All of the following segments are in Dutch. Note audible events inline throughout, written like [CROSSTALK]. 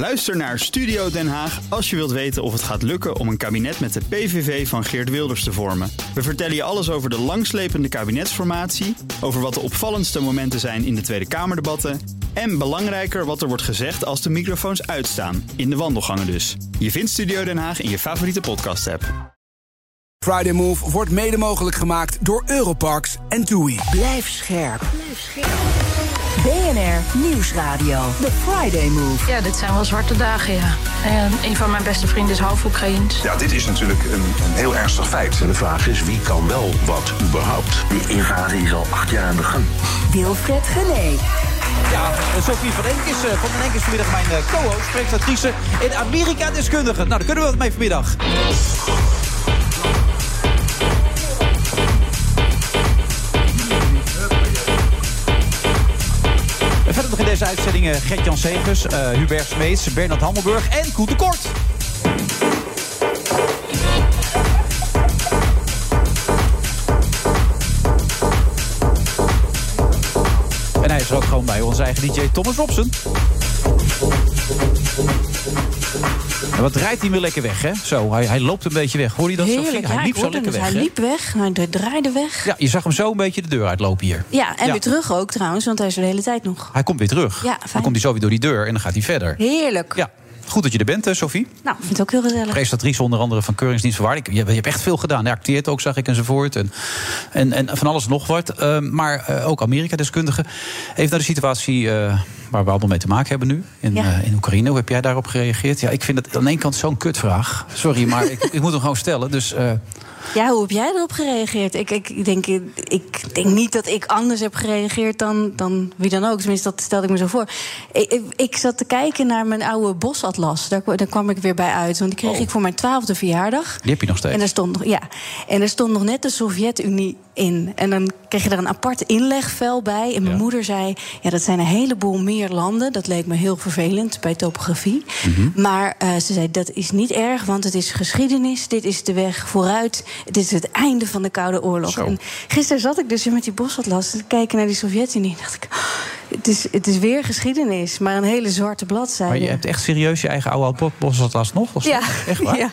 Luister naar Studio Den Haag als je wilt weten of het gaat lukken om een kabinet met de PVV van Geert Wilders te vormen. We vertellen je alles over de langslepende kabinetsformatie, over wat de opvallendste momenten zijn in de Tweede Kamerdebatten en belangrijker wat er wordt gezegd als de microfoons uitstaan, in de wandelgangen dus. Je vindt Studio Den Haag in je favoriete podcast-app. Friday Move wordt mede mogelijk gemaakt door Europarks en TUI. Blijf scherp. BNR Nieuwsradio. The Friday Move. Ja, dit zijn wel zwarte dagen, ja. En een van mijn beste vrienden is half Oekraïens. Ja, dit is natuurlijk een, een heel ernstig feit. De vraag is, wie kan wel wat überhaupt? Die invasie is al acht jaar aan de gang. Wilfred Gené. Ja, Sophie van Enk is, uh, van den Enk is vanmiddag mijn uh, co-host, presentatrice en Amerika-deskundige. Nou, daar kunnen we wat mee vanmiddag. Verder nog in deze uitzending uh, Gert-Jan Segers, uh, Hubert Smeets, Bernard Hammelburg en Koen de Kort. En hij is er ook gewoon bij onze eigen DJ Thomas Robson. En wat rijdt hij weer lekker weg, hè? Zo, hij, hij loopt een beetje weg. Hoor je dat? Heerlijk, Hij ja, liep zo lekker weg, Hij hè? liep weg, hij draaide weg. Ja, je zag hem zo een beetje de deur uitlopen hier. Ja, en Ja. weer terug ook trouwens, want hij is er de hele tijd nog. Hij komt weer terug. Ja, dan komt hij zo weer door die deur en dan gaat hij verder. Heerlijk. Ja, goed dat je er bent, hè, Sophie. Nou, ik vind het ook heel gezellig. Presentatrice onder andere van Keuringsdienst van Waarde. Je, je hebt echt veel gedaan. Hij acteert ook, zag ik, enzovoort. En, en, en van alles nog wat. Eh, maar eh, ook Amerika-deskundige. Even naar de situatie eh, waar we allemaal mee te maken hebben nu. In, Ja. eh, in Oekraïne. Hoe heb jij daarop gereageerd? Ja, ik vind het aan de ene kant zo'n kutvraag. Sorry, maar [LAUGHS] ik, ik moet hem gewoon stellen. Dus eh, Ja, hoe heb jij erop gereageerd? Ik, ik, denk, ik denk niet dat ik anders heb gereageerd dan, dan wie dan ook. Tenminste, dat stelde ik me zo voor. Ik, ik, ik zat te kijken naar mijn oude bosatlas. Daar, daar kwam ik weer bij uit. Want die kreeg Oh. ik voor mijn twaalfde verjaardag. die heb je nog steeds. En daar stond nog, ja. En er stond nog net de Sovjet-Unie in. En dan kreeg je er een apart inlegvel bij. En mijn Ja. moeder zei: Ja, dat zijn een heleboel meer landen. Dat leek me heel vervelend bij topografie. Mhm. Maar eh, ze zei: Dat is niet erg, want het is geschiedenis. Dit is de weg vooruit. Het is het einde van de Koude Oorlog. Zo. En gisteren zat ik dus weer met die bosatlas te kijken naar die Sovjet-Unie. En dacht ik. "Oh, Het is, het is weer geschiedenis, maar een hele zwarte bladzijde. maar je hebt echt serieus je eigen oude bosatlas nog? Of? Ja. Echt waar? [LAUGHS] Ja.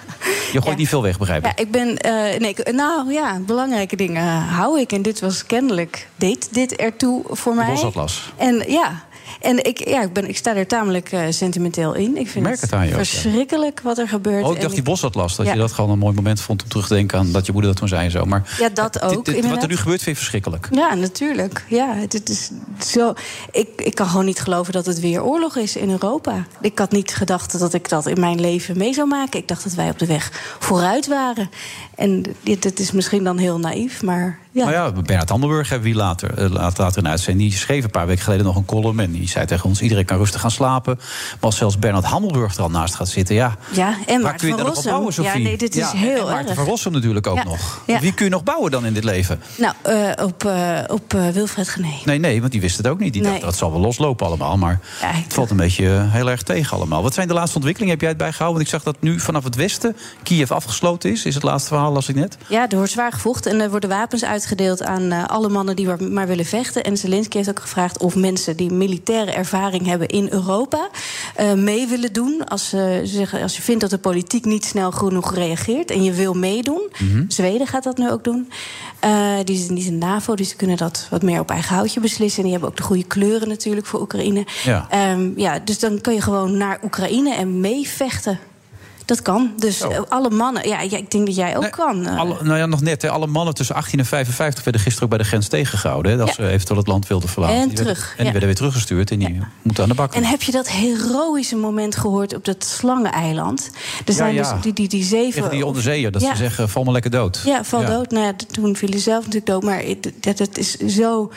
Je gooit Ja. niet veel weg, begrijp ik. Ja, ik ben. eh, nee, nou ja, belangrijke dingen hou ik. En dit was kennelijk. deed dit ertoe voor mij. bosatlas. En ja. En ik, ja, ik, ben, ik sta er tamelijk eh, sentimenteel in. Ik vind merk het ook, ja. verschrikkelijk wat er gebeurt. Oh, ik dacht die bosatlas. Dat Ja. je dat gewoon een mooi moment vond om terug te denken aan dat je moeder dat toen zei en zo. Maar Ja, dat ook, dit- wat er nu gebeurt vind je verschrikkelijk. Ja, natuurlijk. Ja, het, het is zo. Ik, ik kan gewoon niet geloven dat het weer oorlog is in Europa. Ik had niet gedacht dat ik dat in mijn leven mee zou maken. Ik dacht dat wij op de weg vooruit waren. En dit, dit is misschien dan heel naïef, maar ja. Nou ja, Bernard Handelburg hebben we hier later, eh, later, later in uitzending. Die schreef een paar weken geleden nog een column. En die zei tegen ons: iedereen kan rustig gaan slapen. Maar als zelfs Bernard Handelburg er al naast gaat zitten, ja. Ja, en Waar Maarten kun je van dan nog op Rossum. bouwen, Sophie? Ja, nee, dit is Ja, heel en Maarten erg. van Rossum natuurlijk ook Ja, nog. ja. Wie kun je nog bouwen dan in dit leven? Nou, eh, op, eh, op Wilfred Gené. Nee, nee, want die wist het ook niet. Die Nee. dacht, dat zal wel loslopen allemaal. Maar het valt een beetje heel erg tegen allemaal. Wat zijn de laatste ontwikkelingen? Heb jij het bijgehouden? Want ik zag dat nu vanaf het westen Kiev afgesloten is. Is het laatste verhaal, las ik net. Ja, er wordt zwaar gevochten en er worden wapens uitgedeeld aan eh, alle mannen die maar, maar willen vechten. En Zelensky heeft ook gevraagd of mensen die militaire ervaring hebben in Europa eh, mee willen doen. Als, ze zeggen, als je vindt dat de politiek niet snel genoeg reageert en je wil meedoen. Zweden gaat dat nu ook doen. Eh, die is niet in de NAVO, dus die kunnen dat wat meer op eigen houtje beslissen. En die hebben ook de goede kleuren natuurlijk voor Oekraïne. Ja. Ehm, ja, dus dan kun je gewoon naar Oekraïne en meevechten. Dat kan. Dus eh, alle mannen. Ja, ja, ik denk dat jij ook Nee, kan. eh. Alle, nou ja, nog net. Hè, alle mannen tussen 18 en 55 werden gisteren ook bij de grens tegengehouden. Hè, dat Ja. ze eventueel het land wilden verlaten. En Die werden- terug, en die werden weer teruggestuurd en die moeten aan de bak. En heb je dat heroïsche moment gehoord op dat slangeneiland? Er zijn dus die, die, die zeven. Die onderzeeër, dat Ja. ze zeggen, val maar lekker dood. Ja, val dood. Nou ja, toen viel hij zelf natuurlijk dood. Maar dat, dat is zo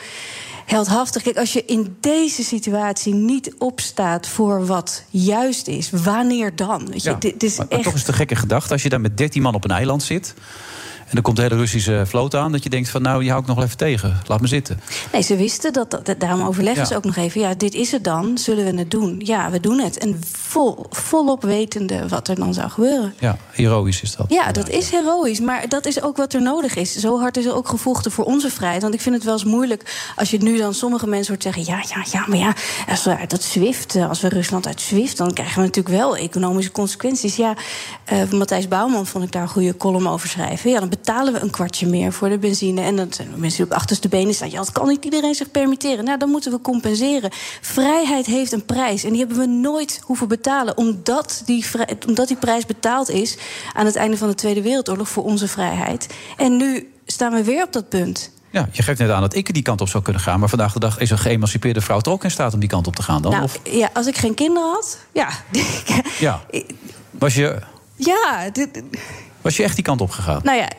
heldhaftig. Kijk, als je in deze situatie niet opstaat voor wat juist is, wanneer dan? Weet je, Ja, dit is maar, maar echt. toch is een gekke gedachte. Als je daar met 13 man op een eiland zit... En dan komt de hele Russische vloot aan. Dat je denkt van nou, die hou ik nog even tegen. Laat me zitten. Nee, ze wisten dat, dat daarom overleggen Ja. ze ook nog even. Ja, dit is het dan, zullen we het doen? Ja, we doen het. En vol, volop wetende wat er dan zou gebeuren. Ja, heroïs is dat. Ja, dat is heroïs, maar dat is ook wat er nodig is. Zo hard is er ook gevochten voor onze vrijheid. Want ik vind het wel eens moeilijk als je nu dan sommige mensen hoort zeggen... ja, ja, ja, maar ja, als we uit dat SWIFT, eh, als we Rusland uit SWIFT... dan krijgen we natuurlijk wel economische consequenties. Ja, eh, Matthijs Bouwman vond ik daar een goede column over schrijven. Ja, dan betalen we een kwartje meer voor de benzine. En dan zijn mensen die op achterste benen staan. Ja, dat kan niet iedereen zich permitteren. Nou, dan moeten we compenseren. Vrijheid heeft een prijs. En die hebben we nooit hoeven betalen. Omdat die, omdat die prijs betaald is aan het einde van de Tweede Wereldoorlog voor onze vrijheid. En nu staan we weer op dat punt. Ja, je geeft net aan dat ik die kant op zou kunnen gaan. Maar vandaag de dag is een geëmancipeerde vrouw toch ook in staat om die kant op te gaan dan? nou, of, ja, als ik geen kinderen had, ja. ja. [LAUGHS] Was je, ja, dit- was je echt die kant op gegaan? nou ja,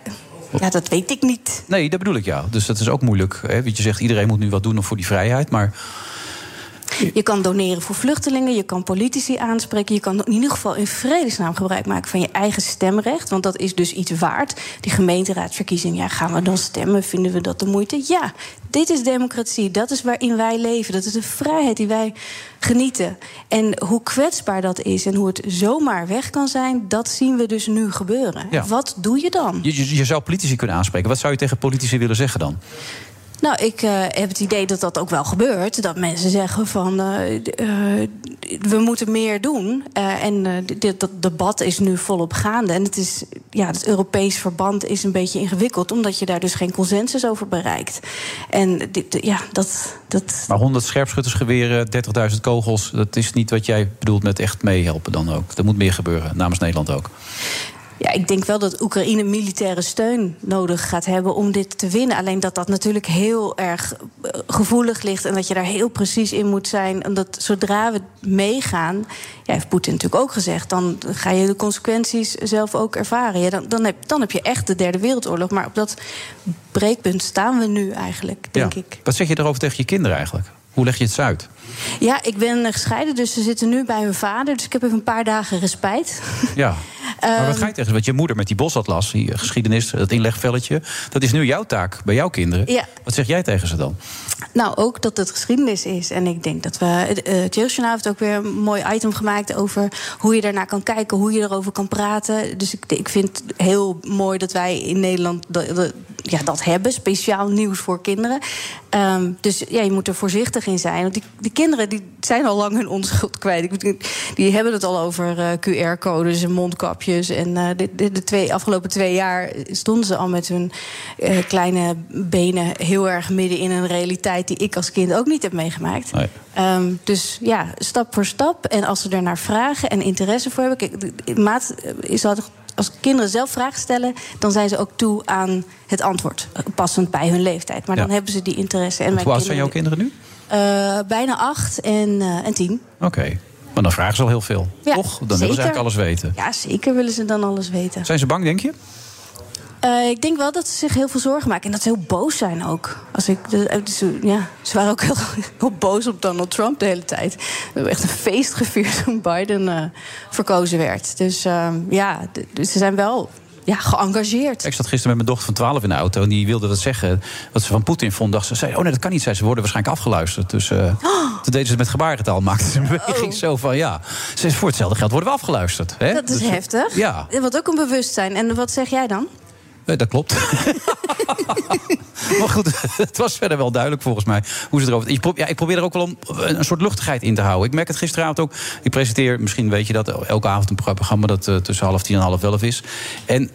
ja, dat weet ik niet. Nee, dat bedoel ik ja. Dus dat is ook moeilijk. Hè? Want je zegt iedereen moet nu wat doen voor die vrijheid. Maar Je kan doneren voor vluchtelingen, je kan politici aanspreken... je kan in ieder geval in vredesnaam gebruik maken van je eigen stemrecht... want dat is dus iets waard. Die gemeenteraadsverkiezing, ja, gaan we dan stemmen? Vinden we dat de moeite? Ja, dit is democratie, dat is waarin wij leven. Dat is de vrijheid die wij genieten. En hoe kwetsbaar dat is en hoe het zomaar weg kan zijn... dat zien we dus nu gebeuren. Ja. Wat doe je dan? je, je, je zou politici kunnen aanspreken. Wat zou je tegen politici willen zeggen dan? Nou, ik eh, heb het idee dat dat ook wel gebeurt. Dat mensen zeggen van eh, eh, we moeten meer doen. En dit, dat debat is nu volop gaande. En het, is, ja, het Europees verband is een beetje ingewikkeld, omdat je daar dus geen consensus over bereikt. En dit, ja, dat, dat, Maar 100 scherpschuttersgeweren, 30.000 kogels... dat is niet wat jij bedoelt met echt meehelpen dan ook. Er moet meer gebeuren, namens Nederland ook. Ja, ik denk wel dat Oekraïne militaire steun nodig gaat hebben om dit te winnen. Alleen dat dat natuurlijk heel erg eh, gevoelig ligt en dat je daar heel precies in moet zijn. En dat zodra we meegaan, ja, heeft Poetin natuurlijk ook gezegd, dan ga je de consequenties zelf ook ervaren. Ja, dan, dan, heb, dan heb je echt de Derde Wereldoorlog. Maar op dat breekpunt staan we nu eigenlijk, denk Ja. ik. Wat zeg je erover tegen je kinderen eigenlijk? Hoe leg je het uit? Ja, ik ben eh, gescheiden, dus ze zitten nu bij mijn vader. Dus ik heb even een paar dagen respijt. Ja. [LAUGHS] Maar wat Ehm, ga je tegen? Want je moeder met die bosatlas, die eh, geschiedenis, dat inlegvelletje... dat is nu jouw taak bij jouw kinderen. Ja. Wat zeg jij tegen ze dan? Nou, ook dat het geschiedenis is. En ik denk dat we. eh, Het Jeugdjournaal heeft ook weer een mooi item gemaakt over hoe je daarnaar kan kijken, hoe je erover kan praten. Dus ik, ik vind het heel mooi dat wij in Nederland dat, dat- ja, dat hebben. Speciaal nieuws voor kinderen. Ehm, dus ja, je moet er voorzichtig in zijn. Want die, die kinderen die zijn al lang hun onschuld kwijt. Die hebben het al over eh, QR-codes en mondkapjes. En eh, de, de, de twee, afgelopen twee jaar stonden ze al met hun eh, kleine benen heel erg midden in een realiteit die ik als kind ook niet heb meegemaakt. Nee. Ehm, dus ja, stap voor stap. En als ze er naar vragen en interesse voor hebben. Kijk, de- de maat is dat als kinderen zelf vragen stellen, dan zijn ze ook toe aan het antwoord. Passend bij hun leeftijd. Maar Ja. dan hebben ze die interesse. En Hoe oud zijn jouw kinderen nu? Eh, bijna acht en, eh, en tien. Oké. Maar dan vragen ze al heel veel. Ja, Toch? Dan willen ze eigenlijk alles weten. Ja, zeker willen ze dan alles weten. Zijn ze bang, denk je? Eh, ik denk wel dat ze zich heel veel zorgen maken. En dat ze heel boos zijn ook. Als ik, ze, ja, ze waren ook [LAUGHS] heel, heel boos op Donald Trump de hele tijd. We hebben echt een feest gevierd toen Biden verkozen werd. Dus ehm, ja, dus ze zijn wel ja, geëngageerd. Ik zat gisteren met mijn dochter van 12 in de auto en die wilde wat zeggen. Wat ze van Poetin vond. Dacht ze, zei, oh nee, dat kan niet. Zei, ze worden waarschijnlijk afgeluisterd. Dus eh, [GASPS] toen deden ze het met gebarentaal. Maakten ze een beweging zo van ja. Ze zei, voor hetzelfde geld worden we afgeluisterd. Hè? Oh. Dat is Dus, heftig. Ja, Wat ook een bewustzijn. En wat zeg jij dan? Eh, dat klopt. [LAUGHS] maar goed, [LAUGHS] het was verder wel duidelijk volgens mij hoe ze erover. Ik, ja, ik probeer er ook wel een, een soort luchtigheid in te houden. Ik merk het gisteravond ook. Ik presenteer, misschien weet je dat, elke avond een programma dat eh, tussen half tien en half elf is. En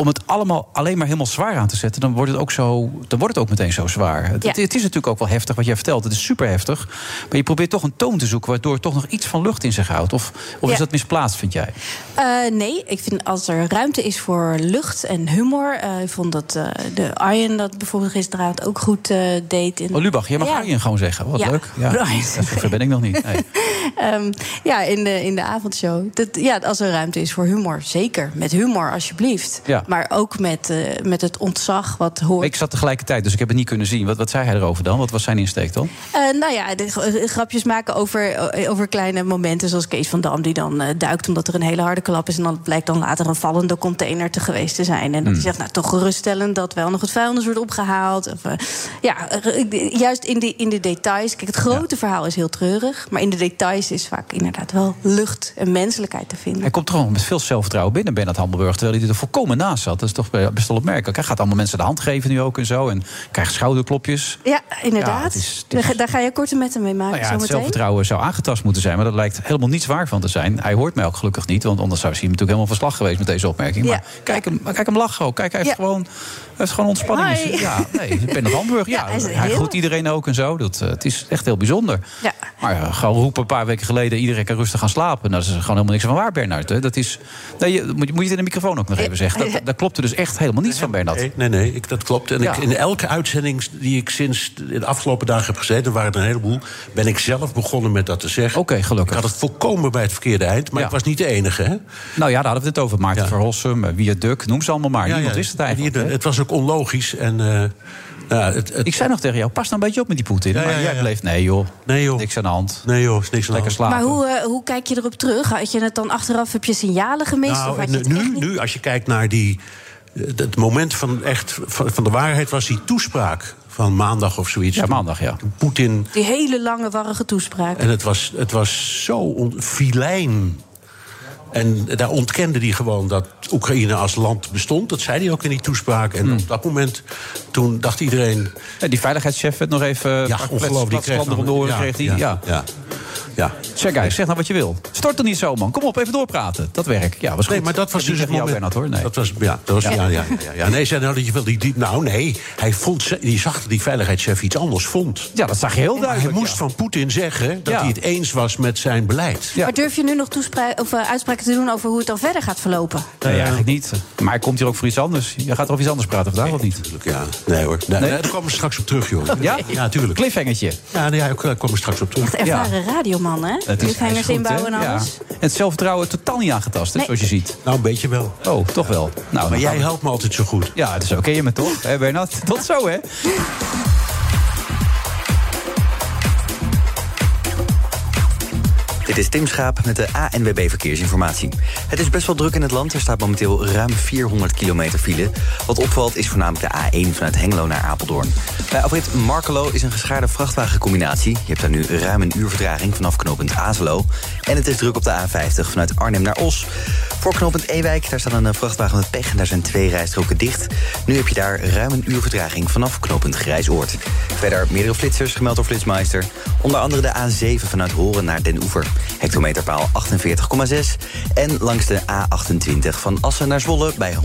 om het allemaal alleen maar helemaal zwaar aan te zetten, dan wordt het ook, zo, dan wordt het ook meteen zo zwaar. Het, Ja. het, het is natuurlijk ook wel heftig wat jij vertelt. Het is super heftig. Maar je probeert toch een toon te zoeken waardoor het toch nog iets van lucht in zich houdt. Of, of Ja. is dat misplaatst, vind jij? Eh, nee, ik vind als er ruimte is voor lucht en humor. eh, ik vond dat eh, de Arjen dat bijvoorbeeld gisteravond ook goed deed. In... Oh, Lubach, jij mag Ja. Arjen gewoon zeggen. Wat leuk. Ja, [LAUGHS] dat ben ik nog niet. Nee. [LAUGHS] Ehm, ja, in de, in de avondshow. Dat, ja, als er ruimte is voor humor, zeker. Met humor, alsjeblieft. Ja. Maar ook met, eh, met het ontzag wat hoort. Ik zat tegelijkertijd, dus ik heb het niet kunnen zien. Wat, wat zei hij erover dan? Wat was zijn insteek dan? Eh, nou ja, de, g- grapjes maken over, eh, over kleine momenten. Zoals Kees van Dam, die dan eh, duikt omdat er een hele harde klap is. En dan blijkt dan later een vallende container te geweest te zijn. En dat hij zegt, nou toch geruststellend dat wel nog het vuilnis wordt opgehaald. Of, eh, ja, eh, juist in de, in de details. Kijk, het grote verhaal is heel treurig. Maar in de details is vaak inderdaad wel lucht en menselijkheid te vinden. Hij komt er gewoon met veel zelfvertrouwen binnen, Bernard Hammelburg. Terwijl hij er volkomen naast zat. Dat is toch best wel opmerkelijk. Hij gaat allemaal mensen de hand geven nu ook en zo. En krijgt schouderklopjes. Ja, inderdaad. Ja, het is- het is- Daar, ga je korte metten mee maken. Nou ja, het zelfvertrouwen zou aangetast moeten zijn. Maar dat lijkt helemaal niets waar van te zijn. Hij hoort mij ook gelukkig niet. Want anders zou hij natuurlijk helemaal verslag geweest met deze opmerking. Ja. Maar kijk hem, kijk hem lachen ook. Kijk, hij heeft gewoon, hij heeft gewoon ontspanning. Hi. Ja, nee, Bernard Hamburg. Ja, Ja, hij is heel- groet iedereen ook en zo. Dat, eh, het is echt heel bijzonder. Ja. Maar uh, gewoon roepen een paar weken geleden... iedereen kan rustig gaan slapen. Nou, dat is gewoon helemaal niks van waar, Bernard. Hè. Dat is, nee, je, moet, je- moet je het in de microfoon ook nog even zeggen. Dat, dat klopt er dus echt helemaal niets van, Bernard. Nee, nee, nee ik, dat klopt. En Ja. ik, in elke uitzending die ik sinds de afgelopen dagen heb gezeten... er waren er een heleboel, ben ik zelf begonnen met dat te zeggen. Oké, gelukkig. Ik had het volkomen bij het verkeerde eind, maar Ja. ik was niet de enige. Hè? Nou ja, daar hadden we het over. Maarten Ja. Verhossum, eh, Wie Duk, noem ze allemaal maar. Ja, Niemand ja, wist het eigenlijk. het was ook onlogisch. En, eh, ja, het, het, Ik zei nog tegen jou, pas nou een beetje op met die Poetin. Ja, maar ja, ja, jij bleef, nee joh, nee joh, niks aan de hand. nee joh, is niks aan Lekker slapen. Maar hoe, eh, hoe kijk je erop terug? Had je het dan achteraf, heb je signalen gemist? of Nou, had en je nu, niet? nu, als je kijkt naar die. Het moment van, echt, van, van de waarheid was die toespraak van maandag of zoiets. Ja, maandag, ja. Poetin. Die hele lange, warrige toespraak. En het was, het was zo on, filijn. En daar ontkende hij gewoon dat Oekraïne als land bestond. Dat zei hij ook in die toespraak. Hmm. En op dat moment, toen dacht iedereen... Ja, die veiligheidschef werd nog even... Ja, ongelooflijk. Die kreeg om de oren ja, kreeg hij. ja, Ja. ja, ja. Zeg, guys, zeg nou wat je wil. Stort er niet zo, man. Kom op, even doorpraten. Dat werk. Ja, was goed. Nee, maar dat was dus het moment. Bernard, hoor. Nee. Dat was, ja, dat was, ja. Ja, ja, ja, ja. Nee, zei nou dat je wil die, die, nou nee, hij vond, die zag dat die veiligheidschef iets anders vond. Ja, dat zag je heel Maar hij duidelijk. moest ja. van Poetin zeggen dat Ja. hij het eens was met zijn beleid. Ja. Maar durf je nu nog toespra- of, eh, te doen over hoe het dan verder gaat verlopen? Nee, eigenlijk niet. Maar hij komt hier ook voor iets anders. Je gaat over iets anders praten vandaag, of niet? Natuurlijk, ja. Nee hoor. Nee, Nee? nee, daar komen we straks op terug, joh. Ja? Ja, tuurlijk. Cliffhangertje. Ja, nee, daar komen we straks op terug. Echt ervaren radioman, hè? Het Cliffhangers goed, inbouwen en Ja. alles. En het zelfvertrouwen totaal niet aangetast, hè, zoals je ziet. Nou, een beetje wel. Oh, toch wel. Nou, Maar jij helpt me altijd zo goed. Ja, dat is oké je me toch, hè, Bernard? [LAUGHS] Tot zo, hè? Dit is Tim Schaap met de ANWB Verkeersinformatie. Het is best wel druk in het land. Er staat momenteel ruim 400 kilometer file. Wat opvalt is voornamelijk de A1 vanuit Hengelo naar Apeldoorn. Bij afrit Markelo is een geschaarde vrachtwagencombinatie. Je hebt daar nu ruim een uur vertraging vanaf knooppunt Azelo. En het is druk op de A50 vanuit Arnhem naar Os. Voor knooppunt Ewijk, daar staat een eh, vrachtwagen met pech... en daar zijn twee rijstroken dicht. Nu heb je daar ruim een uur vertraging vanaf knooppunt Grijsoord. Verder meerdere flitsers gemeld door Flitsmeister. Onder andere de A7 vanuit Horen naar Den Oever. Hectometerpaal 48,6. En langs de A28 van Assen naar Zwolle bij 143,3.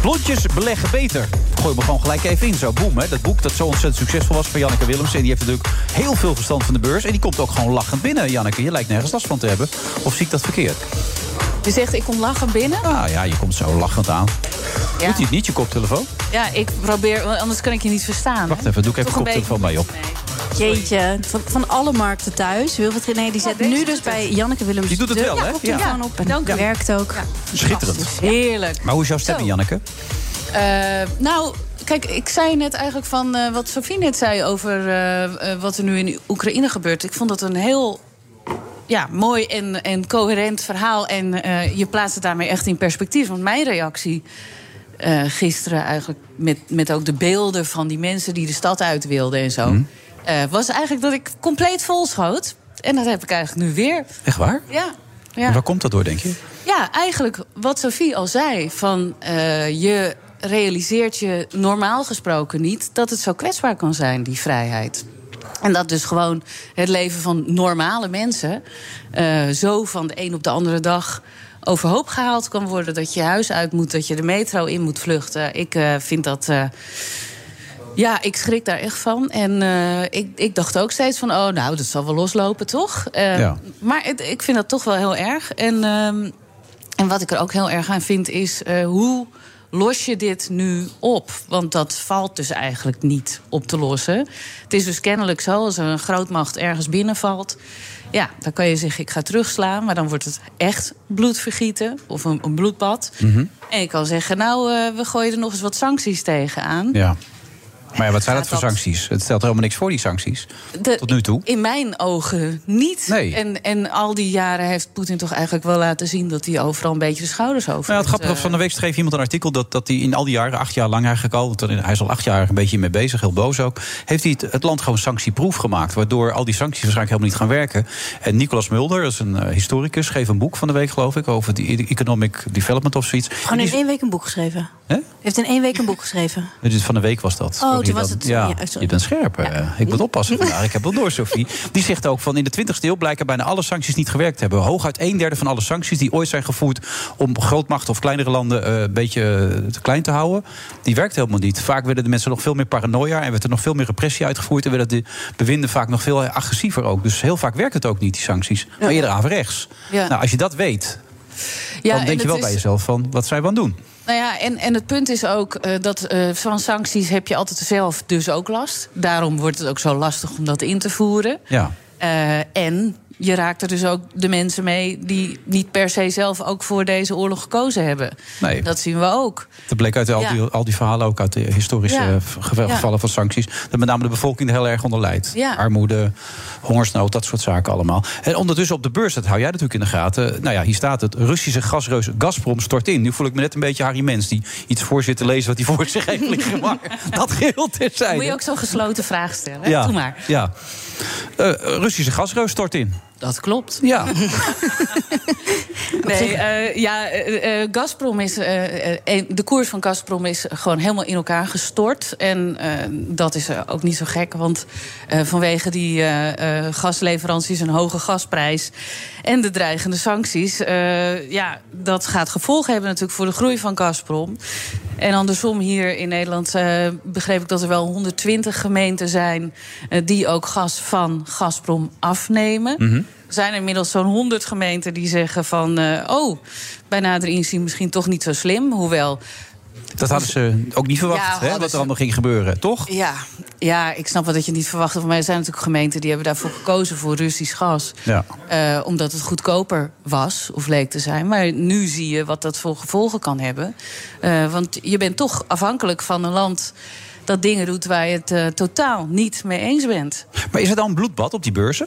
Blondjes beleggen beter. Gooi me gewoon gelijk even in, zo boem. Dat boek dat zo ontzettend succesvol was van Janneke Willems. En die heeft natuurlijk heel veel verstand van de beurs. En die komt ook gewoon lachend binnen, Janneke. Je lijkt nergens last van te hebben. Of zie ik dat verkeerd? Je zegt, ik kom lachen binnen. Ah ja, je komt zo lachend aan. Ja. Doet hij het niet, je koptelefoon? Ja, ik probeer, want anders kan ik je niet verstaan. Wacht hè. even, doe ik even Toch koptelefoon bij je op. Jeetje, van, van alle markten thuis. Wilfried René die zet nu dus bij Janneke Willems Die doet het de wel, hè? koptelefoon Ja. op en Dank u. werkt ook. Schitterend. Fantastisch. Heerlijk. Maar hoe is jouw stem, Zo. Janneke? Eh, nou, kijk, ik zei net eigenlijk van eh, wat Sofie net zei over eh, wat er nu in Oekraïne gebeurt. Ik vond dat een heel ja, mooi en, en coherent verhaal. En eh, je plaatst het daarmee echt in perspectief. Want mijn reactie eh, gisteren eigenlijk met, met ook de beelden van die mensen die de stad uit wilden en zo. eh, was eigenlijk dat ik compleet vol schoot. En dat heb ik eigenlijk nu weer. Echt waar? Ja. En ja. waar komt dat door, denk je? Ja, eigenlijk wat Sophie al zei. Van je realiseert je normaal gesproken niet dat het zo kwetsbaar kan zijn, die vrijheid. En dat dus gewoon het leven van normale mensen eh, zo van de een op de andere dag overhoop gehaald kan worden. Dat je huis uit moet, dat je de metro in moet vluchten. Ik eh, vind dat. eh, ja, ik schrik daar echt van. En ik, ik dacht ook steeds van, oh, nou, dat zal wel loslopen, toch? Ja. Maar het- ik vind dat toch wel heel erg. En ehm, En wat ik er ook heel erg aan vind is hoe los je dit nu op? Want dat valt dus eigenlijk niet op te lossen. Het is dus kennelijk zo, als er een grootmacht ergens binnenvalt... ja, dan kan je zeggen, ik ga terugslaan... maar dan wordt het echt bloedvergieten of een, een bloedbad. Mhm. En je kan zeggen, nou, uh, we gooien er nog eens wat sancties tegenaan. Ja. Maar ja, wat zijn dat voor sancties? Het stelt helemaal niks voor, die sancties. De, tot nu toe. In mijn ogen niet. Nee. En, en al die jaren heeft Poetin toch eigenlijk wel laten zien... dat hij overal een beetje de schouders over nou, Het grappige uh, van de week schreef iemand een artikel... dat, dat hij in al die jaren, acht jaar lang eigenlijk al... want hij is al acht jaar een beetje mee bezig, heel boos ook... heeft hij het, het land gewoon sanctieproef gemaakt... waardoor al die sancties waarschijnlijk helemaal niet gaan werken. En Nicolas Mulder, dat is een uh, historicus... schreef een boek van de week, geloof ik... over die economic development of zoiets. Gewoon in één week een boek geschreven? He? Heeft in één week een boek geschreven? Dus van de week was dat. Oh, toen was het... Ja, ja je bent scherp. Ja. Ik moet oppassen vandaag. Ik heb wel door, Sophie. Die zegt ook van in de 20e eeuw blijken bijna alle sancties niet gewerkt te hebben. Hooguit een derde van alle sancties die ooit zijn gevoerd om grootmachten of kleinere landen uh, een beetje te klein te houden, die werkt helemaal niet. Vaak werden de mensen nog veel meer paranoia en werd er nog veel meer repressie uitgevoerd en werden de bewinden vaak nog veel agressiever ook. Dus heel vaak werkt het ook niet, die sancties. Maar eerder averechts. Ja. Nou, als je dat weet, Ja, dan denk en je wel het bij jezelf van wat zij van doen. Nou ja, en, en het punt is ook eh, dat eh, van sancties heb je altijd zelf dus ook last. Daarom wordt het ook zo lastig om dat in te voeren. Ja. Eh, en je raakt er dus ook de mensen mee die niet per se zelf ook voor deze oorlog gekozen hebben. Nee. Dat zien we ook. Dat bleek uit al, Ja. die, al die verhalen, ook uit de historische Ja. ge- Ja. gevallen van sancties. Dat met name de bevolking er heel erg onder. Ja. Armoede, hongersnood, dat soort zaken allemaal. En ondertussen op de beurs, dat hou jij natuurlijk in de gaten. Nou ja, hier staat het. Russische gasreus Gazprom stort in. Nu voel ik me net een beetje Harry Mens die iets voor zit te lezen wat hij voor zich heeft liggen. [LAUGHS] Maar dat geheel terzijde. Moet je ook zo'n gesloten vraag stellen? hè? ja, Doe maar. Ja. Eh, Russische gasreus stort in. Dat klopt. Ja. [LAUGHS] Nee, eh, ja, eh, Gazprom is. de koers van Gazprom is gewoon helemaal in elkaar gestort. En dat is ook niet zo gek, want vanwege die gasleveranties, een hoge gasprijs en de dreigende sancties, ja, dat gaat gevolgen hebben natuurlijk voor de groei van Gazprom. En andersom hier in Nederland begreep ik dat er wel 120 gemeenten zijn die ook gas van Gazprom afnemen. Er zijn inmiddels zo'n 100 gemeenten die zeggen van... eh, oh, bij nader inzien misschien toch niet zo slim. Hoewel, Dat hadden ze ook niet verwacht, Ja, hè, wat er allemaal ging gebeuren, toch? ja, ja, ik snap wel dat je het niet verwachtte. Voor mij er zijn natuurlijk gemeenten die hebben daarvoor gekozen voor Russisch gas. Ja. Eh, omdat het goedkoper was, of leek te zijn. Maar nu zie je wat dat voor gevolgen kan hebben. Eh, want je bent toch afhankelijk van een land dat dingen doet waar je het totaal niet mee eens bent. Maar is het dan een bloedbad op die beurzen?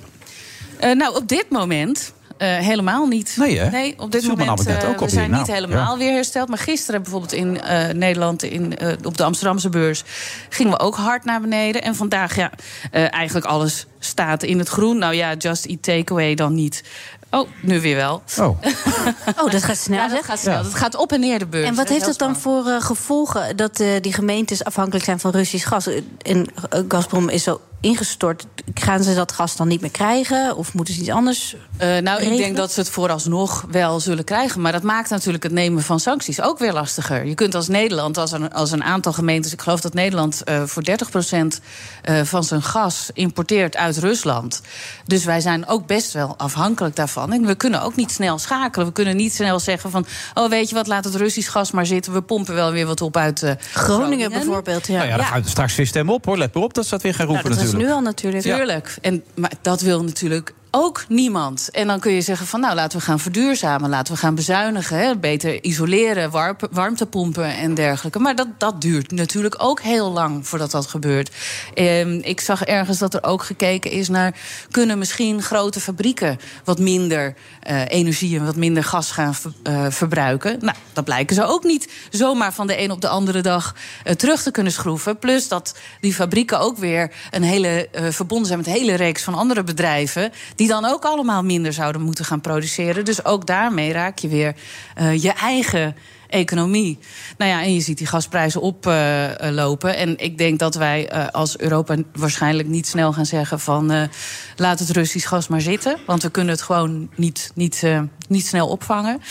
Eh, nou, op dit moment eh, helemaal niet. Nee, hè? Nee, op dit me moment ook op we zijn niet Nou, helemaal ja. weer hersteld. Maar gisteren bijvoorbeeld in Nederland, in, op de Amsterdamse beurs, gingen we ook hard naar beneden. En vandaag, ja, eigenlijk alles staat in het groen. Nou ja, just eat takeaway dan niet. Oh, nu weer wel. Oh. [LAUGHS] Oh, dat gaat snel, Ja, dat gaat snel. Dat gaat op en neer de beurs. En wat heeft het dan voor eh, gevolgen dat eh, die gemeentes afhankelijk zijn van Russisch gas? Eh, En Gazprom is zo ingestort. Gaan ze dat gas dan niet meer krijgen? Of moeten ze iets anders? Eh, nou, ik denk dat ze het vooralsnog wel zullen krijgen. Maar dat maakt natuurlijk het nemen van sancties ook weer lastiger. Je kunt als Nederland, als een, als een aantal gemeentes... ik geloof dat Nederland eh, voor 30% eh, van zijn gas importeert uit Rusland. Dus wij zijn ook best wel afhankelijk daarvan. We kunnen ook niet snel schakelen. We kunnen niet snel zeggen van... oh, weet je wat, laat het Russisch gas maar zitten. We pompen wel weer wat op uit eh, Groningen bijvoorbeeld, ja. Nou ja, dan Ja. gaan we straks weer stemmen op, hoor. Let maar op dat ze dat weer gaan Nou, roepen dat natuurlijk. nu al natuurlijk. Tuurlijk. En, maar dat wil natuurlijk ook niemand. En dan kun je zeggen van nou laten we gaan verduurzamen, laten we gaan bezuinigen, beter isoleren, warp- warmtepompen en dergelijke. Maar dat, dat duurt natuurlijk ook heel lang voordat dat gebeurt. Ehm, ik zag ergens dat er ook gekeken is naar kunnen misschien grote fabrieken wat minder eh, energie en wat minder gas gaan eh, verbruiken. Nou, dat blijken ze ook niet zomaar van de een op de andere dag eh, terug te kunnen schroeven. Plus dat die fabrieken ook weer een hele verbonden zijn met een hele reeks van andere bedrijven. Die dan ook allemaal minder zouden moeten gaan produceren. Dus ook daarmee raak je weer eh, je eigen economie. Nou ja, en je ziet die gasprijzen oplopen. en ik denk dat wij eh, als Europa waarschijnlijk niet snel gaan zeggen van... eh, laat het Russisch gas maar zitten. Want we kunnen het gewoon niet, niet, eh, niet snel opvangen.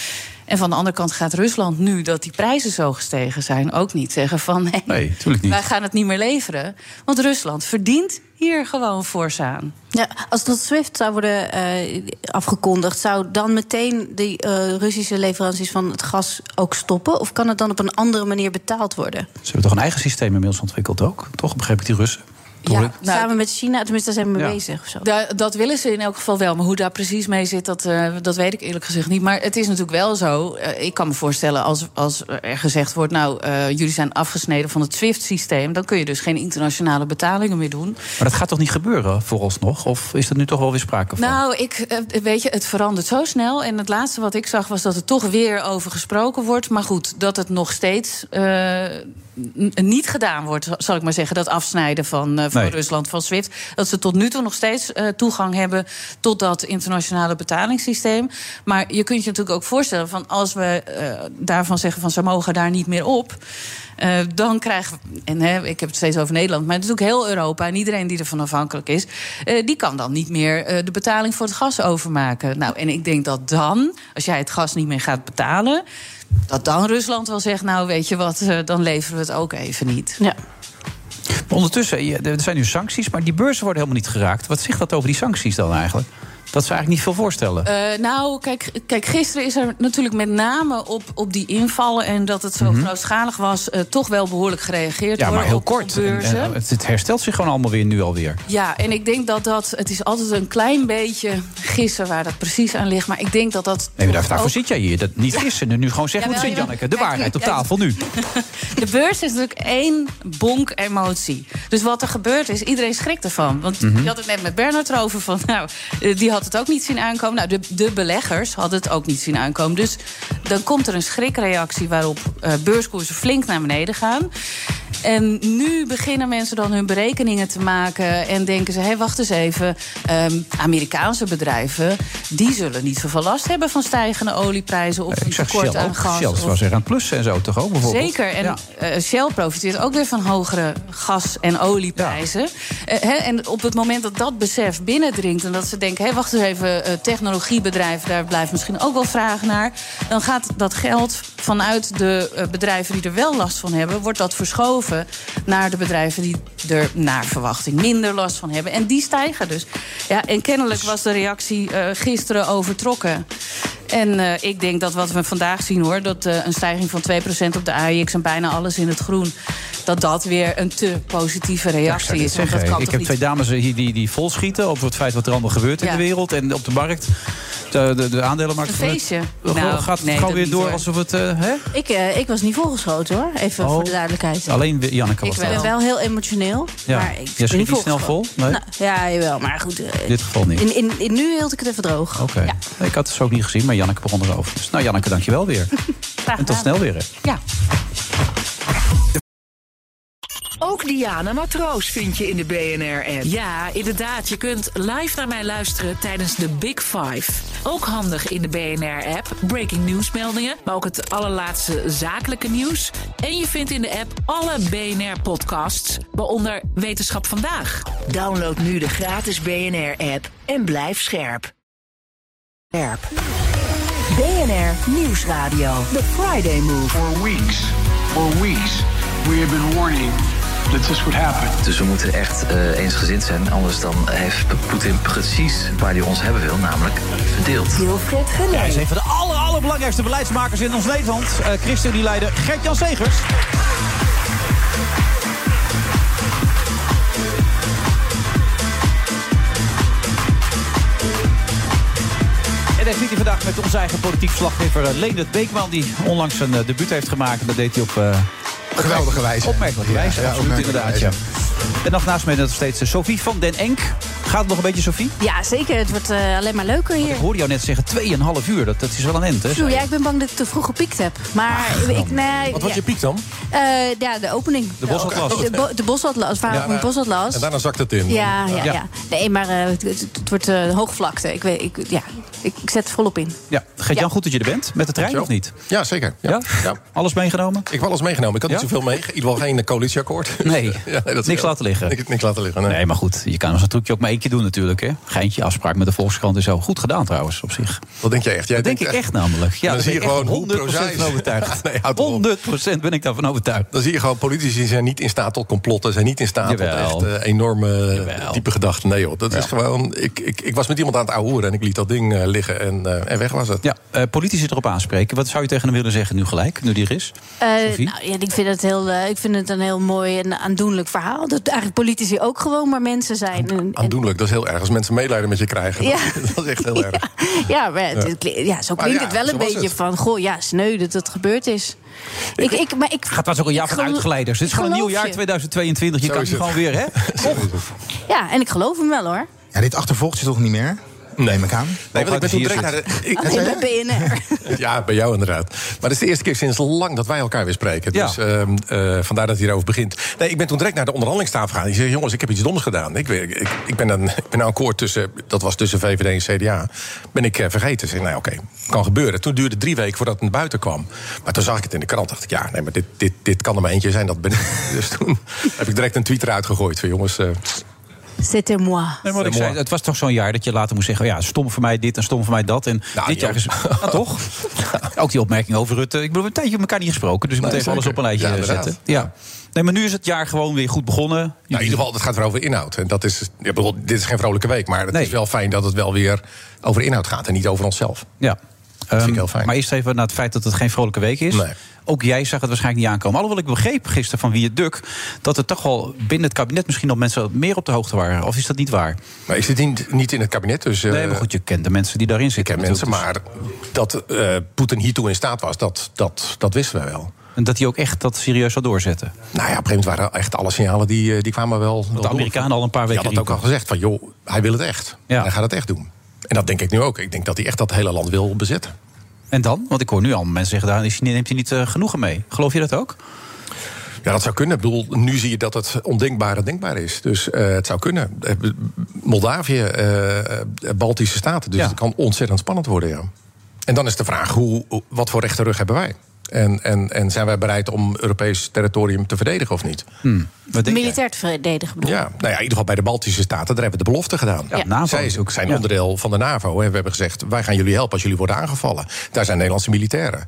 En van de andere kant gaat Rusland nu dat die prijzen zo gestegen zijn ook niet zeggen van nee, Nee, natuurlijk niet. wij gaan het niet meer leveren. Want Rusland verdient hier gewoon fors aan. Ja, als dat SWIFT zou worden eh, afgekondigd, zou dan meteen die eh, Russische leveranties van het gas ook stoppen? Of kan het dan op een andere manier betaald worden? Ze hebben toch een eigen systeem inmiddels ontwikkeld ook? Toch begreep ik die Russen? Ik? Nou, Samen met China, tenminste, daar zijn we mee Ja. bezig. Of zo. Da- dat willen ze in elk geval wel. Maar hoe daar precies mee zit, dat, eh, dat weet ik eerlijk gezegd niet. Maar het is natuurlijk wel zo. eh, ik kan me voorstellen als, als er gezegd wordt... nou, eh, jullie zijn afgesneden van het SWIFT-systeem... dan kun je dus geen internationale betalingen meer doen. Maar dat gaat toch niet gebeuren vooralsnog? Of is er nu toch wel weer sprake van? Nou, ik, weet je, het verandert zo snel. En het laatste wat ik zag was dat er toch weer over gesproken wordt. Maar goed, dat het nog steeds eh, niet gedaan wordt, zal ik maar zeggen. Dat afsnijden van, van Nee. Rusland van SWIFT. Dat ze tot nu toe nog steeds eh, toegang hebben tot dat internationale betalingssysteem. Maar je kunt je natuurlijk ook voorstellen van als we eh, daarvan zeggen van ze mogen daar niet meer op. eh, dan krijgen we, en hè, ik heb het steeds over Nederland, maar natuurlijk heel Europa en iedereen die ervan afhankelijk is, eh, die kan dan niet meer eh, de betaling voor het gas overmaken. Nou, en ik denk dat dan, als jij het gas niet meer gaat betalen, dat dan Rusland wel zegt, nou weet je wat, eh, dan leveren we het ook even niet. Ja. Ondertussen, er zijn nu sancties, maar die beurzen worden helemaal niet geraakt. Wat zegt dat over die sancties dan eigenlijk? Dat ze eigenlijk niet veel voorstellen. Eh, nou, kijk, kijk, gisteren is er natuurlijk met name op, op die invallen en dat het zo Mhm. grootschalig was, eh, toch wel behoorlijk gereageerd. ja, hoor, maar heel op- kort. Op En- beurzen. en het, het herstelt zich gewoon allemaal weer nu alweer. Ja, en ik denk dat dat. Het is altijd een klein beetje gissen waar dat precies aan ligt. Maar ik denk dat dat. Nee, daarvoor ook- zit jij hier. Dat niet gissen. Nu gewoon zeggen hoe het zit, Janneke. De waarheid op tafel nu. [LAUGHS] De beurs is natuurlijk één bonk emotie. Dus wat er gebeurt is, iedereen schrikt ervan. Want Mhm. je had het net met Bernard erover van... nou, eh, die had het ook niet zien aankomen. Nou, de, de beleggers hadden het ook niet zien aankomen. Dus dan komt er een schrikreactie... waarop eh, beurskoersen flink naar beneden gaan. En nu beginnen mensen dan hun berekeningen te maken... en denken ze, hé, wacht eens even... ehm, Amerikaanse bedrijven, die zullen niet zoveel last hebben... van stijgende olieprijzen of een Ik zag tekort aan gas. Shell was er aan plussen en zo toch ook bijvoorbeeld? Zeker. En Ja. eh, Shell profiteert ook weer van hogere gas- en olieprijzen. Eh, en op het moment dat dat besef binnendringt... en dat ze denken, hé, wacht even, eh, technologiebedrijven... daar blijft misschien ook wel vraag naar... dan gaat dat geld vanuit de eh, bedrijven die er wel last van hebben... wordt dat verschoven naar de bedrijven die er naar verwachting minder last van hebben. En die stijgen dus. Ja, en kennelijk was de reactie eh, gisteren overtrokken. En ik denk dat wat we vandaag zien hoor, dat een stijging van 2% op de AIX en bijna alles in het groen, dat dat weer een te positieve Ja, ik reactie is. Want dat kan Ik heb niet? twee dames hier die, die vol schieten over het feit wat er allemaal gebeurt in Ja. de wereld en op de markt. De, de, de aandelenmarkt. Een feestje. Gewoon- Nou, gaat het nee, gewoon weer door hoor. alsof het. eh, hè? Ik, eh, ik was niet volgeschoten hoor, even Oh. voor de duidelijkheid. Alleen Janneke was Ik ben wel heel emotioneel, Ja. maar ik Jij niet snel vol? Nee? Nou, ja, jawel, maar goed. eh, In dit geval niet. In, in, in, nu hield ik het even droog. Oké. Nee, Ik had het zo ook niet gezien, maar Janneke begon erover. Dus, nou, Janneke, dankjewel weer. [LAUGHS] En tot snel weer. Hè. Ja. Ook Diana Matroos vind je in de BNR-app. Ja, inderdaad. Je kunt live naar mij luisteren tijdens de Big Five. Ook handig in de BNR-app. Breaking nieuwsmeldingen, maar ook het allerlaatste zakelijke nieuws. En je vindt in de app alle BNR-podcasts, waaronder Wetenschap Vandaag. Download nu de gratis BNR-app en blijf scherp. Scherp. BNR Nieuwsradio. The Friday Move. For weeks, for weeks, we have been warning this would happen. Dus we moeten echt eh, eensgezind zijn. Anders dan heeft Poetin precies waar hij ons hebben wil, namelijk verdeeld. Wilfred Ja, hij is Genee. een van de aller, allerbelangrijkste beleidsmakers in ons Nederland. Uh, ChristenUnie-leider Gert-Jan Segers. En daar zit hij vandaag met onze eigen politiek verslaggever uh, Leendert Beekman... die onlangs een uh, debuut heeft gemaakt. Dat deed hij op... Uh, Geweldige wijze. Opmerkelijke wijze, Ja, ja, absoluut inderdaad. wijze. Ja. En nog naast mij nog steeds uh, Sophie van den Enk. Gaat het nog een beetje, Sophie? Ja, zeker. Het wordt eh, alleen maar leuker hier. Ik hoorde jou net zeggen 2,5 uur. Dat, dat is wel een end, hè? Pjoe, ja, ik ben bang dat ik te vroeg gepiekt heb. Maar ik, nee, Wat was ja. je piek dan? Eh, ja, de opening. De Bosatlas. De, bo de Bosatlas, Ja, ja, Bosatlas. En daarna zakt het in. Ja, ja, Ja. ja. Nee, maar eh, het, het- het wordt eh, hoogvlakte. Ik, weet, ik, ja, ik, ik zet er volop in. Ja, Gert-Jan, Ja. goed dat je er bent. Met de trein of niet? Ja, zeker. Ja. Ja? Ja. Alles meegenomen? Ik heb alles meegenomen. Ik had Ja? niet zoveel mee. In ieder geval geen coalitieakkoord. [LAUGHS] Nee, [LAUGHS] Ja, nee, dat niks laten liggen. Niks, niks laten liggen. Nee. Nee, maar goed, je kan als een trucje ook maar één je doen natuurlijk, hè? Geintje, afspraak met de Volkskrant en zo. Goed gedaan trouwens, op zich. Wat denk jij echt? Jij dat denk denkt ik echt namelijk. Ja, dan zie je gewoon hoe 100% prozaïs- van overtuigd. [LAUGHS] Nee, houd toch op. 100% ben ik daarvan overtuigd. Dan zie je gewoon, politici zijn niet in staat tot complotten. Zijn niet in staat Jawel. tot echt eh, enorme diepe gedachten. Nee joh, dat is gewoon... Ik, ik, ik was met iemand aan het ouwehoeren en ik liet dat ding eh, liggen en, eh, en weg was het. Ja, eh, politici erop aanspreken. Wat zou je tegen hem willen zeggen nu gelijk, nu die er is? Eh, Sophie? nou, ja, ik, vind het heel, eh, ik vind het een heel mooi en aandoenlijk verhaal. Dat eigenlijk politici ook gewoon maar mensen zijn. En- en- Aandoenlijk, dat is heel erg. Als mensen medelijden met je krijgen, Ja. [LAUGHS] dat is echt heel erg. ja, maar het- Ja. het zo klinkt ja, het wel een beetje het. van... goh, ja, sneu dat het gebeurd is. Ik, ik, maar ik, Het was ook een jaar van uitgeleiders. Dit is gewoon een nieuw jaar je. 2022. Je Zo kan het. gewoon weer, hè? [LAUGHS] Ja, en ik geloof hem wel hoor. Ja, dit achtervolgt je toch niet meer? Neem ik aan. Nee, want ik ben toen direct naar de... ik- Alleen bij BNR. Ja, bij jou inderdaad. Maar het is de eerste keer sinds lang dat wij elkaar weer spreken. Ja. Dus ehm, eh, vandaar dat hij erover begint. Nee, ik ben toen direct naar de onderhandelingstafel gegaan. Ik zei, jongens, ik heb iets doms gedaan. Ik, weet- ik, ik ben een, ik ben een akkoord tussen, dat was tussen VVD en CDA, ben ik eh, vergeten. Ik zei, nou oké, kan gebeuren. Toen duurde het drie weken voordat het naar buiten kwam. Maar toen zag ik het in de krant. dacht ik, ja, nee, maar dit, dit, dit kan er maar eentje zijn. Dat ben ik. [LAUGHS] Dus toen heb ik direct een tweet eruit gegooid. Van jongens, eh, C'était moi. Nee, maar wat ik zei, het was toch zo'n jaar dat je later moest zeggen... oh ja, stom voor mij dit en stom voor mij dat. En Nou, dit jaar is... Ja, toch? [LAUGHS] Ook die opmerking over Rutte. Ik bedoel, we hebben een tijdje met elkaar niet gesproken... dus ik moet even alles op een lijstje Ja, inderdaad. zetten. Ja. Nee, maar nu is het jaar gewoon weer goed begonnen. Nou, in ieder geval, het gaat weer over inhoud. En dat is, ik bedoel, dit is geen vrolijke week, maar het is wel fijn dat het wel weer over inhoud gaat en niet over onszelf. Ja. Dat vind ik heel fijn. Maar eerst even naar het feit dat het geen vrolijke week is. Nee. Ook jij zag het waarschijnlijk niet aankomen. Alhoewel ik begreep gisteren van Wie het Duk... dat er toch wel binnen het kabinet misschien nog mensen meer op de hoogte waren. Of is dat niet waar? Maar ik zit niet, niet in het kabinet, dus... nee, maar goed, je kent de mensen die daarin Ik zitten. ken mensen, natuurlijk. maar dat eh, Poetin hiertoe in staat was, dat, dat, dat wisten we wel. En dat hij ook echt dat serieus zou doorzetten. Nou ja, op een gegeven moment waren echt alle signalen die, eh, die kwamen wel. wel de Amerikanen door. al een paar weken hadden het ook al gezegd van, joh, hij wil het echt. Ja. Hij gaat het echt doen. En dat denk ik nu ook. Ik denk dat hij echt dat hele land wil bezetten. En dan? Want ik hoor nu al mensen zeggen, daar neemt hij niet eh, genoegen mee. Geloof je dat ook? Ja, dat zou kunnen. Ik bedoel, nu zie je dat het ondenkbare denkbaar is. Dus eh, het zou kunnen. Eh, Moldavië, Baltische Staten. Dus Ja. het kan ontzettend spannend worden, ja. En dan is de vraag, hoe, wat voor rechte rug hebben wij? En, en, en zijn wij bereid om Europees territorium te verdedigen of niet? Hmm. Militair te verdedigen bedoel ik. Ja, nou ja, in ieder geval bij de Baltische Staten, daar hebben we de belofte gedaan. Ja, NAVO Zij is ook- zijn ja. onderdeel van de NAVO. En we hebben gezegd, wij gaan jullie helpen als jullie worden aangevallen. Daar zijn Nederlandse militairen.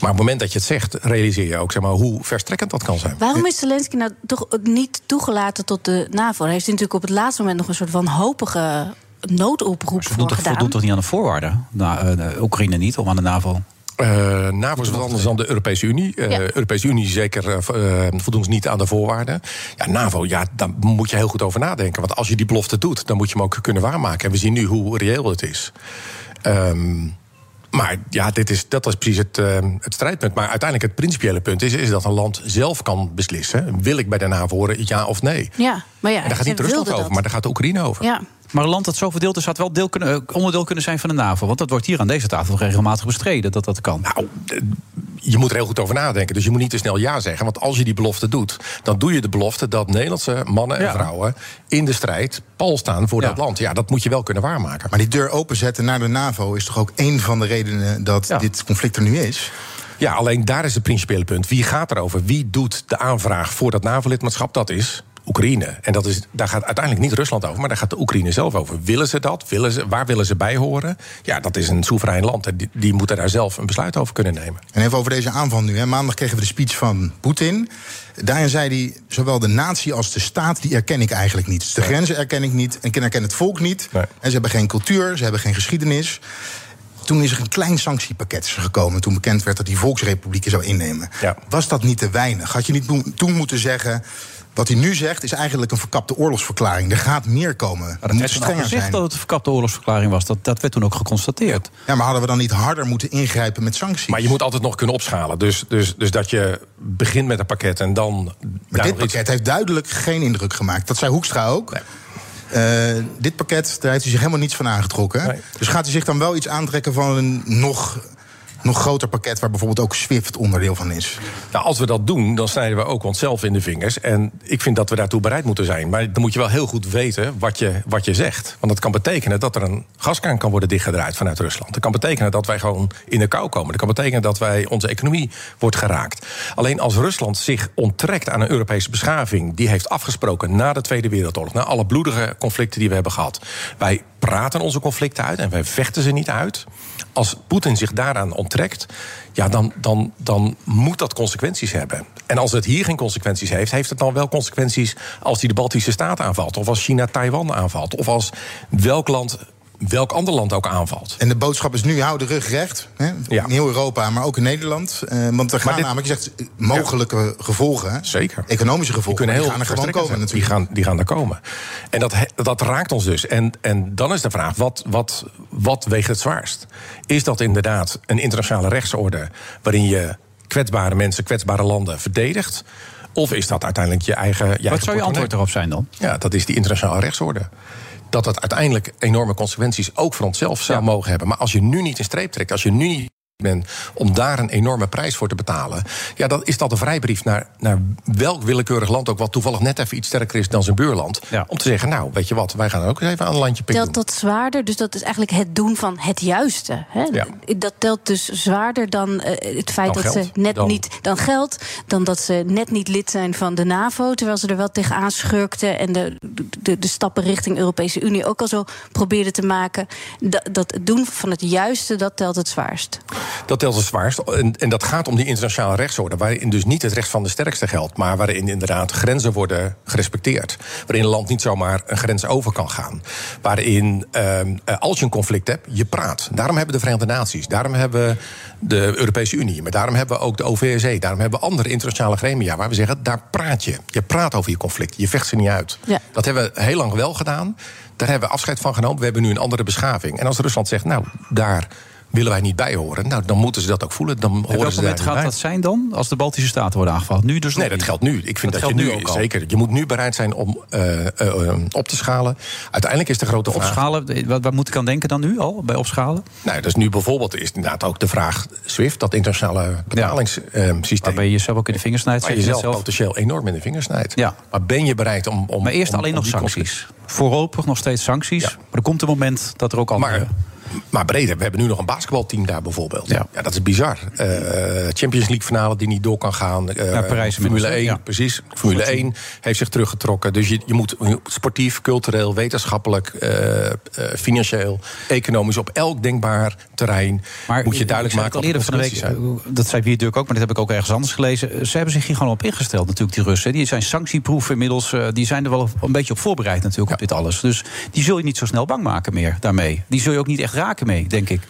Maar op het moment dat je het zegt, realiseer je ook zeg maar, hoe verstrekkend dat kan zijn. Waarom is Zelensky nou toch ook niet toegelaten tot de NAVO? Daar heeft hij natuurlijk op het laatste moment nog een soort van hopige noodoproep voor gedaan. voldoet toch niet aan de voorwaarden? Nou, eh, de Oekraïne niet, om aan de NAVO. Eh NAVO is wat anders dan de Europese Unie. Eh Ja. Europese Unie zeker eh, v- eh, voldoen ze niet aan de voorwaarden. Ja, NAVO, ja, daar moet je heel goed over nadenken. Want als je die belofte doet, dan moet je hem ook kunnen waarmaken. En we zien nu hoe reëel het is. Ehm, maar ja, dit is, dat is precies het, eh, het strijdpunt. Maar uiteindelijk het principiële punt is, is dat een land zelf kan beslissen... wil ik bij de NAVO horen, ja of nee? Ja, maar ja, en daar gaat niet Rusland over, dat. maar daar gaat de Oekraïne over. Ja. Maar een land dat zo verdeeld is, had wel deel kunnen, eh, onderdeel kunnen zijn van de NAVO. Want dat wordt hier aan deze tafel regelmatig bestreden, dat dat kan. Nou, je moet er heel goed over nadenken. Dus je moet niet te snel ja zeggen. Want als je die belofte doet, dan doe je de belofte dat Nederlandse mannen en Ja. vrouwen in de strijd pal staan voor Ja. dat land. Ja, dat moet je wel kunnen waarmaken. Maar die deur openzetten naar de NAVO is toch ook één van de redenen dat dit conflict er nu is? Ja, alleen daar is het principiële punt. Wie gaat erover? Wie doet de aanvraag voor dat NAVO-lidmaatschap? Dat is Oekraïne. En dat is, daar gaat uiteindelijk niet Rusland over, maar daar gaat de Oekraïne zelf over. Willen ze dat? Willen ze, waar willen ze bij horen? Ja, dat is een soeverein land. En die, die moeten daar zelf een besluit over kunnen nemen. En even over deze aanval nu. Hè. Maandag kregen we de speech van Poetin. Daarin zei hij, zowel de natie als de staat, die erken ik eigenlijk niet. Dus de grenzen erken ik niet, en ik erken het volk niet. En ze hebben geen cultuur, ze hebben geen geschiedenis. Toen is er een klein sanctiepakket gekomen. Toen bekend werd dat die volksrepublieken zou innemen. Was dat niet te weinig? Had je niet toen moeten zeggen... Wat hij nu zegt is eigenlijk een verkapte oorlogsverklaring. Er gaat meer komen. Maar Er dat moet strenger gezegd zijn. dat het een verkapte oorlogsverklaring was. Dat, dat werd toen ook geconstateerd. Ja, maar hadden we dan niet harder moeten ingrijpen met sancties? Maar je moet altijd nog kunnen opschalen. Dus, dus, dus dat je begint met een pakket en dan. Maar dit iets- pakket heeft duidelijk geen indruk gemaakt. Dat zei Hoekstra ook. Eh, dit pakket, daar heeft hij zich helemaal niets van aangetrokken. Dus gaat hij zich dan wel iets aantrekken van een nog nog groter pakket waar bijvoorbeeld ook SWIFT onderdeel van is? Nou, als we dat doen, dan snijden we ook onszelf in de vingers. En ik vind dat we daartoe bereid moeten zijn. Maar dan moet je wel heel goed weten wat je, wat je zegt. Want dat kan betekenen dat er een gaskraan kan worden dichtgedraaid vanuit Rusland. Dat kan betekenen dat wij gewoon in de kou komen. Dat kan betekenen dat wij, onze economie wordt geraakt. Alleen als Rusland zich onttrekt aan een Europese beschaving... die heeft afgesproken na de Tweede Wereldoorlog... na alle bloedige conflicten die we hebben gehad... wij praten onze conflicten uit en wij vechten ze niet uit. Als Poetin zich daaraan onttrekt, ja, dan, dan, dan moet dat consequenties hebben. En als het hier geen consequenties heeft, heeft het dan wel consequenties als hij de Baltische Staten aanvalt, of als China Taiwan aanvalt, of als welk land welk ander land ook aanvalt. En de boodschap is nu, hou de rug recht. Hè? In heel Europa, maar ook in Nederland. Uh, want er gaan dit, namelijk, je zegt, mogelijke gevolgen. Zeker. Economische gevolgen. Die, die gaan er gewoon komen natuurlijk. Die gaan, die gaan er komen. En dat, dat raakt ons dus. En, en dan is de vraag, wat, wat, wat weegt het zwaarst? Is dat inderdaad een internationale rechtsorde... waarin je kwetsbare mensen, kwetsbare landen verdedigt... Of is dat uiteindelijk je eigen. Je Wat eigen zou je antwoord erop zijn dan? Ja, dat is die internationale rechtsorde dat dat uiteindelijk enorme consequenties ook voor onszelf zou mogen hebben. Maar als je nu niet een streep trekt, als je nu niet bent om daar een enorme prijs voor te betalen, ja, dan is dat een vrijbrief naar, naar welk willekeurig land ook wat toevallig net even iets sterker is dan zijn buurland. Om te zeggen, nou, weet je wat, wij gaan ook eens even aan een landje pikken. Telt dat zwaarder? Dus dat is eigenlijk het doen van het juiste. Hè? Ja. Dat telt dus zwaarder dan uh, het feit Dan dat geld. ze net Dan- niet dan geld, dan dat ze net niet lid zijn van de NAVO, terwijl ze er wel tegenaan schurkten en de, de, de stappen richting Europese Unie ook al zo probeerden te maken. Dat, dat het doen van het juiste, dat telt het zwaarst. Dat telt het zwaarst. En, en dat gaat om die internationale rechtsorde. Waarin dus niet het recht van de sterkste geldt. Maar waarin inderdaad grenzen worden gerespecteerd. Waarin een land niet zomaar een grens over kan gaan. Waarin ehm, eh, als je een conflict hebt, je praat. Daarom hebben de Verenigde Naties. Daarom hebben we de Europese Unie. Maar daarom hebben we ook de OVSE. Daarom hebben we andere internationale gremia. Waar we zeggen, daar praat je. Je praat over je conflict. Je vecht ze niet uit. Ja. Dat hebben we heel lang wel gedaan. Daar hebben we afscheid van genomen. We hebben nu een andere beschaving. En als Rusland zegt, nou, daar willen wij niet bij horen. Nou, dan moeten ze dat ook voelen. Dan En horen welk ze moment gaat bij. dat zijn dan? Als de Baltische Staten worden aangevallen? Nu dus Nee, dat niet. geldt nu. Ik vind dat, je nu ook al. zeker. Je moet nu bereid zijn om eh, eh, eh, op te schalen. Uiteindelijk is de grote vraag. Opschalen, wat, wat moet ik aan denken dan nu al bij opschalen? Nou, dus nu bijvoorbeeld is inderdaad ook de vraag SWIFT, dat internationale betalingssysteem. Waarbij je jezelf ook in de vingers snijdt. Waar je zelf potentieel enorm in de vingers snijdt. Ja. Maar ben je bereid om. om Maar eerst om- alleen om nog sancties. Voorlopig nog steeds sancties. Maar er komt een moment dat er ook andere... Maar, maar breder, we hebben nu nog een basketbalteam daar bijvoorbeeld. Ja, dat is bizar. Eh, Champions League finale die niet door kan gaan. Eh, Ja, Parijs Formule inmiddels, 1, ja. precies. Formule 1 heeft zich teruggetrokken. Dus je, je moet sportief, cultureel, wetenschappelijk, eh, financieel, economisch... op elk denkbaar terrein moet je duidelijk maken... al eerder de van de week, zijn. dat zei Wierduk ook, maar dat heb ik ook ergens anders gelezen. Ze hebben zich hier gewoon op ingesteld, natuurlijk, die Russen. Die zijn sanctieproef inmiddels. Die zijn er wel een beetje op voorbereid, natuurlijk, op dit alles. Dus die zul je niet zo snel bang maken meer daarmee. Die zul je ook niet echt raken mee, denk ik.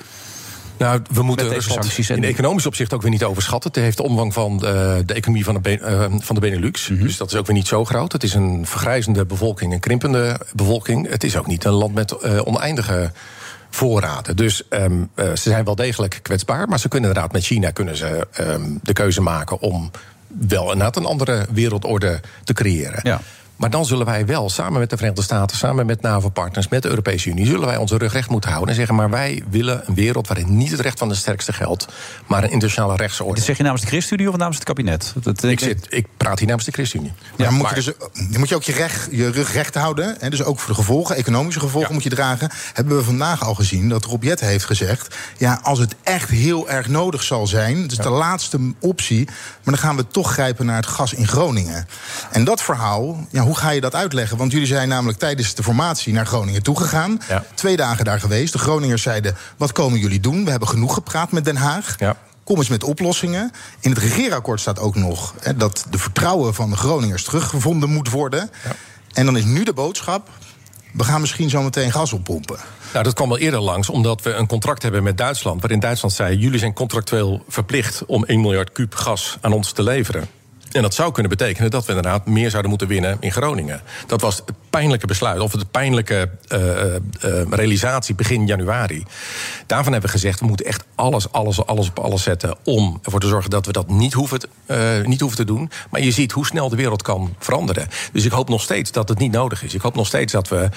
Nou, we moeten Rusland en- in economisch opzicht ook weer niet overschatten. Het heeft de omvang van de, de economie van de, Ben- eh, van de Benelux. Mhm. Dus dat is ook weer niet zo groot. Het is een vergrijzende bevolking, een krimpende bevolking. Het is ook niet een land met eh, oneindige voorraden. Dus ehm, eh, ze zijn wel degelijk kwetsbaar. Maar ze kunnen inderdaad met China kunnen ze, ehm, de keuze maken om wel inderdaad een andere wereldorde te creëren. Ja. Maar dan zullen wij wel samen met de Verenigde Staten, samen met NAVO-partners, met de Europese Unie, zullen wij onze rug recht moeten houden en zeggen: maar wij willen een wereld waarin niet het recht van de sterkste geldt, maar een internationale rechtsorde. Dit zeg je namens de ChristenUnie of namens het kabinet? Dat, Ik, zit, ik praat hier namens de ChristenUnie. Ja, dan moet maar- je, dus, dan moet je ook je, recht, je rug recht houden. Hè, dus ook voor de gevolgen, economische gevolgen moet je dragen. Hebben we vandaag al gezien dat Rob Jet heeft gezegd... ja, als het echt heel erg nodig zal zijn... het is de laatste optie... maar dan gaan we toch grijpen naar het gas in Groningen. En dat verhaal, ja, hoe ga je dat uitleggen? Want jullie zijn namelijk tijdens de formatie naar Groningen toegegaan. Ja. Twee dagen daar geweest. De Groningers zeiden, wat komen jullie doen? We hebben genoeg gepraat met Den Haag. Ja. Kom eens met oplossingen. In het regeerakkoord staat ook nog hè, dat de vertrouwen van de Groningers teruggevonden moet worden. En dan is nu de boodschap: we gaan misschien zo meteen gas oppompen. Nou, dat kwam al eerder langs, omdat we een contract hebben met Duitsland. waarin Duitsland zei: jullie zijn contractueel verplicht om 1 miljard kuub gas aan ons te leveren. En dat zou kunnen betekenen dat we inderdaad meer zouden moeten winnen in Groningen. Dat was pijnlijke besluit, of het pijnlijke eh, eh, realisatie begin januari. Daarvan hebben we gezegd, we moeten echt alles, alles, alles op alles zetten om ervoor te zorgen dat we dat niet hoeven, eh, niet hoeven te doen. Maar je ziet hoe snel de wereld kan veranderen. Dus ik hoop nog steeds dat het niet nodig is. Ik hoop nog steeds dat we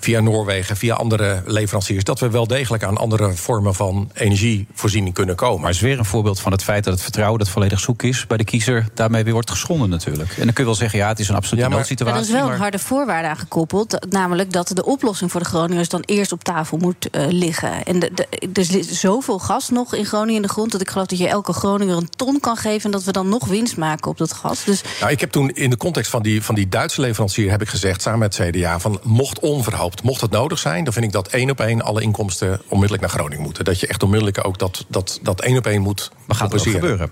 via Noorwegen, via andere leveranciers, dat we wel degelijk aan andere vormen van energievoorziening kunnen komen. Maar het is weer een voorbeeld van het feit dat het vertrouwen dat volledig zoek is bij de kiezer, daarmee weer wordt geschonden natuurlijk. En dan kun je wel zeggen, ja, het is een absolute Maar noodsituatie. er is wel maar- een harde voorwaarde aan gekoppeld. Namelijk dat de oplossing voor de Groningers dan eerst op tafel moet eh, liggen. En de, de- er zit zoveel gas nog in Groningen in de grond. dat ik geloof dat je elke Groninger een ton kan geven. en dat we dan nog winst maken op dat gas. Dus Nou, ik heb toen in de context van die, van die Duitse leverancier heb ik gezegd, samen met het CDA, van mocht onverhoopt, mocht het nodig zijn, dan vind ik dat één op één alle inkomsten onmiddellijk naar Groningen moeten. Dat je echt onmiddellijk ook dat, dat, dat één op één moet Maar gaat dat compenseren. gebeuren?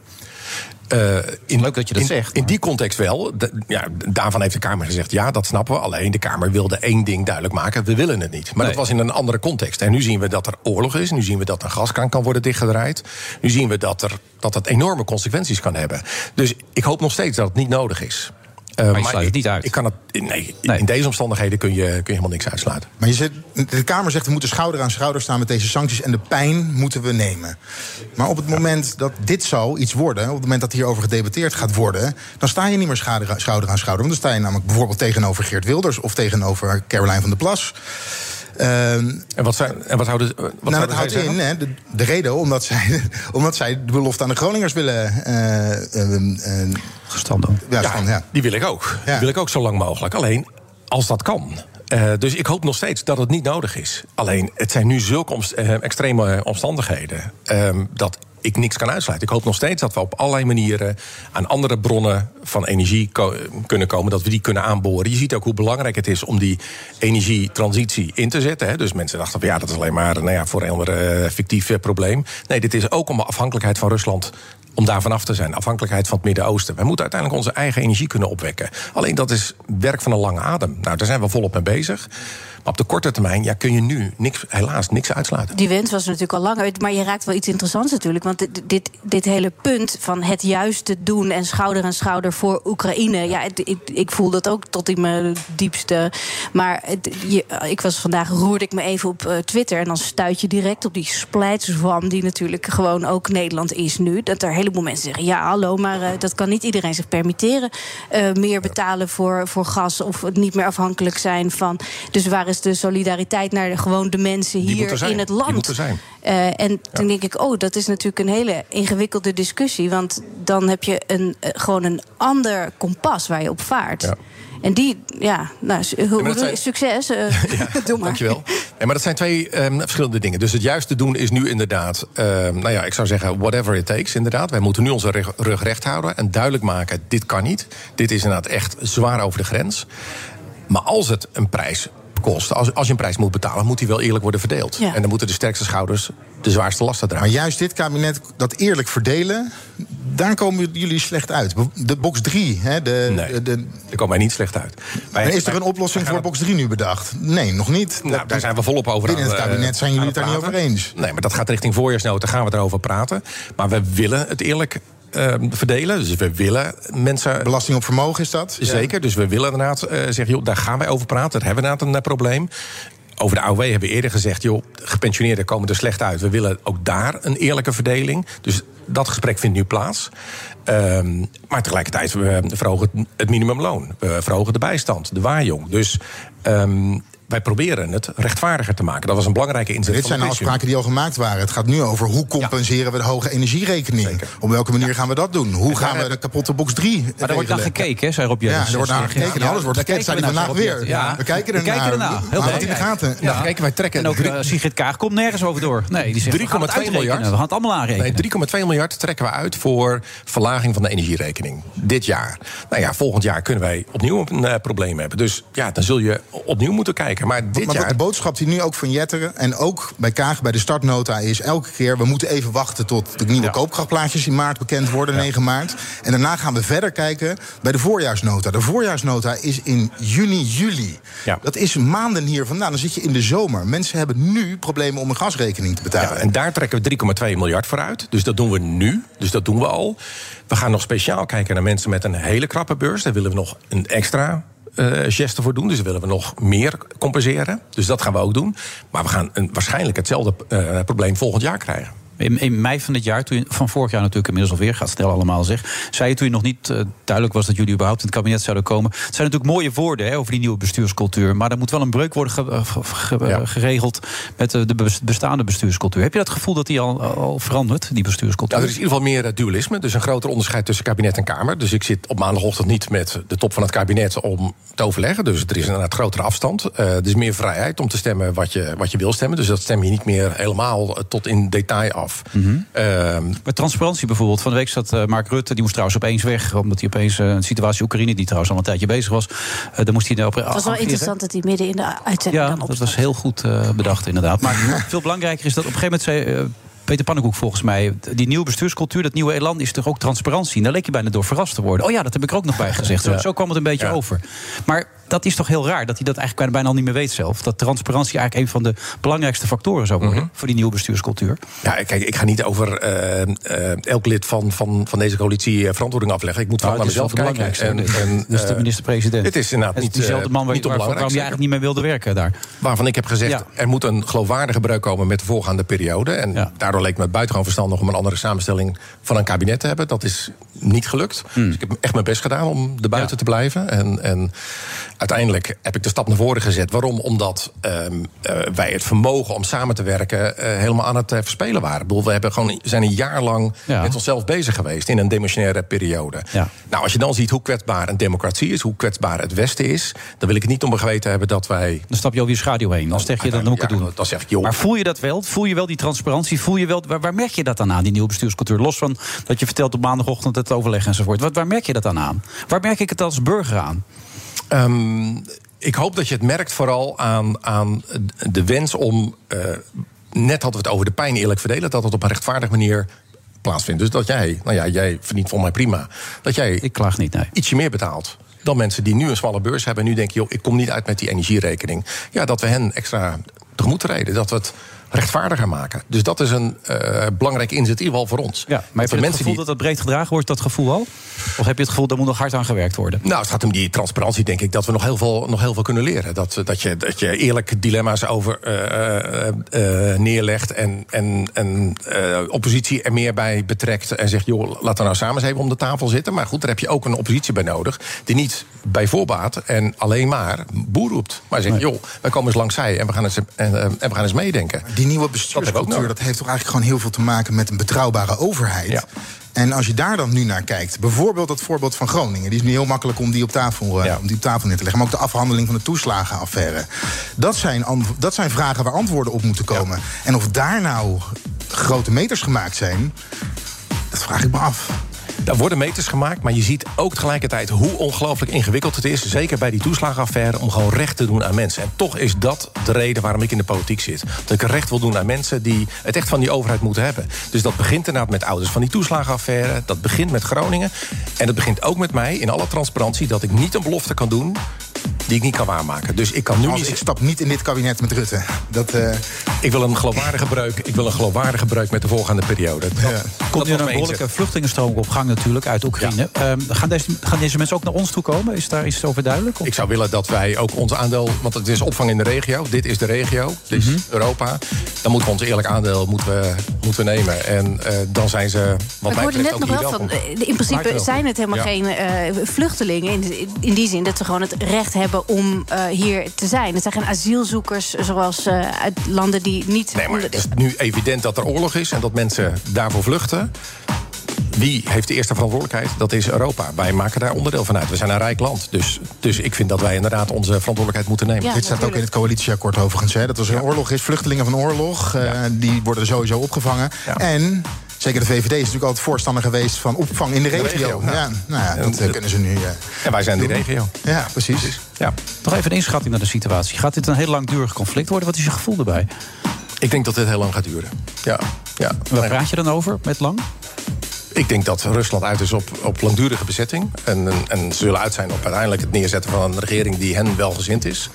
Eh, in, Leuk dat je dat in, zegt, In die context wel. De- ja, daarvan heeft de Kamer gezegd: ja, dat snappen we. Alleen de Kamer wilde één ding duidelijk maken: we willen het niet. Maar Nee. dat was in een andere context. En nu zien we dat er oorlog is. Nu zien we dat een gaskraan kan worden dichtgedraaid. Nu zien we dat, er, dat het enorme consequenties kan hebben. Dus ik hoop nog steeds dat het niet nodig is. Eh, Maar je sluit het niet uit. Ik kan het, nee, in deze omstandigheden kun je, kun je helemaal niks uitsluiten. Maar je zit, de Kamer zegt we moeten schouder aan schouder staan met deze sancties en de pijn moeten we nemen. Maar op het moment dat dit zou iets worden, op het moment dat hierover gedebatteerd gaat worden, dan sta je niet meer schouder, schouder aan schouder. Want dan sta je namelijk bijvoorbeeld tegenover Geert Wilders of tegenover Caroline van der Plas. Ehm, En wat, zijn, en wat houden, wat nou, dat zij houdt zeggen? in, hè, de, de reden omdat zij, [LAUGHS] omdat zij de belofte aan de Groningers willen. eh, eh, eh, Gestand doen. Ja, Ja, stand, ja. Die wil ik ook. Die wil ik ook zo lang mogelijk. Alleen als dat kan. Eh, dus ik hoop nog steeds dat het niet nodig is. Alleen het zijn nu zulke omst- eh, extreme omstandigheden. ehm, dat ik niks kan uitsluiten. Ik hoop nog steeds dat we op allerlei manieren aan andere bronnen van energie kunnen komen. Dat we die kunnen aanboren. Je ziet ook hoe belangrijk het is om die energietransitie in te zetten. Hè. Dus mensen dachten van ja, dat is alleen maar nou ja, voor een ander eh, fictief eh, probleem. Nee, dit is ook om de afhankelijkheid van Rusland om daar vanaf te zijn. Afhankelijkheid van het Midden-Oosten. Wij moeten uiteindelijk onze eigen energie kunnen opwekken. Alleen dat is werk van een lange adem. Nou, daar zijn we volop mee bezig. Op de korte termijn ja, kun je nu niks, helaas niks uitsluiten. Die wens was natuurlijk al langer. Maar je raakt wel iets interessants natuurlijk. Want dit, dit, hele punt van het juiste doen en schouder aan schouder voor Oekraïne. Ja, ik, ik voel dat ook tot in mijn diepste. Maar ik was vandaag roerde ik me even op eh, Twitter. En dan stuit je direct op die splijtswam. Die natuurlijk gewoon ook Nederland is nu. Dat er een heleboel mensen zeggen: ja, hallo, maar eh, dat kan niet iedereen zich permitteren. eh, meer betalen voor, voor gas of niet meer afhankelijk zijn van. Dus waar is de solidariteit naar de, gewoon de mensen hier er in het land? Eh, en toen denk ik, oh, dat is natuurlijk een hele ingewikkelde discussie. Want dan heb je een, eh, gewoon een ander kompas waar je op vaart. En die, ja, nou, zijn- succes. eh, [LAUGHS] [LAUGHS] doe maar. Dankjewel. Ja, maar dat zijn twee ehm, verschillende dingen. Dus het juiste doen is nu inderdaad, ehm, nou ja, ik zou zeggen, whatever it takes, inderdaad. Wij moeten nu onze rug, rug recht houden en duidelijk maken: dit kan niet. Dit is inderdaad echt zwaar over de grens. Maar als het een prijs kost, als, als je een prijs moet betalen, moet die wel eerlijk worden verdeeld. Ja. En dan moeten de sterkste schouders de zwaarste lasten dragen. Maar juist dit kabinet, dat eerlijk verdelen, daar komen jullie slecht uit. De box 3, hè, de, Nee, de, de, daar komen wij niet slecht uit. Wij- En is er een oplossing voor box 3 nu bedacht? Nee, nog niet. Nou, daar zijn we volop over Binnen aan, het eh, kabinet zijn jullie het daar niet over eens. Nee, maar dat gaat richting voorjaarsnota, gaan we erover praten. Maar we willen het eerlijk eh, verdelen. Dus we willen mensen... Belasting op vermogen is dat? Zeker, dus we willen inderdaad eh, zeggen... Joh, daar gaan wij over praten, daar hebben we inderdaad een eh, probleem. Over de AOW hebben we eerder gezegd... joh, gepensioneerden komen er slecht uit. We willen ook daar een eerlijke verdeling. Dus dat gesprek vindt nu plaats. Ehm, maar tegelijkertijd, we verhogen het, minimumloon. We verhogen de bijstand, de waaijong. Dus ehm, wij proberen het rechtvaardiger te maken. Dat was een belangrijke inzet Dit van zijn de afspraken die al gemaakt waren. Het gaat nu over hoe compenseren we de hoge energierekening. Op welke manier gaan we dat doen? Hoe gaan we de kapotte box 3 Maar daar wordt naar gekeken, hè, zei Rob Ja, Jezus. er wordt naar gekeken. En alles wordt gekeken. Zei hij vandaag weer. Ja. We kijken We ernaar. kijken ernaar. Heel het in de gaten. Ja. Kijken, wij trekken En ook eh, Sigrid Kaag komt nergens over door. Nee, die zegt, we gaan het 3,2 uitrekenen. miljard. We gaan het allemaal aanrekenen. Nee, 3,2 miljard trekken we uit voor verlaging van de energierekening. Dit jaar. Nou ja, volgend jaar kunnen wij opnieuw een eh, probleem hebben. Dus ja, dan zul je opnieuw moeten kijken. Maar dit maar jaar. de boodschap die nu ook van Jetteren en ook bij Kaag bij de startnota is elke keer... we moeten even wachten tot de nieuwe koopkrachtplaatjes in maart bekend worden, 9 maart. En daarna gaan we verder kijken bij de voorjaarsnota. De voorjaarsnota is in juni, juli. Dat is maanden hier vandaan. Dan zit je in de zomer. Mensen hebben nu problemen om een gasrekening te betalen. Ja, en daar trekken we 3,2 miljard voor uit. Dus dat doen we nu. Dus dat doen we al. We gaan nog speciaal kijken naar mensen met een hele krappe beurs. Daar willen we nog een extra eh, gesten voor doen. Dus willen we nog meer compenseren. Dus dat gaan we ook doen. Maar we gaan een, waarschijnlijk hetzelfde eh, probleem volgend jaar krijgen. In, in mei van dit jaar, toen je, van vorig jaar natuurlijk inmiddels alweer, gaat snel allemaal zeg. Zei je toen je nog niet eh, duidelijk was dat jullie überhaupt in het kabinet zouden komen. Het zijn natuurlijk mooie woorden hè, over die nieuwe bestuurscultuur. Maar er moet wel een breuk worden ge- ge- ge- geregeld met de, de bes- bestaande bestuurscultuur. Heb je dat gevoel dat die al, al verandert, die bestuurscultuur? Nou, er is in ieder geval meer eh, dualisme. Dus een groter onderscheid tussen kabinet en Kamer. Dus ik zit op maandagochtend niet met de top van het kabinet om te overleggen. Dus er is inderdaad grotere afstand. Eh, er is meer vrijheid om te stemmen wat je, wat je wil stemmen. Dus dat stem je niet meer helemaal eh, tot in detail af. Ehm, Met transparantie bijvoorbeeld. Van de week zat eh, Mark Rutte, die moest trouwens opeens weg. Omdat hij opeens eh, een situatie Oekraïne, die trouwens al een tijdje bezig was. eh, dan moest hij op. Het was wel interessant dat hij midden in de uitzending Ja, dan op. dat was heel goed bedacht inderdaad. Maar [LAUGHS] veel belangrijker is dat op een gegeven moment zei... Peter Pannenkoek volgens mij, die nieuwe bestuurscultuur, dat nieuwe elan is toch ook transparantie. En daar leek je bijna door verrast te worden. Oh ja, dat heb ik er ook nog bij gezegd. Zo, Ja. zo kwam het een beetje over. Maar dat is toch heel raar dat hij dat eigenlijk bijna al niet meer weet zelf. Dat transparantie eigenlijk een van de belangrijkste factoren zou worden voor die nieuwe bestuurscultuur. Ja, kijk, ik ga niet over eh, eh, elk lid van, van, van deze coalitie eh, verantwoording afleggen. Ik moet vooral Nou, naar mezelf kijken. belangrijkste. Dus de minister-president. Het is inderdaad niet, diezelfde man waar, niet waar- waarom je eigenlijk niet meer wilde werken daar. Waarvan ik heb gezegd, er moet een geloofwaardige breuk komen met de voorgaande periode. En daardoor leek me het buitengewoon verstandig om een andere samenstelling van een kabinet te hebben. Dat is niet gelukt. Hmm. Dus ik heb echt mijn best gedaan om er buiten te blijven. En, en uiteindelijk heb ik de stap naar voren gezet. Waarom? Omdat ehm, eh, wij het vermogen om samen te werken eh, helemaal aan het eh, verspelen waren. Ik bedoel, we hebben gewoon, zijn een jaar lang met onszelf bezig geweest in een demissionaire periode. Nou, als je dan ziet hoe kwetsbaar een democratie is, hoe kwetsbaar het Westen is, dan wil ik het niet om geweten hebben dat wij. Dan stap je over je schaduw heen. Dan zeg je dat ook ja, doen. Dan zeg ik, joh. Maar voel je dat wel? Voel je wel die transparantie? Voel je wel, waar, waar merk je dat dan aan, die nieuwe bestuurscultuur? Los van dat je vertelt op maandagochtend het overleg enzovoort. Wat, waar merk je dat dan aan? Waar merk ik het als burger aan? Ehm, ik hoop dat je het merkt vooral aan, aan de wens om. eh, net hadden we het over de pijn eerlijk verdelen, dat het op een rechtvaardige manier plaatsvindt. Dus dat jij, nou ja, jij verdient voor mij prima. Dat jij ik klaag niet, nee. ietsje meer betaalt. Dan mensen die nu een smalle beurs hebben en nu denken, joh, ik kom niet uit met die energierekening. Ja, dat we hen extra tegemoet treden. Dat we het rechtvaardiger maken. Dus dat is een eh belangrijk inzet, in ieder geval voor ons. Ja, maar heb je het gevoel dat dat breed gedragen wordt, dat gevoel al? Of heb je het gevoel, daar moet nog hard aan gewerkt worden? Nou, het gaat om die transparantie, denk ik, dat we nog heel veel, nog heel veel kunnen leren. Dat, dat, je, dat je eerlijk dilemma's over eh, eh, neerlegt en, en, en oppositie er meer bij betrekt. En zegt, joh, laten we nou samen eens even om de tafel zitten. Maar goed, daar heb je ook een oppositie bij nodig. Die niet bij voorbaat en alleen maar boer roept. Maar zegt, joh, wij komen eens langs zij en we gaan eens, en, en we gaan eens meedenken. Die nieuwe ook bestuurscultuur, dat heeft toch eigenlijk gewoon heel veel te maken met een betrouwbare overheid. En als je daar dan nu naar kijkt, bijvoorbeeld dat voorbeeld van Groningen, die is nu heel makkelijk om die op tafel, eh, om die op tafel neer te leggen. Maar ook de afhandeling van de toeslagenaffaire. Dat zijn, dat zijn vragen waar antwoorden op moeten komen. En of daar nou grote meters gemaakt zijn, dat vraag ik me af. Daar worden meters gemaakt, maar je ziet ook tegelijkertijd hoe ongelooflijk ingewikkeld het is, zeker bij die toeslagenaffaire, om gewoon recht te doen aan mensen. En toch is dat de reden waarom ik in de politiek zit. Dat ik recht wil doen aan mensen die het echt van die overheid moeten hebben. Dus dat begint inderdaad met ouders van die toeslagenaffaire, dat begint met Groningen. En dat begint ook met mij, in alle transparantie, dat ik niet een belofte kan doen die ik niet kan waarmaken. Dus ik kan nu Als niet. ik stap niet in dit kabinet met Rutte. Dat, eh, Ik wil een geloofwaardige breuk. Ik wil een geloofwaardige breuk met de volgende periode. Dat, Komt nu een behoorlijke vluchtelingenstroom op gang natuurlijk uit Oekraïne. Ehm, gaan, deze, gaan deze mensen ook naar ons toe komen? Is daar iets over duidelijk? Of? Ik zou willen dat wij ook ons aandeel, want het is opvang in de regio. Dit is de regio, dit is Mhm. Europa. Dan moeten we ons eerlijk aandeel moeten we, moeten we nemen. En eh, dan zijn ze, wat ik hoorde net nog wel van. eh, In principe zijn het helemaal geen eh, vluchtelingen. In, in die zin dat ze gewoon het recht hebben om eh, hier te zijn. Het zijn geen asielzoekers zoals eh, uit landen die niet. Nee, maar het is nu evident dat er oorlog is en dat mensen daarvoor vluchten. Wie heeft de eerste verantwoordelijkheid? Dat is Europa. Wij maken daar onderdeel van uit. We zijn een rijk land. Dus, dus ik vind dat wij inderdaad onze verantwoordelijkheid moeten nemen. Dit staat ook in het coalitieakkoord overigens. Hè, dat als er een oorlog is, vluchtelingen van oorlog, eh, die worden sowieso opgevangen. En zeker de VVD is natuurlijk altijd voorstander geweest van opvang in de De regio. ja. ja. nou ja, dat eh, kunnen ze nu. eh, En wij zijn die doen. regio. Ja, precies. Ja. Nog even een inschatting naar de situatie. Gaat dit een heel langdurig conflict worden? Wat is je gevoel erbij? Ik denk dat dit heel lang gaat duren. Ja. ja. Waar praat je dan over met lang? Ik denk dat Rusland uit is op, op langdurige bezetting. En, en, en ze zullen uit zijn op uiteindelijk het neerzetten van een regering die hen welgezind is.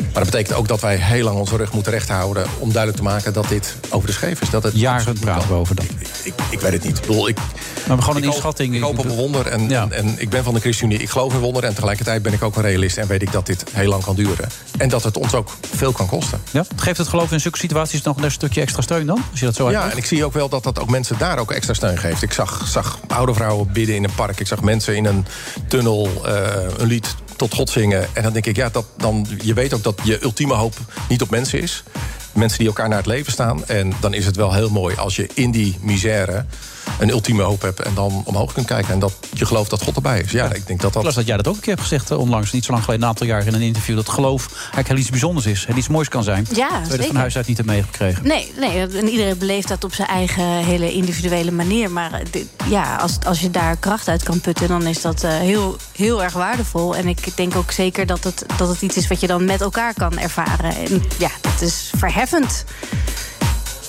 Maar dat betekent ook dat wij heel lang onze rug moeten rechthouden om duidelijk te maken dat dit over de scheef is. Dat het Jaren praten we over dan. Ik, ik weet het niet. Ik bedoel, ik, Maar gewoon een Ik hoop- inschatting. Ik hoop op een wonder en, en, en ik ben van de ChristenUnie. Ik geloof in wonderen en tegelijkertijd ben ik ook een realist... en weet ik dat dit heel lang kan duren. En dat het ons ook veel kan kosten. Ja? Geeft het geloof in zulke situaties nog een stukje extra steun dan? Als je dat zo Ja, uitlegt? en ik zie ook wel dat dat ook mensen daar ook extra steun geeft. Ik zag, zag oude vrouwen bidden in een park. Ik zag mensen in een tunnel eh, een lied tot God zingen. En dan denk ik, ja, dat, dan, je weet ook dat je ultieme hoop niet op mensen is. Mensen die elkaar naar het leven staan. En dan is het wel heel mooi als je in die misère een ultieme hoop hebt... en dan omhoog kunt kijken en dat je gelooft dat God erbij is. Ja, ik denk dat dat... las dat jij dat ook een keer hebt gezegd, onlangs, niet zo lang geleden, een aantal jaar in een interview, dat geloof eigenlijk heel iets bijzonders is en iets moois kan zijn. Ja, Terwijl je dat van huis uit niet hebt meegekregen. Nee, nee, en iedereen beleeft dat op zijn eigen hele individuele manier. Maar ja, als, als je daar kracht uit kan putten, dan is dat eh, heel, heel erg waardevol. En ik denk ook zeker dat het, dat het iets is wat je dan met elkaar kan ervaren. En ja, dat is verheffend.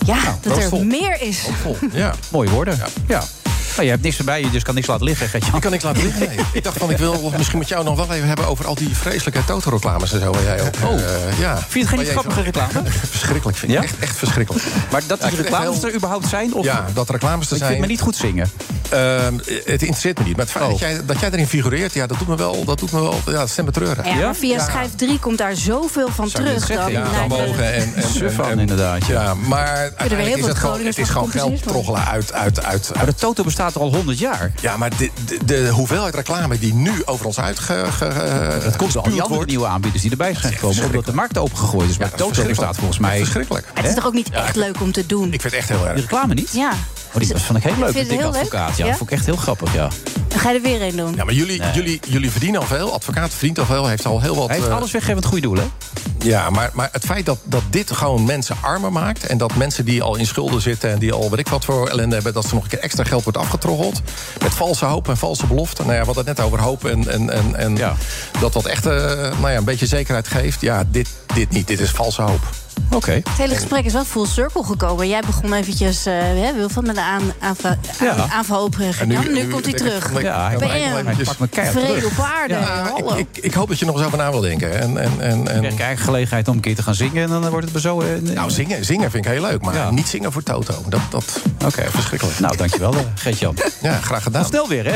Ja, dat er meer is. [LAUGHS] Ja. Mooie woorden. Ja. Maar je hebt niks erbij, je dus kan niks laten liggen, Gert-Jan. Ik kan niks laten liggen. Nee. [LAUGHS] Ik dacht van, ik wil misschien met jou nog wel even hebben... over al die vreselijke Toto-reclames en zo. Waar jij ook, Oh. eh, ja. Vind je het geen jij grappige reclame? [LAUGHS] Verschrikkelijk, vind ik. Ja? Echt, echt verschrikkelijk. Maar dat Ja, die ik reclames heel- er überhaupt zijn? Of Ja, dat reclames te Ik zijn. vind me niet goed zingen. Ehm, het interesseert me niet. Maar het feit Oh. dat, jij, dat jij erin figureert, ja, dat doet me wel, dat doet me wel ja, stemmen treuren. Ja, via schijf 3 komt daar zoveel van Zou terug. dan ja, mogen en, en, Suf en- en- inderdaad, ja. Ja, maar uiteindelijk is het gewoon, het is gewoon geld troggelen uit, uit, uit, Maar de Toto bestaat er al 100 jaar. Ja, maar de, de, de hoeveelheid reclame die nu over ons uitge... ge- Dat komt door al die andere wordt. nieuwe aanbieders die erbij zijn gekomen. Omdat de markt opengegooid is. Maar verschrikkelijk. bestaat volgens mij... Verschrikkelijk. Het is toch ook niet echt leuk om te doen? Ik vind het echt heel erg. Die reclame niet? Ja. Oh, die vond ik heel leuk. Vind je het heel leuk? Advocaat. Ja, Ja? dat vond ik echt heel grappig, ja. Dan ga je er weer een doen. Ja, maar jullie, jullie, jullie verdienen al veel. Advocaat verdient al veel. Heeft al heel wat... Hij heeft eh, alles weggegeven met goede doelen. Ja, maar, maar het feit dat, dat dit gewoon mensen armer maakt... en dat mensen die al in schulden zitten... en die al weet ik wat voor ellende hebben... dat ze nog een keer extra geld wordt afgetroggeld... met valse hoop en valse beloften. Nou ja, we hadden het net over hoop en, en, en, en dat wat echt eh, nou ja, een beetje zekerheid geeft. Ja, dit, dit niet. Dit is valse hoop. Oké. Het hele gesprek is wel full circle gekomen. Jij begon eventjes, eh hè, Wilfred, met de aan, aanval, Ja. aan- aanval op En nu, nu, nu komt hij ik terug. Ja, hij, Vrede terug. op aarde. Ja, ik, ik, ik hoop dat je nog eens over na wil denken. En, en, en, Ik en, krijg eigenlijk gelegenheid om een keer te gaan zingen... en dan wordt het zo... eh, nou, zingen, zingen vind ik heel leuk. Maar Ja. niet zingen voor Toto. Dat, dat Oké. verschrikkelijk. Nou, dankjewel, eh, Gert-Jan. Ja, graag gedaan. Snel weer, hè?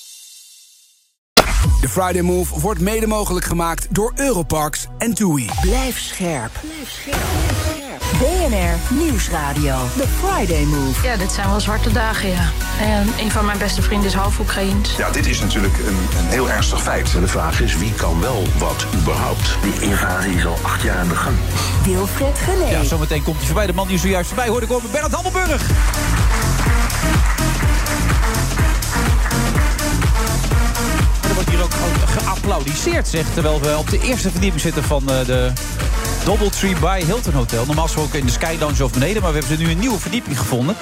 De Friday Move wordt mede mogelijk gemaakt door Europarks en TUI. Blijf scherp. BNR Nieuwsradio. The Friday Move. Ja, dit zijn wel zwarte dagen, ja. En een van mijn beste vrienden is half Oekraïens. Ja, dit is natuurlijk een, een heel ernstig feit. En de vraag is, wie kan wel wat überhaupt? Die invasie is al acht jaar aan de gang. Wilfred Gené. Ja, zometeen komt hij voorbij. De man die zojuist voorbij hoorde komen. Bernard Hammelburg. Hier ook gewoon geapplaudiseerd, zeg. Terwijl we op de eerste verdieping zitten van eh, de Doubletree by Hilton Hotel. Normaal gesproken in de Sky Lounge of beneden. Maar we hebben ze nu een nieuwe verdieping gevonden.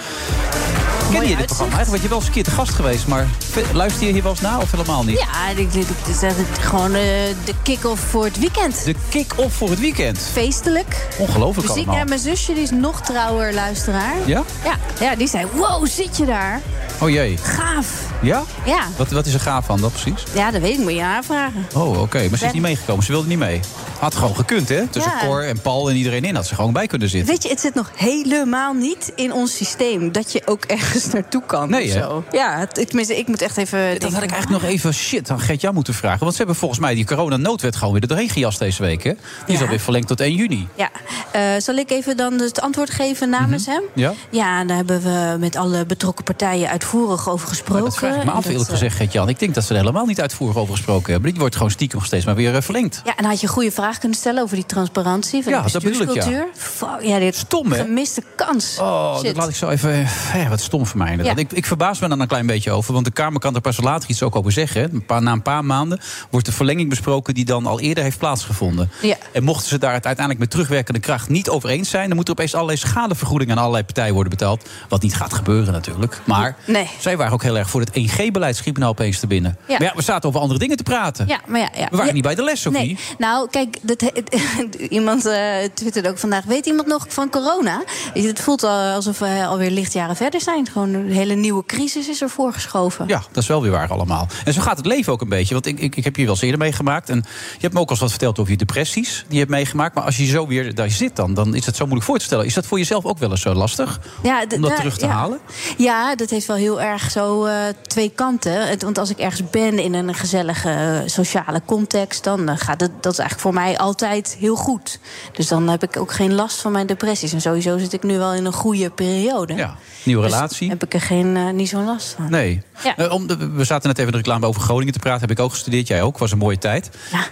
Ken je dit programma? Eigenlijk ben je wel eens een keer te gast geweest. Maar luister je hier wel eens naar of helemaal niet? Ja, dit is echt gewoon eh, de kick-off voor het weekend. De kick-off voor het weekend. Feestelijk. Ongelooflijk Muziek. allemaal. Ja, mijn zusje die is nog trouwer luisteraar. Ja? Ja, ja die zei, wow, zit je daar? Oh jee. Gaaf. Ja? Ja, Wat, wat is er gaaf van dat precies? ja dat weet ik, moet je aanvragen. Oh, oké. Maar ze is niet meegekomen. Ze wilde niet mee. Had gewoon gekund, hè? Tussen Ja. Cor en Paul en iedereen in had ze gewoon bij kunnen zitten. Weet je, het zit nog helemaal niet in ons systeem dat je ook ergens [LAUGHS] naartoe kan. Nee, of zo. Ja, tenminste, ik moet echt even. Dat had ik eigenlijk nog even shit aan Gert-Jan moeten vragen. Want ze hebben volgens mij die coronanoodwet gewoon weer er doorheen gejast deze week, hè? Die is alweer verlengd tot 1 juni. Ja, Eh, zal ik even dan het antwoord geven namens hem? Ja? Ja, daar hebben we met alle betrokken partijen uitvoerig over gesproken. Dat vraag ik me af, dat, eerlijk eh, gezegd, Gert-Jan. Ik denk dat ze er helemaal niet uitvoerig over gesproken hebben. Die wordt gewoon stiekem nog steeds maar weer eh, verlengd. Ja, en had je een goede vraag kunnen stellen over die transparantie van Ja, de dat ja. bestuurscultuur. Ja, dit Stom, hè? gemiste kans. Oh, Shit. dat laat ik zo even. Ja, wat stom voor mij. inderdaad. Ja. Ik, ik verbaas me dan een klein beetje over. Want de Kamer kan er pas later iets ook over zeggen. hè. Een paar, na een paar maanden wordt de verlenging besproken die dan al eerder heeft plaatsgevonden. Ja. En mochten ze daar het uiteindelijk met terugwerkende kracht niet over eens zijn, dan moet er opeens allerlei schadevergoeding aan allerlei partijen worden betaald. Wat niet gaat gebeuren natuurlijk. Maar Nee. Zij waren ook heel erg voor het 1G-beleid, schiep nou opeens te binnen. Ja. Maar ja, we zaten over andere dingen te praten. Ja, maar ja, ja. We waren niet bij de les, of Nee. niet? Nou, kijk, dat, [LAUGHS] iemand eh twitterde ook vandaag. Weet iemand nog van corona? Het voelt al alsof we alweer lichtjaren verder zijn. Gewoon een hele nieuwe crisis is er voorgeschoven. Ja, dat is wel weer waar allemaal. En zo gaat het leven ook een beetje. Want ik, ik, ik heb je wel eens eerder meegemaakt. En je hebt me ook al eens wat verteld over je depressies die je hebt meegemaakt. Maar als je zo weer daar zit, dan, dan is het zo moeilijk voor te stellen. Is dat voor jezelf ook wel eens zo lastig? Ja, om dat terug te ja. halen? Ja, dat heeft wel heel erg zo eh, twee kanten. Het- want als ik ergens ben in een gezellige eh, sociale context, dan gaat het, dat is eigenlijk voor mij altijd heel goed. Dus dan heb ik ook geen last van mijn depressies. En sowieso zit ik nu wel in een goede periode. Ja, nieuwe Dus relatie. heb ik er geen, eh, niet zo'n last van. Nee. Ja. Eh, om de- we zaten net even in de reclame over Groningen te praten. Heb ik ook gestudeerd. Jij ook. Was een mooie tijd.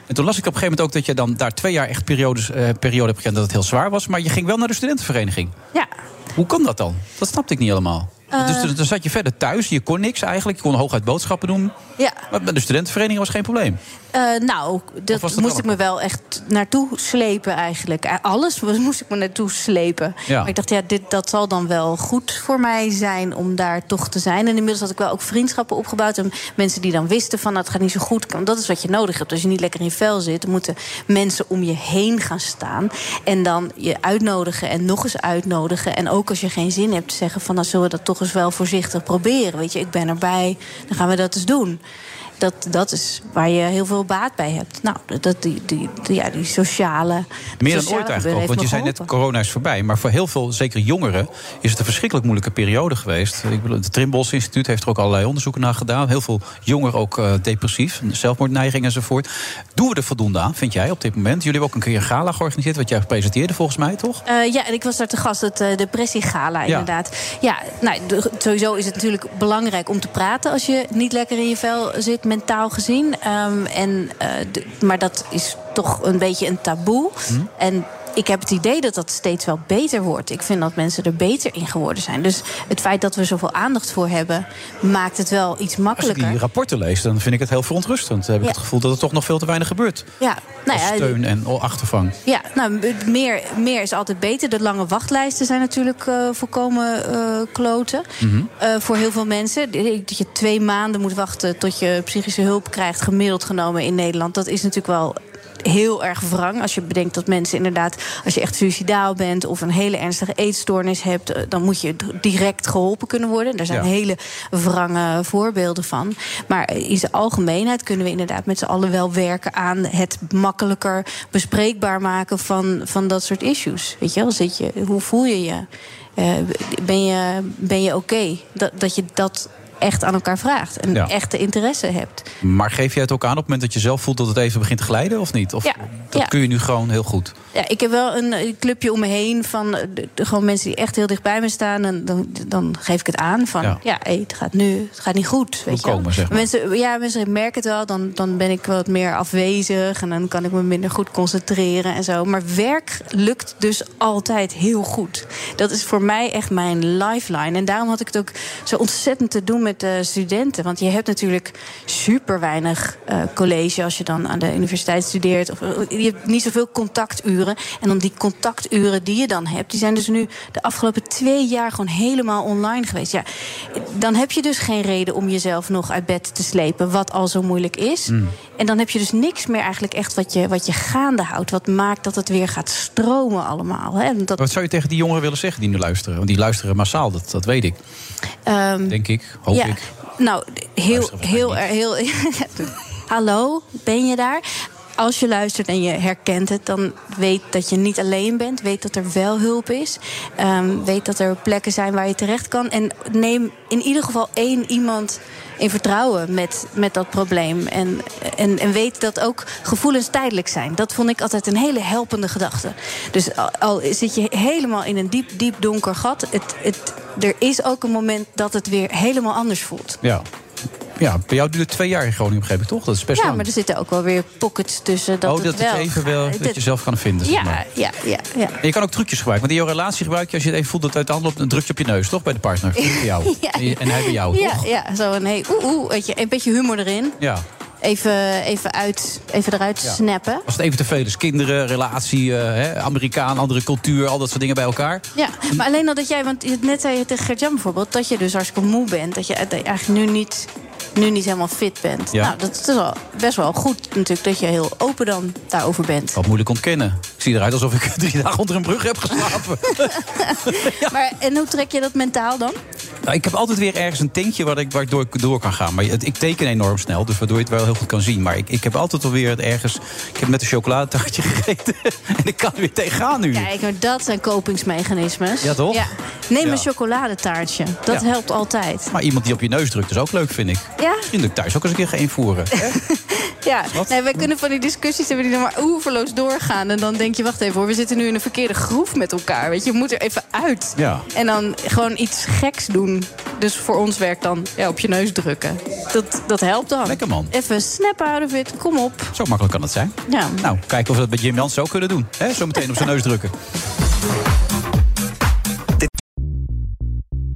En toen las ik op een gegeven moment ook dat je dan daar twee jaar echt periodes, eh, periode hebt gekend dat het heel zwaar was. Maar je ging wel naar de studentenvereniging. Ja. Hoe kan dat dan? Dat snapte ik niet helemaal. Eh. Dus dan- dan zat je verder thuis. Je kon niks eigenlijk. Je kon hooguit boodschappen doen. Ja. Maar bij de studentenvereniging was geen probleem. Eh, nou, dat, moest ik me wel echt naartoe slepen eigenlijk. Eh, Alles moest ik me naartoe slepen. Ja. Maar ik dacht, ja, dit, dat zal dan wel goed voor mij zijn om daar toch te zijn. En inmiddels had ik wel ook vriendschappen opgebouwd. En mensen die dan wisten van, nou, het gaat niet zo goed. Want dat is wat je nodig hebt. Als je niet lekker in je vel zit, dan moeten mensen om je heen gaan staan. En dan je uitnodigen en nog eens uitnodigen. En ook als je geen zin hebt, zeggen van, nou, zullen we dat toch wel voorzichtig proberen. Weet je, ik ben erbij, dan gaan we dat eens doen. Dat, dat is waar je heel veel baat bij hebt. Nou, dat, die, die, die- ja, die sociale. Meer sociale dan ooit eigenlijk ook. Want je zei net, corona is voorbij. Maar voor heel veel, zeker jongeren, is het een verschrikkelijk moeilijke periode geweest. Ik bedoel, het Trimbos Instituut heeft er ook allerlei onderzoeken naar gedaan. Heel veel jongeren ook eh, depressief, zelfmoordneiging enzovoort. Doen we er voldoende aan, vind jij, op dit moment? Jullie hebben ook een keer een gala georganiseerd, wat jij presenteerde volgens mij, toch? Eh, ja, en ik was daar te gast, het uh, depressiegala inderdaad. Ja, nou, de- sowieso is het natuurlijk belangrijk om te praten... als je niet lekker in je vel zit, mentaal gezien. Ehm, en, eh, de- maar dat is toch een beetje een taboe. En ik heb het idee dat dat steeds wel beter wordt. Ik vind dat mensen er beter in geworden zijn. Dus het feit dat we zoveel aandacht voor hebben... maakt het wel iets Als ik makkelijker. die rapporten lees, dan vind ik het heel verontrustend. Dan heb ik Ja. het gevoel dat er toch nog veel te weinig gebeurt. Ja, nou Als ja, steun en achtervang. Ja, nou, meer, meer is altijd beter. De lange wachtlijsten zijn natuurlijk eh, volkomen eh, kloten. Mhm. Eh, voor heel veel mensen. Dat je twee maanden moet wachten tot je psychische hulp krijgt, gemiddeld genomen in Nederland. Dat is natuurlijk wel heel erg wrang. Als je bedenkt dat mensen inderdaad, als je echt suicidaal bent of een hele ernstige eetstoornis hebt, eh, dan moet je direct geholpen kunnen worden. Daar zijn Ja. hele wrange voorbeelden van. Maar in zijn algemeenheid kunnen we inderdaad met z'n allen wel werken aan het makkelijker bespreekbaar maken van, van dat soort issues. Weet je wel, zit je, hoe voel je je? Eh, ben je, ben je oké? Dat, dat je dat echt aan elkaar vraagt en Ja. echte interesse hebt. Maar geef jij het ook aan op het moment dat je zelf voelt dat het even begint te glijden, of niet? Of Ja, dat kun je nu gewoon heel goed? Ja, ik heb wel een eh, clubje om me heen van eh, de, de- gewoon mensen die echt heel dicht bij me staan. En dan, dan geef ik het aan van Ja. ja, hey, het gaat nu, het gaat niet goed. Weet je wel. komen, zeg maar. Mensen, ja, mensen merken het wel. Dan, dan ben ik wat meer afwezig en dan kan ik me minder goed concentreren en zo. Maar werk lukt dus altijd heel goed. Dat is voor mij echt mijn lifeline. En daarom had ik het ook zo ontzettend te doen met de studenten. Want je hebt natuurlijk super weinig eh, college als je dan aan de universiteit studeert. Of, eh, je hebt niet zoveel contacturen. En dan die contacturen die je dan hebt, die zijn dus nu de afgelopen twee jaar gewoon helemaal online geweest. Ja, dan heb je dus geen reden om jezelf nog uit bed te slepen, wat al zo moeilijk is. Mm. En dan heb je dus niks meer eigenlijk echt wat je, wat je gaande houdt. Wat maakt dat het weer gaat stromen allemaal. Hè? En Dat, Wat zou je tegen die jongeren willen zeggen die nu luisteren? Want die luisteren massaal, dat, dat weet ik. ehm, Denk ik, hoop ja, ik. Nou, heel, heel, heel, [LAUGHS] Hallo, ben je daar? Als je luistert en je herkent het, dan weet dat je niet alleen bent. Weet dat er wel hulp is. Ehm, weet dat er plekken zijn waar je terecht kan. En neem in ieder geval één iemand in vertrouwen met, met dat probleem. En, en, en weet dat ook gevoelens tijdelijk zijn. Dat vond ik altijd een hele helpende gedachte. Dus al, al zit je helemaal in een diep, diep donker gat. Het, het, er is ook een moment dat het weer helemaal anders voelt. Ja. Ja, bij jou duurt het twee jaar in Groningen, begreep ik toch? Dat is best Ja, lang. maar er zitten ook wel weer pockets tussen. Dat oh, dat het wel het even wel, gaat. dat je zelf kan vinden. zeg Ja, maar. ja, ja, ja. En je kan ook trucjes gebruiken. Want in jouw relatie gebruik je, als je het even voelt dat het uit de hand loopt, een drukje op je neus, toch? Bij de partner. Bij [LAUGHS] jou. Ja. En hij bij jou, Ja, toch? ja, zo een hey, oeh, oeh, weet je, een beetje humor erin. Ja. Even, even, uit, even eruit Ja. snappen. Als het even te veel is, kinderen, relatie, eh, hè, Amerikaan, andere cultuur, al dat soort dingen bij elkaar. Ja, maar alleen al dat jij, want je- net zei je tegen Gert-Jan bijvoorbeeld... dat je dus hartstikke moe bent, dat je eigenlijk nu niet, nu niet helemaal fit bent. Ja. Nou, dat is wel best wel goed natuurlijk dat je heel open dan daarover bent. Wat moeilijk ontkennen. Zie eruit alsof ik [LAUGHS] drie dagen onder een brug heb geslapen. [LAUGHS] Maar, en hoe trek je dat mentaal dan? Nou, ik heb altijd weer ergens een tintje waar ik, waar ik door, door kan gaan. Maar het- ik teken enorm snel, dus waardoor je het wel heel goed kan zien. Maar ik, ik heb altijd alweer het ergens... Ik heb net een chocoladetaartje [LAUGHS] gegeten en ik kan er weer tegenaan nu. Kijk, maar dat zijn kopingsmechanismes. Ja, toch? Neem Ja. een chocoladetaartje. Dat Ja. helpt altijd. Maar iemand die op je neus drukt is ook leuk, vind ik. Ja? Misschien dat ik thuis ook eens een keer ga invoeren. Ja, nee, wij kunnen van die discussies hebben die dan maar oeverloos doorgaan. En dan denk je, wacht even hoor, we zitten nu in een verkeerde groef met elkaar. Weet je, je moet er even uit. Ja. En dan gewoon iets geks doen. Dus voor ons werkt dan ja, op je neus drukken. Dat, dat helpt dan. Lekker man. Even snap out of it, kom op. Zo makkelijk kan het zijn. Ja. Nou, kijken of we dat bij Jim Jans ook kunnen doen. Hè? Zo meteen op zijn neus drukken.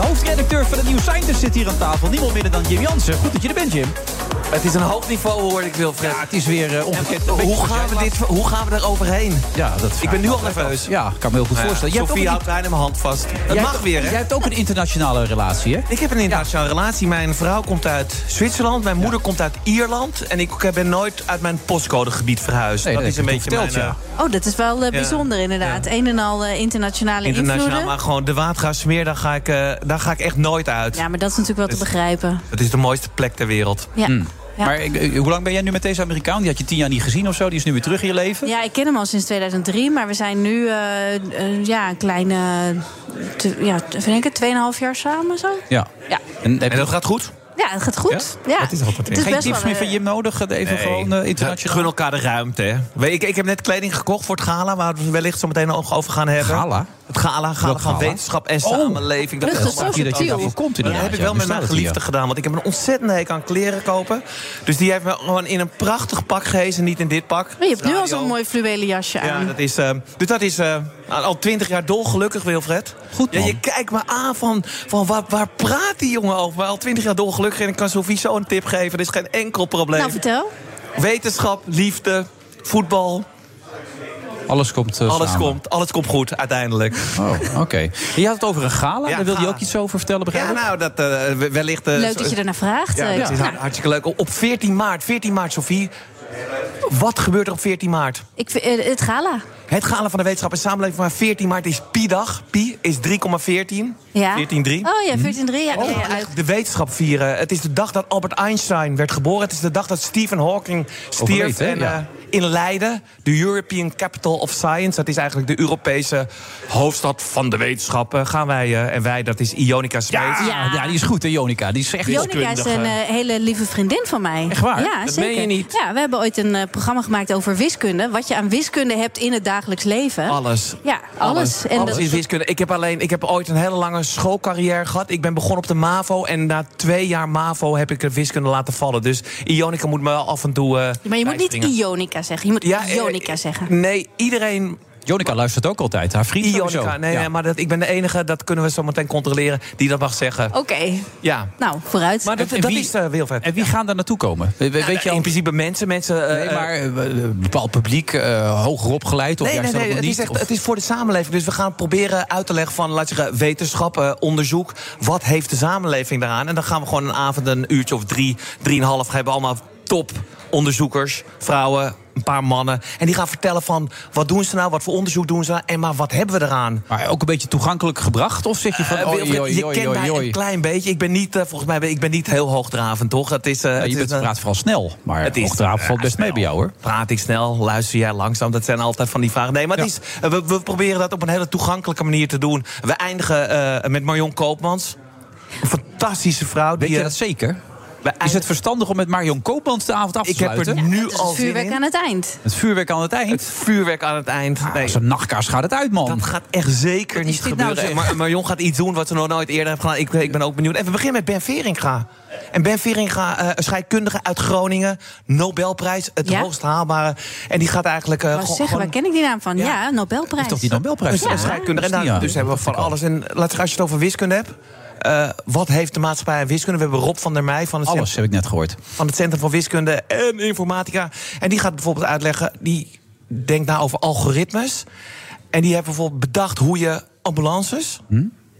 De hoofdredacteur van de Nieuw Scientist zit hier aan tafel. Niemand minder dan Jim Jansen. Goed dat je er bent, Jim. Het is een hoog niveau, hoor ik, Wilfred. Ja, het is weer ongekend. Ja, hoe, gaan we dit, hoe gaan we er overheen? Ja, dat ik ben nu al nerveus. Ja, ik kan me heel goed ja, voorstellen. Jij hebt Sofie houdt bijna mijn hand vast. Het jij mag hebt- weer, hè? Jij hebt ook een internationale relatie, hè? [LAUGHS] Ik heb een internationale relatie. Mijn vrouw komt uit Zwitserland. Mijn moeder komt uit Ierland. En ik ben nooit uit mijn postcodegebied verhuisd. Nee, dat dat is een beetje mijn... verteld, Oh, dat is wel eh, bijzonder inderdaad. Een en al eh, internationale internationaal, invloeden. maar gewoon de Watergraafsmeer, daar ga ik, eh, daar ga ik echt nooit uit. Ja, maar dat is natuurlijk wel te begrijpen. Het is de mooiste plek ter wereld. Ja. Ja. Maar hoe lang ben jij nu met deze Amerikaan? Die had je tien jaar niet gezien of zo. Die is nu weer terug in je leven. Ja, ik ken hem al sinds 2003, maar we zijn nu eh, eh, ja, een kleine, te, ja, vind ik het, 2,5 jaar samen zo. Ja. Ja. En, dat gaat goed? Ja, het gaat goed. Ja? Dat is altijd Het is Geen tips meer van eh, Jim nodig? Even Nee. gewoon eh, internationaal. Gun elkaar de ruimte, hè. Weet, Ik, ik heb net kleding gekocht voor het gala... waar we wellicht zo meteen nog over gaan hebben. Gala? Het gala, gala van wetenschap en Oh. samenleving. Is dat is zo erg- subtiel. daarvoor komt Maar dat heb ik ja, wel met mijn hier. geliefde gedaan. Want ik heb een ontzettende hekel aan kleren kopen. Dus die heeft me gewoon in een prachtig pak gehezen. Niet in dit pak. Maar je hebt nu al zo'n mooi fluwelen jasje Ja, aan. dat is, eh, dus dat is eh, al twintig jaar dolgelukkig, Wilfred. Goed, Ja, man. je kijkt me aan van, van waar, waar praat die jongen over? Maar al twintig jaar dolgelukkig en ik kan Sofie zo een tip geven. Er is geen enkel probleem. Nou, vertel. Wetenschap, liefde, voetbal, Alles komt eh, alles, samen. komt, alles komt goed uiteindelijk. Oh, oké. Je had het over een gala. Ja, Daar wilde je ook iets over vertellen, begrijp Ja, nou, dat eh, wellicht... eh, Leuk dat je ernaar vraagt. Ja, dat is nou, hartstikke leuk. Op 14 maart, 14 maart, Sofie. Wat gebeurt er op 14 maart? ik, vind- het gala. Het gala van de wetenschap en samenleving van 14 maart is Pi-dag. Pi is 3,14. Ja. 14,3. Oh ja, 14-3. Ja, Oh, ja, ja, de wetenschap vieren. Het is de dag dat Albert Einstein werd geboren. Het is de dag dat Stephen Hawking stierf. Overleed, hè? en, Ja. In Leiden, de European Capital of Science. Dat is eigenlijk de Europese hoofdstad van de wetenschappen. Gaan wij, eh, en wij, dat is Ionica Smeet. Ja, ja, die is goed, hè, Jonica. Die is echt Jonica is een eh. eh, hele lieve vriendin van mij. Echt waar? Ja, Dat zeker. meen je niet. Ja, we hebben ooit een eh, programma gemaakt over wiskunde. Wat je aan wiskunde hebt in het dagelijks leven. Alles. Ja, alles. En alles dat- is wiskunde. Ik heb alleen, ik heb ooit een hele lange schoolcarrière gehad. Ik ben begonnen op de MAVO. En na twee jaar MAVO heb ik de wiskunde laten vallen. Dus Ionica moet me wel af en toe. eh, maar je moet niet bijspringen. Zeggen. Je moet Ja, eh, Ionica zeggen. Nee, iedereen. Jonica luistert ook altijd. Haar vriend Ionica. sowieso. Nee, Ja. nee, maar dat, ik ben de enige, dat kunnen we zo meteen controleren, die dat mag zeggen. Oké, Ja. nou, vooruit. Maar dat, En- dat wie- is uh, Wilfred. En wie gaan daar naartoe komen? We- we- Ja, weet je in al... principe mensen. mensen eh, Nee, maar eh, een bepaald publiek, eh, hoger opgeleid of Nee, juist nee, Het niet? is, echt, Of- het is voor de samenleving. Dus we gaan proberen uit te leggen van, laat je zeggen, wetenschap, eh, onderzoek. Wat heeft de samenleving daaraan? En dan gaan we gewoon een avond, een uurtje of drie, drieënhalf... hebben allemaal top onderzoekers, vrouwen, een paar mannen. En die gaan vertellen van, wat doen ze nou? Wat voor onderzoek doen ze nou? En maar wat hebben we eraan? Maar ook een beetje toegankelijk gebracht? Of zeg je van... Eh, oh, je kent mij een klein beetje. Ik ben niet, eh, volgens mij, ik ben niet heel hoogdravend, toch? Het is, eh, Ja, het je is, praat vooral snel. Maar Het is, hoogdravend valt best mee bij jou, hoor. Praat ik snel? Luister jij langzaam? Dat zijn altijd van die vragen. Nee, maar het is, we, we proberen dat op een hele toegankelijke manier te doen. We eindigen met Marion Koopmans. Een fantastische vrouw. Weet die, je dat zeker? Is het verstandig om met Marion Koopmans de avond af te Ik heb er sluiten? nu Het is al het vuurwerk in. aan het eind. Het vuurwerk aan het eind? Het vuurwerk aan het eind. Nee. Als een nachtkaars gaat het uit, man. Dat gaat echt zeker is niet nou, gebeuren. zeg? maar Marion gaat iets doen wat ze nog nooit eerder heeft gedaan. Ik, ik ben ook benieuwd. En we beginnen met Ben Veringa. En Ben Veringa, eh, een scheikundige uit Groningen. Nobelprijs, het Ja? hoogst haalbare. En die gaat eigenlijk... eh, Ik wou gewoon- waar ken ik die naam van? Ja, Nobelprijs. toch die Nobelprijs? Een scheikundige. En daar- dus hebben we van alles. En laat als je het over wiskunde hebt... eh, wat heeft de maatschappij aan wiskunde? We hebben Rob van der Meij van het, Alles heb ik net gehoord. van het Centrum voor Wiskunde en Informatica. En die gaat bijvoorbeeld uitleggen... die denkt na over algoritmes. En die heeft bijvoorbeeld bedacht hoe je ambulances...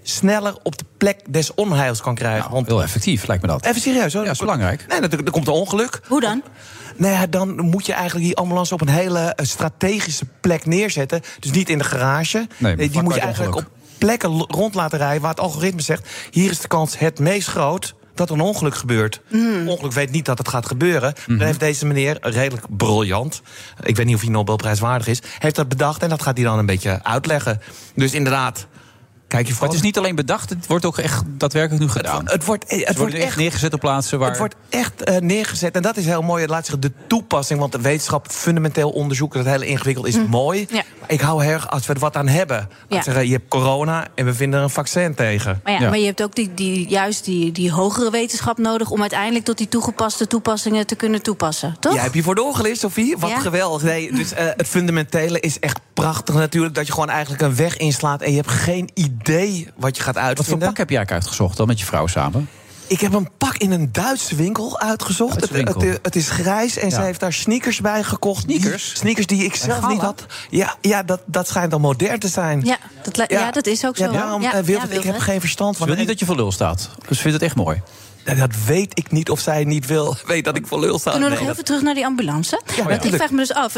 sneller op de plek des onheils kan krijgen. Want Hm? Heel effectief, lijkt me dat. Even serieus hoor. Ja, is belangrijk. Nee, er, er komt een ongeluk. Hoe dan? Nou ja, dan moet je eigenlijk die ambulance op een hele eh, strategische plek neerzetten. Dus niet in de garage. maar die moet je eigenlijk op. plekken rond laten rijden waar het algoritme zegt... hier is de kans het meest groot dat een ongeluk gebeurt. Ongeluk weet niet dat het gaat gebeuren. Mhm. Dan heeft deze meneer, redelijk briljant... ik weet niet of hij Nobelprijswaardig is... heeft dat bedacht en dat gaat hij dan een beetje uitleggen. Dus inderdaad, kijk je voor. het is niet alleen bedacht, het wordt ook echt daadwerkelijk nu gedaan. Het wordt, het wordt echt neergezet op plaatsen waar... het wordt echt eh, neergezet. En dat is heel mooi. Laat zich de toepassing. Want de wetenschap, fundamenteel onderzoeken, dat hele ingewikkeld is mooi. Ja. Maar ik hou heel erg als we er wat aan hebben. Laat Ja. zeggen, je hebt corona en we vinden er een vaccin tegen. Maar, ja, maar je hebt ook die, die, juist die, die hogere wetenschap nodig... om uiteindelijk tot die toegepaste toepassingen te kunnen toepassen, toch? Jij hebt hiervoor doorgelezen, Sofie. Wat Ja. geweldig. Nee, dus eh, het fundamentele is echt prachtig natuurlijk. Dat je gewoon eigenlijk een weg inslaat en je hebt geen idee wat je gaat Wat voor uitvinden. pak heb jij eigenlijk uitgezocht dan met je vrouw samen? Ik heb een pak in een Duitse winkel uitgezocht. Duitse Het, winkel. het, het is grijs en Ja. ze heeft daar sneakers bij gekocht. Sneakers? Die- sneakers die ik zelf niet had. Ja, ja dat, dat schijnt dan modern te zijn. Ja, dat, ja. dat is ook zo. Ja, daarom, ja, eh, Wilfred, ik heb geen verstand Ze van. wil niet dat je voor lul staat. Dus vindt het echt mooi. Ja, dat weet ik niet of zij niet wil. [LAUGHS] Weet dat ik voor lul sta. Kunnen we nog even terug naar die ambulance? Ja, Want ik vraag me dus af,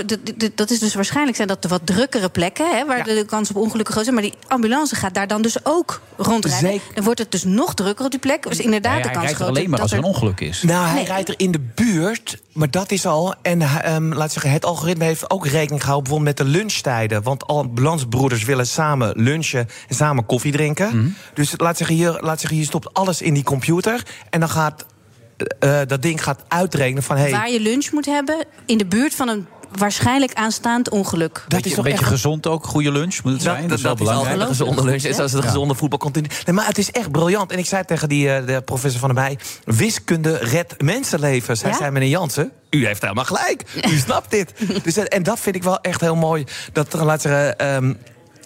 dat is dus waarschijnlijk zijn dat de wat drukkere plekken... Hè, waar de kans op ongelukken groot is. Maar die ambulance gaat daar dan dus ook rondrijden. Zeker. Dan wordt het dus nog drukker op die plek. Dus inderdaad Nee, de kans er groot alleen maar dat als er een ongeluk is. Nou, hij Nee. rijdt er in de buurt, maar dat is al. En ehm, laat zeggen, het algoritme heeft ook rekening gehouden bijvoorbeeld met de lunchtijden. Want ambulancebroeders willen samen lunchen en samen koffie drinken. Mhm. Dus laat zeggen, hier, laat zeggen, je stopt alles in die computer. En dan gaat eh, eh, dat ding gaat uitrekenen van... Hey, waar je lunch moet hebben in de buurt van een waarschijnlijk aanstaand ongeluk. dat Beetje, is toch beetje echt gezond ook, goede lunch moet het zijn. Dat, is wel dat is altijd belangrijk. een gezonde lunch. is als de gezonde voetbalcontinue. Nee, maar het is echt briljant. En ik zei tegen die, eh, de professor van der Meij... wiskunde redt mensenlevens. Hij Ja? zei, meneer Jansen, u heeft helemaal gelijk. U [LAUGHS] snapt dit. Dus, en dat vind ik wel echt heel mooi. Dat er, laten we ehm,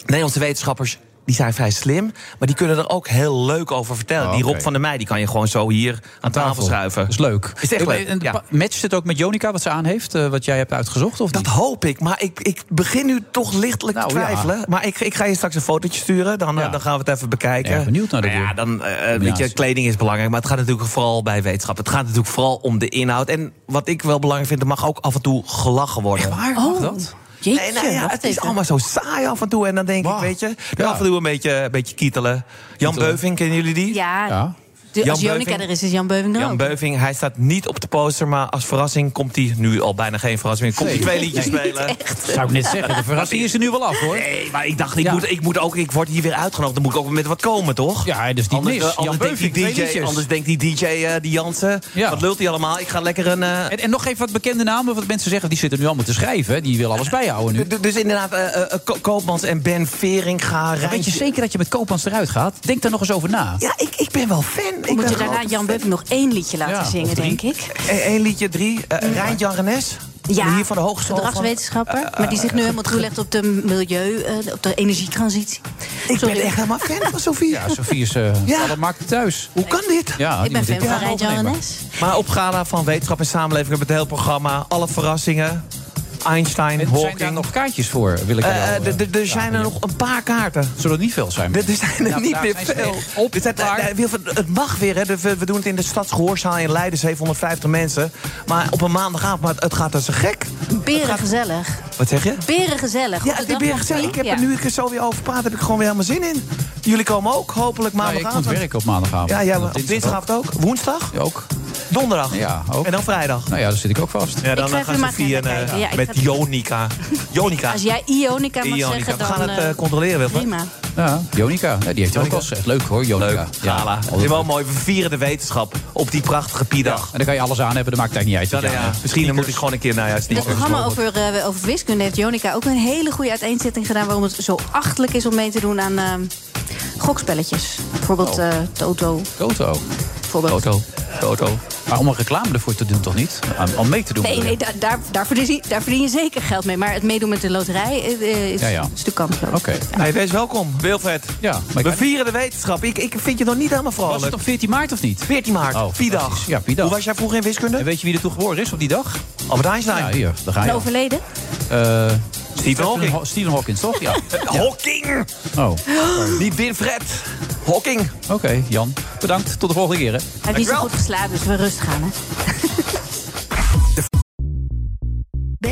Nederlandse wetenschappers... Die zijn vrij slim, maar die kunnen er ook heel leuk over vertellen. Oh, Die Rob van der Meij die kan je gewoon zo hier aan tafel, schuiven. Dat is leuk. Is echt leuk, En ja. Matcht het ook met Jonica wat ze aan heeft, eh, wat jij hebt uitgezocht? Of Dat niet? hoop ik, maar ik, ik begin nu toch lichtelijk Nou, te twijfelen. ja. Maar ik, ik ga je straks een fotootje sturen, dan, eh, Ja. dan gaan we het even bekijken. Erg benieuwd naar de Nou ja, dan, eh, weet je, kleding is belangrijk, maar het gaat natuurlijk vooral bij wetenschap. Het gaat natuurlijk vooral om de inhoud. En wat ik wel belangrijk vind, er mag ook af en toe gelachen worden. Waar Oh. mag dat? Jeetje, Nee, nou ja, het is allemaal zo saai af en toe. En dan denk ik, weet je, Ja. af en toe een beetje, een beetje kietelen. Jan Kietelen. Beuving, kennen jullie die? Ja, Jan als Jonica er is, is Jan Beuving er Jan ook. Beuving, hij staat niet op de poster, maar als verrassing komt hij, nu al bijna geen verrassing meer, komt hij twee liedjes spelen. Zou ik net zeggen, de verrassing is er nu wel af hoor. Nee, maar ik dacht, ik, Ja. moet, ik, moet ook, ik word hier weer uitgenodigd. Dan moet ik ook met wat komen, toch? Ja, is niet Anders, mis. eh, Jan anders, denkt die DJ, anders denkt die DJ, eh, die Jansen, Ja. wat lult hij allemaal? Ik ga lekker een... eh, En, en nog even wat bekende namen, want mensen zeggen die zitten nu allemaal te schrijven. Die willen alles bijhouden nu. d- dus inderdaad, Ko- Koopmans en Ben Veringa. Maar Weet je zeker dat je met Koopmans eruit gaat? Denk daar nog eens over na. Ja, ik, ik ben wel fan. Ik Moet je daarna Jan. Beuving nog één liedje laten Ja, zingen, denk ik. Eén liedje, drie. Uh, Rijntjan Renes. Ja, hier van de hogeschool. van- gedragswetenschapper. Eh, maar die zich nu helemaal toelegt op de milieu, eh, op de energietransitie. Ik Sorry. ben echt helemaal fan van Sofie. Ja, Sofie is uh, Ja. alle markten thuis. Hoe kan dit? Ja, ik ben fan van wel Rijntjan overnemen. Renes. Maar op Gala van Wetenschap en Samenleving hebben we het hele programma. Alle verrassingen. Einstein, En zijn daar Hawking. nog kaartjes voor? Wil ik Eh, er wel, eh, eh, er zijn er nog een paar kaarten. Zullen er niet veel zijn? Er [LAUGHS] er zijn er Ja, niet meer veel. op, Er het mag weer. Hè. We, we doen het in de stadsgehoorzaal in Leiden, 750 mensen. Maar op een maandagavond, maar het, het gaat als een gek. Beren gezellig. Wat zeg je? Beren gezellig. Ja, het is weer gezellig. Ik heb er nu ik er zo weer over praat, heb ik gewoon weer helemaal zin in. Jullie komen ook, hopelijk Nou, ik maandagavond. moet werken op maandagavond. Ja, op dinsdag dinsdagavond ook. Woensdag? ook. Donderdag. Ja, ook. En dan vrijdag. Nou ja, daar zit ik ook vast. Ja, dan even gaan maar Sofie en, eh. Ja, met ga- Jonica. Jonica. Als jij Ionica mag Ionica. zeggen, We dan... gaan het eh, eh, controleren, Wilfred. prima. Ja, Jonica. Ja, die heeft ook wel eens. Echt leuk hoor, Jonica. Leuk, gala. Het is wel mooi, we vieren de wetenschap op die prachtige Piedag. En dan kan je alles aan hebben, dat maakt eigenlijk niet uit. Ja, ja. Misschien moet ik gewoon een keer naar juist In het programma over, eh, over wiskunde heeft Jonica ook een hele goede uiteenzetting gedaan... waarom het zo achtelijk is om mee te doen aan gokspelletjes. Bijvoorbeeld eh, Toto. Toto. Bijvoorbeeld. Toto. Toto. Maar om een reclame ervoor te doen, toch niet? Om- mee te doen. Nee, nee daar, daar, daar, verdien je, daar verdien je zeker geld mee. Maar het meedoen met de loterij eh, is Ja, ja. een stuk kansloos. Oké. Hey, wees welkom, Wilfred. Ja, maar We vieren de wetenschap. Ik, ik vind je nog niet helemaal vrolijk. Was het op 14 maart of niet? 14 maart, Oh, Piedag. Ja, Piedag. Hoe was jij vroeger in wiskunde? En weet je wie er toen geboren is op die dag? Albert Einstein. Ja, hier, daar ga je. Overleden? Eh, Stephen Hawking. Ho- Stephen Hawking, toch? Ja. [LAUGHS] Hawking! Oh, [GASPS] Niet Winfred. Hawking. oké, Jan. Bedankt. Tot de volgende keer, hè. Hij heeft niet zo goed geslapen, dus we rustig gaan. Hè? [LAUGHS]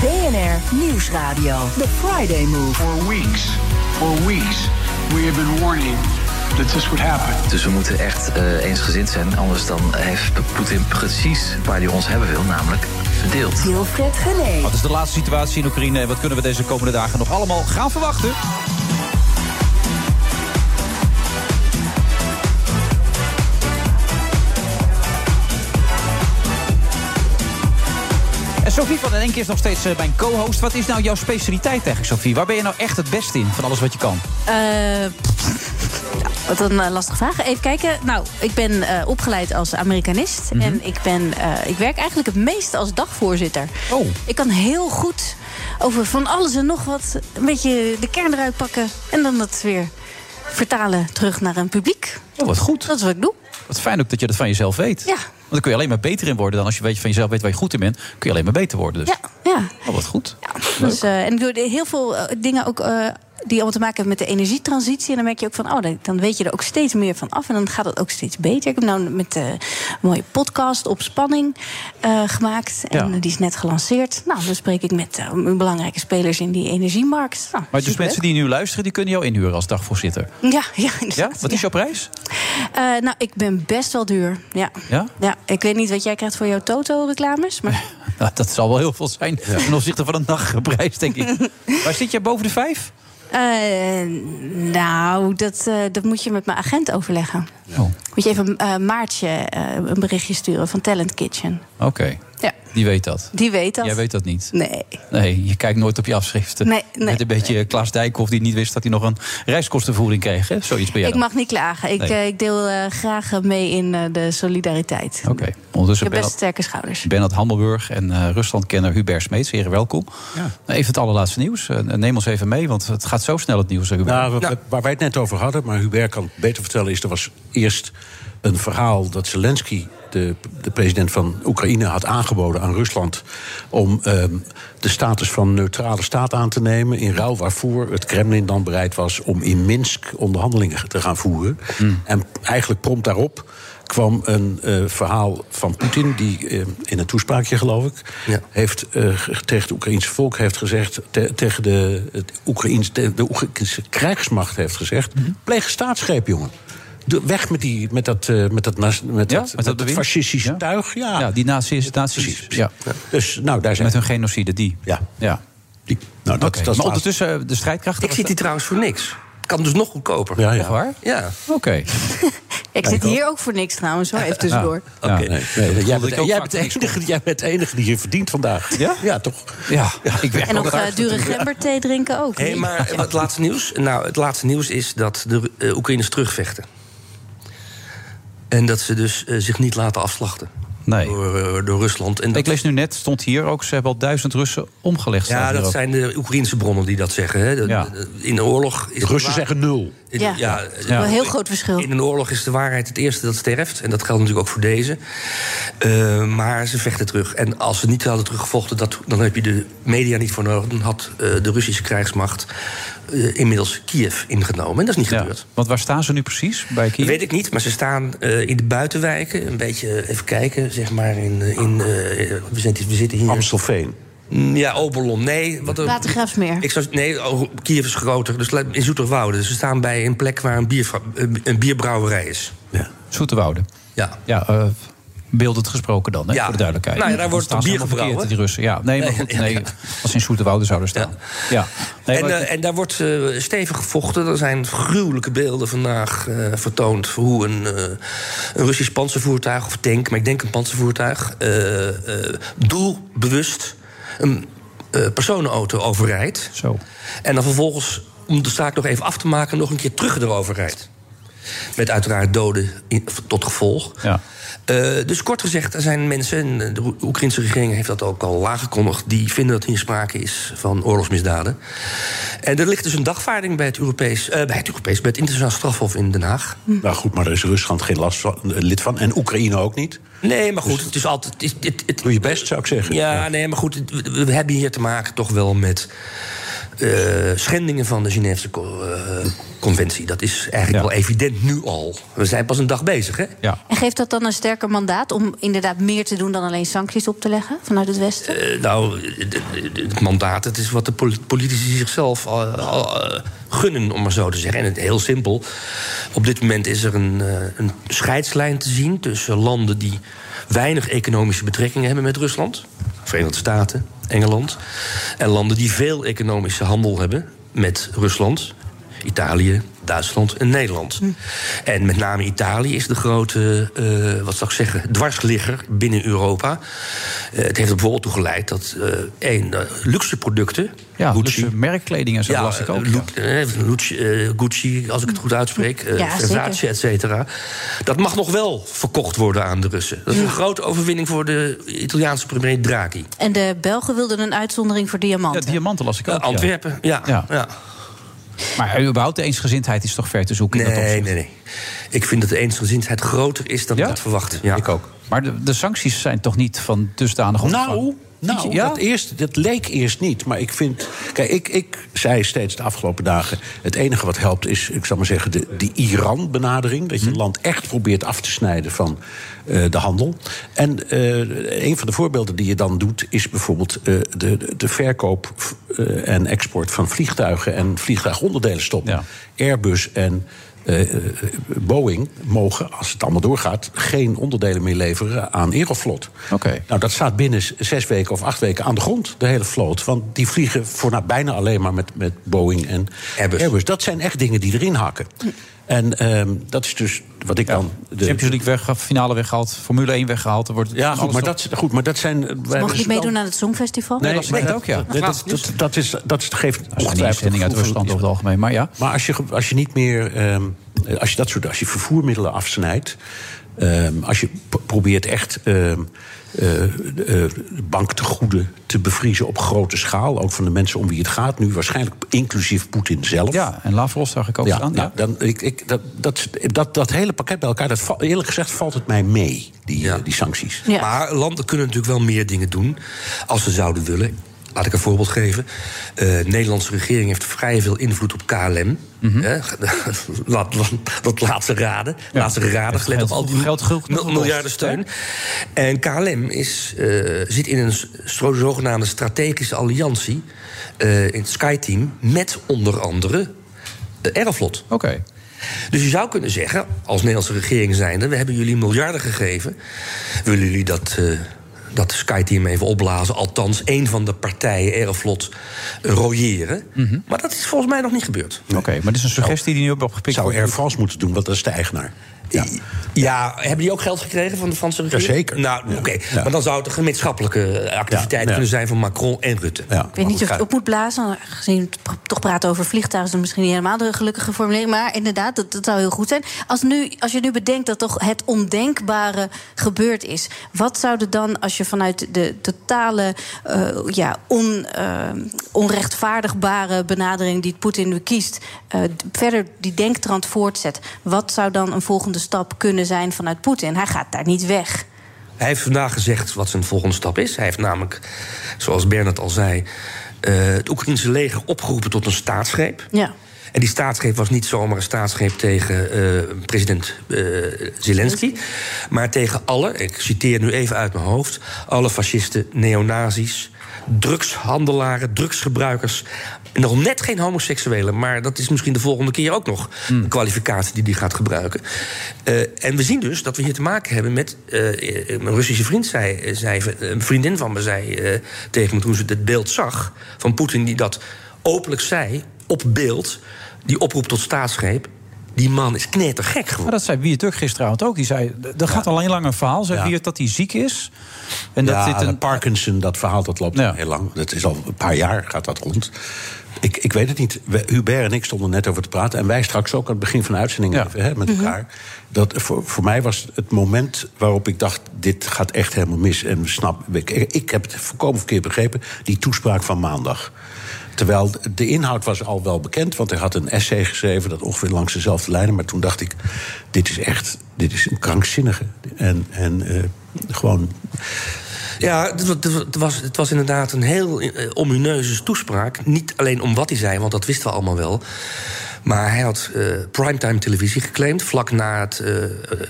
BNR Nieuwsradio. The Friday Move. For weeks, for weeks, we have been warning that this would happen. Dus we moeten echt eh, eensgezind zijn. Anders dan heeft Poetin precies waar hij ons hebben wil, namelijk verdeeld. Wilfred Gené. Wat is de laatste situatie in Oekraïne en wat kunnen we deze komende dagen nog allemaal gaan verwachten? Sophie van den Enk is nog steeds eh, mijn co-host. Wat is nou jouw specialiteit eigenlijk, Sophie? Waar ben je nou echt het beste in van alles wat je kan? Eh, wat een eh, lastige vraag. Even kijken. Nou, ik ben opgeleid als Amerikanist. Mhm. En ik, ben, ik werk eigenlijk het meeste als dagvoorzitter. Oh. Ik kan heel goed over van alles en nog wat... een beetje de kern eruit pakken... en dan dat weer vertalen terug naar een publiek. Oh, wat goed. Dat is wat ik doe. Wat fijn ook dat je dat van jezelf weet. Ja. Want dan kun je alleen maar beter in worden dan als je weet van jezelf weet waar je goed in bent. Kun je alleen maar beter worden. Dus. Ja, ja. Oh, wat goed. Dus, eh, en ik doe heel veel eh, dingen ook eh, die allemaal te maken hebben met de energietransitie. En dan merk je ook van, oh, dan- dan weet je er ook steeds meer van af. En dan gaat het ook steeds beter. Ik heb nou met de een mooie podcast op spanning eh, gemaakt. En Ja. die is net gelanceerd. Nou, dan spreek ik met eh, belangrijke spelers in die energiemarkt. Nou, Maar dus mensen die nu luisteren, die kunnen jou inhuren als dagvoorzitter. Ja, [LAUGHS] ja, Ja? Wat is jouw prijs? Eh, nou, ik ben best wel duur. Ja. Ja? ja. Ik weet niet wat jij krijgt voor jouw Toto-reclames. Maar [LAUGHS] Nou, dat zal wel heel veel zijn ten opzichte van een nachtprijs, denk ik. [LAUGHS] Waar zit jij boven de vijf? Eh, nou, dat, eh, dat moet je met mijn agent overleggen. Oh. Moet je even eh, Maartje een berichtje sturen van Talent Kitchen. Oké, Ja, die weet dat. die weet dat. Jij weet dat niet. Nee. Nee, je kijkt nooit op je afschriften. Nee, nee. Met een beetje Klaas Dijkhoff die niet wist dat hij nog een reiskostenvergoeding kreeg. Hè? Zoiets ben jij Ik mag niet klagen. Ik, Nee. eh, ik deel eh, graag eh, mee in eh, de solidariteit. Oké, Ik ondertussen heb best sterke schouders. Bernard Hammelburg en eh Ruslandkenner Hubert Smeets. Heren, welkom. Nou, Even het allerlaatste nieuws. Neem ons even mee, want het gaat zo snel het nieuws. Hubert. Nou, wat- waar wij het net over hadden, maar Hubert kan het beter vertellen, is er was eerst een verhaal dat Zelensky, de, de president van Oekraïne, had aangeboden aan Rusland om ehm, de status van neutrale staat aan te nemen. In ruil waarvoor het Kremlin dan bereid was om in Minsk onderhandelingen te gaan voeren. En eigenlijk prompt daarop kwam een eh, verhaal van Poetin, die eh, in een toespraakje, geloof ik, heeft eh, ge- tegen het Oekraïense volk heeft gezegd, te- tegen de, het de, de Oekraïnse krijgsmacht heeft gezegd, pleeg staatsgreep, jongen. Weg met, die, met dat, eh, met dat, met Ja, dat, met met dat dat fascistische tuig. Ja. Ja, die nazi's. nazi's ja. Dus nou, daar zijn Met hun genocide, die. Ja. ja. Die. Nou, dat, Oké, dat maar laatst. ondertussen eh, de strijdkrachten. Ik zit hier trouwens voor niks. Kan dus nog goedkoper. Ja, ja. Echt waar? Ja. Oké. [LAUGHS] Ik zit hier ook voor niks trouwens, hoor. Even tussendoor. Oké. Nee, nee, voelde jij, bent, jij, de enige, jij bent de enige die je verdient vandaag. Ja? Ja, toch? Ja, ik werk En ook nog eh, dure gemberthee drinken ook. Hé, maar wat laatste nieuws? Nou, het laatste nieuws is dat de Oekraïners terugvechten. En dat ze dus eh, zich niet laten afslachten. Nee. door, eh, door Rusland. En Ik lees nu net, stond hier ook, ze hebben al duizend Russen omgelegd. ja, dat ook. zijn de Oekraïnse bronnen die dat zeggen. Hè. De- Ja. de- In de oorlog is De Russen zeggen nul. In- Ja. ja, Wel Een heel groot verschil. In een oorlog is de waarheid het eerste dat sterft. En dat geldt natuurlijk ook voor deze. Eh, maar ze vechten terug. En als ze niet hadden teruggevochten, dat, dan heb je de media niet voor nodig. Dan had eh, de Russische krijgsmacht eh, inmiddels Kiev ingenomen. En dat is niet Ja. gebeurd. Want waar staan ze nu precies? Bij Kiev? Dat weet ik niet, maar ze staan eh, in de buitenwijken. Een beetje, even kijken, zeg maar in... eh, in eh, we, zitten, we zitten hier... Amstelveen. Mm, Ja, Oberlon. Nee, wat Watergraafsmeer. ik zou, nee, oh, Kiev is groter. Dus in Zoeterwoude. Dus ze staan bij een plek waar een, bier, een bierbrouwerij is. Zoeterwoude. Ja. Ja, eh beeldend gesproken dan, hè, Ja. voor de duidelijkheid. Nou ja, daar wordt ze bier gebrouwen. Die Russen. Ja, nee, maar [LAUGHS] goed, nee, als ze in Zoeterwoude zouden staan. Ja. Nee, en, eh, en daar wordt eh, stevig gevochten. Er zijn gruwelijke beelden vandaag eh, vertoond... hoe een, een Russisch panzervoertuig of tank... maar ik denk een panzervoertuig... doelbewust een personenauto overrijdt. Zo. En dan vervolgens, om de zaak nog even af te maken... nog een keer terug erover rijdt. Met uiteraard doden in- tot gevolg. Ja. Eh, dus kort gezegd, er zijn mensen, en de Oe- Oekraïnse regering heeft dat ook al aangekondigd, die vinden dat hier sprake is van oorlogsmisdaden. En er ligt dus een dagvaarding bij het Europees, eh, bij het Europees, bij het Internationaal Strafhof in Den Haag. Nou goed, maar daar is Rusland geen last van, eh, lid van. En Oekraïne ook niet. Nee, maar goed, het is altijd. Het, het, het- Doe je best, zou ik zeggen. ja, nee, maar goed, we hebben hier te maken toch wel met eh, schendingen van de Geneefse co- eh, conventie. Dat is eigenlijk wel evident nu al. We zijn pas een dag bezig, hè? Ja. En geeft dat dan een sterker mandaat om inderdaad meer te doen dan alleen sancties op te leggen vanuit het Westen? Eh, nou, het- mandaat, het is wat de poli- politici zichzelf eh, gunnen, om maar zo te zeggen. En het, heel simpel. Op dit moment is er een, eh, een scheidslijn te zien tussen landen die weinig economische betrekkingen hebben met Rusland. Verenigde Staten, Engeland. En landen die veel economische handel hebben met Rusland. Italië, Duitsland en Nederland. En met name Italië is de grote, eh, wat zou ik zeggen, dwarsligger binnen Europa. Eh, het heeft er bijvoorbeeld toe geleid dat eh één, luxe producten. Ja, Gucci, luxe merkkleding en zo las ik ook. ja. Lu- Gucci, Gucci, als ik het goed uitspreek, Ja, Versace, et cetera. Dat mag nog wel verkocht worden aan de Russen. Dat is een grote overwinning voor de Italiaanse premier Draghi. En de Belgen wilden een uitzondering voor diamanten. Ja, diamanten las ik ook. Antwerpen, ja. Ja. Ja. Maar überhaupt de eensgezindheid is toch ver te zoeken in dat Nee, opzicht? nee, nee. Ik vind dat de eensgezindheid groter is dan ik had verwacht. Ja. Ik ook. Maar de, de sancties zijn toch niet van dusdanig omvang? Nou, nou Ja? dat, eerst, dat leek eerst niet. Maar ik vind. Kijk, ik, ik zei steeds de afgelopen dagen. Het enige wat helpt is, ik zal maar zeggen, de, de Iran-benadering. Dat je een land echt probeert af te snijden van de handel. En eh, een van de voorbeelden die je dan doet, is bijvoorbeeld eh, de, de, verkoop eh, en export van vliegtuigen en vliegtuigonderdelen stoppen. Airbus en. eh, eh, Boeing mogen, als het allemaal doorgaat, geen onderdelen meer leveren aan Aeroflot. Oké. Nou, dat staat binnen zes weken of acht weken aan de grond, de hele vloot. Want die vliegen voor nou, bijna alleen maar met, met Boeing en Airbus. Dat zijn echt dingen die erin hakken. En ehm, dat is dus wat ik dan... De, Champions League weggehaald, finale weggehaald, Formule 1 weggehaald. Er wordt ja, goed maar, dat, goed, maar dat zijn... Ze mogen niet meedoen aan het Songfestival? Nee, dat ook, ja. nee, dat, dat, dat, is, dat is, geeft ongetwijfeld... uit Rusland over het algemeen, maar ja. Maar als je, als je niet meer... ehm, eh, als je dat soort... Als je vervoermiddelen afsnijdt... ehm, als je probeert echt... eh, banktegoeden te bevriezen op grote schaal. Ook van de mensen om wie het gaat. Nu waarschijnlijk inclusief Poetin zelf. Ja, en Lavrov zag ik ook Ja, staan. nou, dan, ik, ik, dat, dat, dat, dat hele pakket bij elkaar, dat, eerlijk gezegd valt het mij mee, die, eh, die sancties. Maar landen kunnen natuurlijk wel meer dingen doen als ze zouden willen. Laat ik een voorbeeld geven. Eh, de Nederlandse regering heeft vrij veel invloed op KLM. [LAUGHS] Laat, laat, dat laatste raden. Laatste geraden, Heeft gelet op al die geld miljarden steun. En KLM is, eh, zit in een zogenaamde strategische alliantie... eh, in het SkyTeam met onder andere eh, Aeroflot. Oké. Dus je zou kunnen zeggen, als Nederlandse regering zijnde... we hebben jullie miljarden gegeven. Willen jullie dat, eh dat SkyTeam even opblazen? Althans, één van de partijen, Aeroflot, royeren. Mhm. Maar dat is volgens mij nog niet gebeurd. Oké, maar dit is een suggestie die nu op opgepikt Zou wordt. Air France moeten doen, want dat is de eigenaar. Ja. ja, hebben die ook geld gekregen van de Franse regering? Jazeker. Nou, oké. Maar dan zou het een gemeenschappelijke activiteit kunnen zijn van Macron en Rutte. Ik weet niet of het op moet blazen, gezien we het toch praten over vliegtuigen, is misschien niet helemaal de gelukkige formulering. Maar inderdaad, dat, dat zou heel goed zijn. Als, nu, als je nu bedenkt dat toch het ondenkbare gebeurd is, wat zou er dan, als je vanuit de totale eh, ja, on, eh, onrechtvaardigbare benadering die Poetin nu kiest, eh, verder die denktrand voortzet, wat zou dan een volgende stap kunnen zijn vanuit Poetin? Hij gaat daar niet weg. Hij heeft vandaag gezegd wat zijn volgende stap is. Hij heeft namelijk, zoals Bernard al zei, eh, het Oekraïnse leger opgeroepen tot een staatsgreep. Ja. En die staatsgreep was niet zomaar een staatsgreep tegen eh, president eh, Zelensky. Maar tegen alle, ik citeer nu even uit mijn hoofd... alle fascisten, neonazis, drugshandelaren, drugsgebruikers... en nog net geen homoseksuelen, maar dat is misschien de volgende keer ook nog... een kwalificatie die die gaat gebruiken. Eh, en we zien dus dat we hier te maken hebben met... eh, een Russische vriend zei, zei, een vriendin van me zei eh, tegen me... toen ze het beeld zag van Poetin die dat openlijk zei op beeld... die oproep tot staatsgreep... die man is knettergek geworden. Maar dat zei Wiertuk gisteravond ook. Die zei, er gaat al een lang een verhaal, zei Ja. Wiert, dat hij ziek is. En dat ja, dit een... Parkinson, dat verhaal dat loopt al heel lang. Dat is al een paar jaar gaat dat rond. Ik, ik weet het niet. We- Hubert en ik stonden net over te praten. En wij straks ook aan het begin van de uitzending even, hè, met elkaar. Dat, voor, voor mij was het moment waarop ik dacht... dit gaat echt helemaal mis. En snap, ik, ik heb het volkomen verkeerd begrepen. Die toespraak van maandag. Terwijl de inhoud was al wel bekend, want hij had een essay geschreven... dat ongeveer langs dezelfde lijnen. Maar toen dacht ik, dit is echt dit is een krankzinnige. En, en eh, gewoon Ja, het wa- het was, het was inderdaad een heel eh, omineuze toespraak. Niet alleen om wat hij zei, want dat wisten we allemaal wel. Maar hij had eh, primetime televisie geclaimd... vlak na het, eh,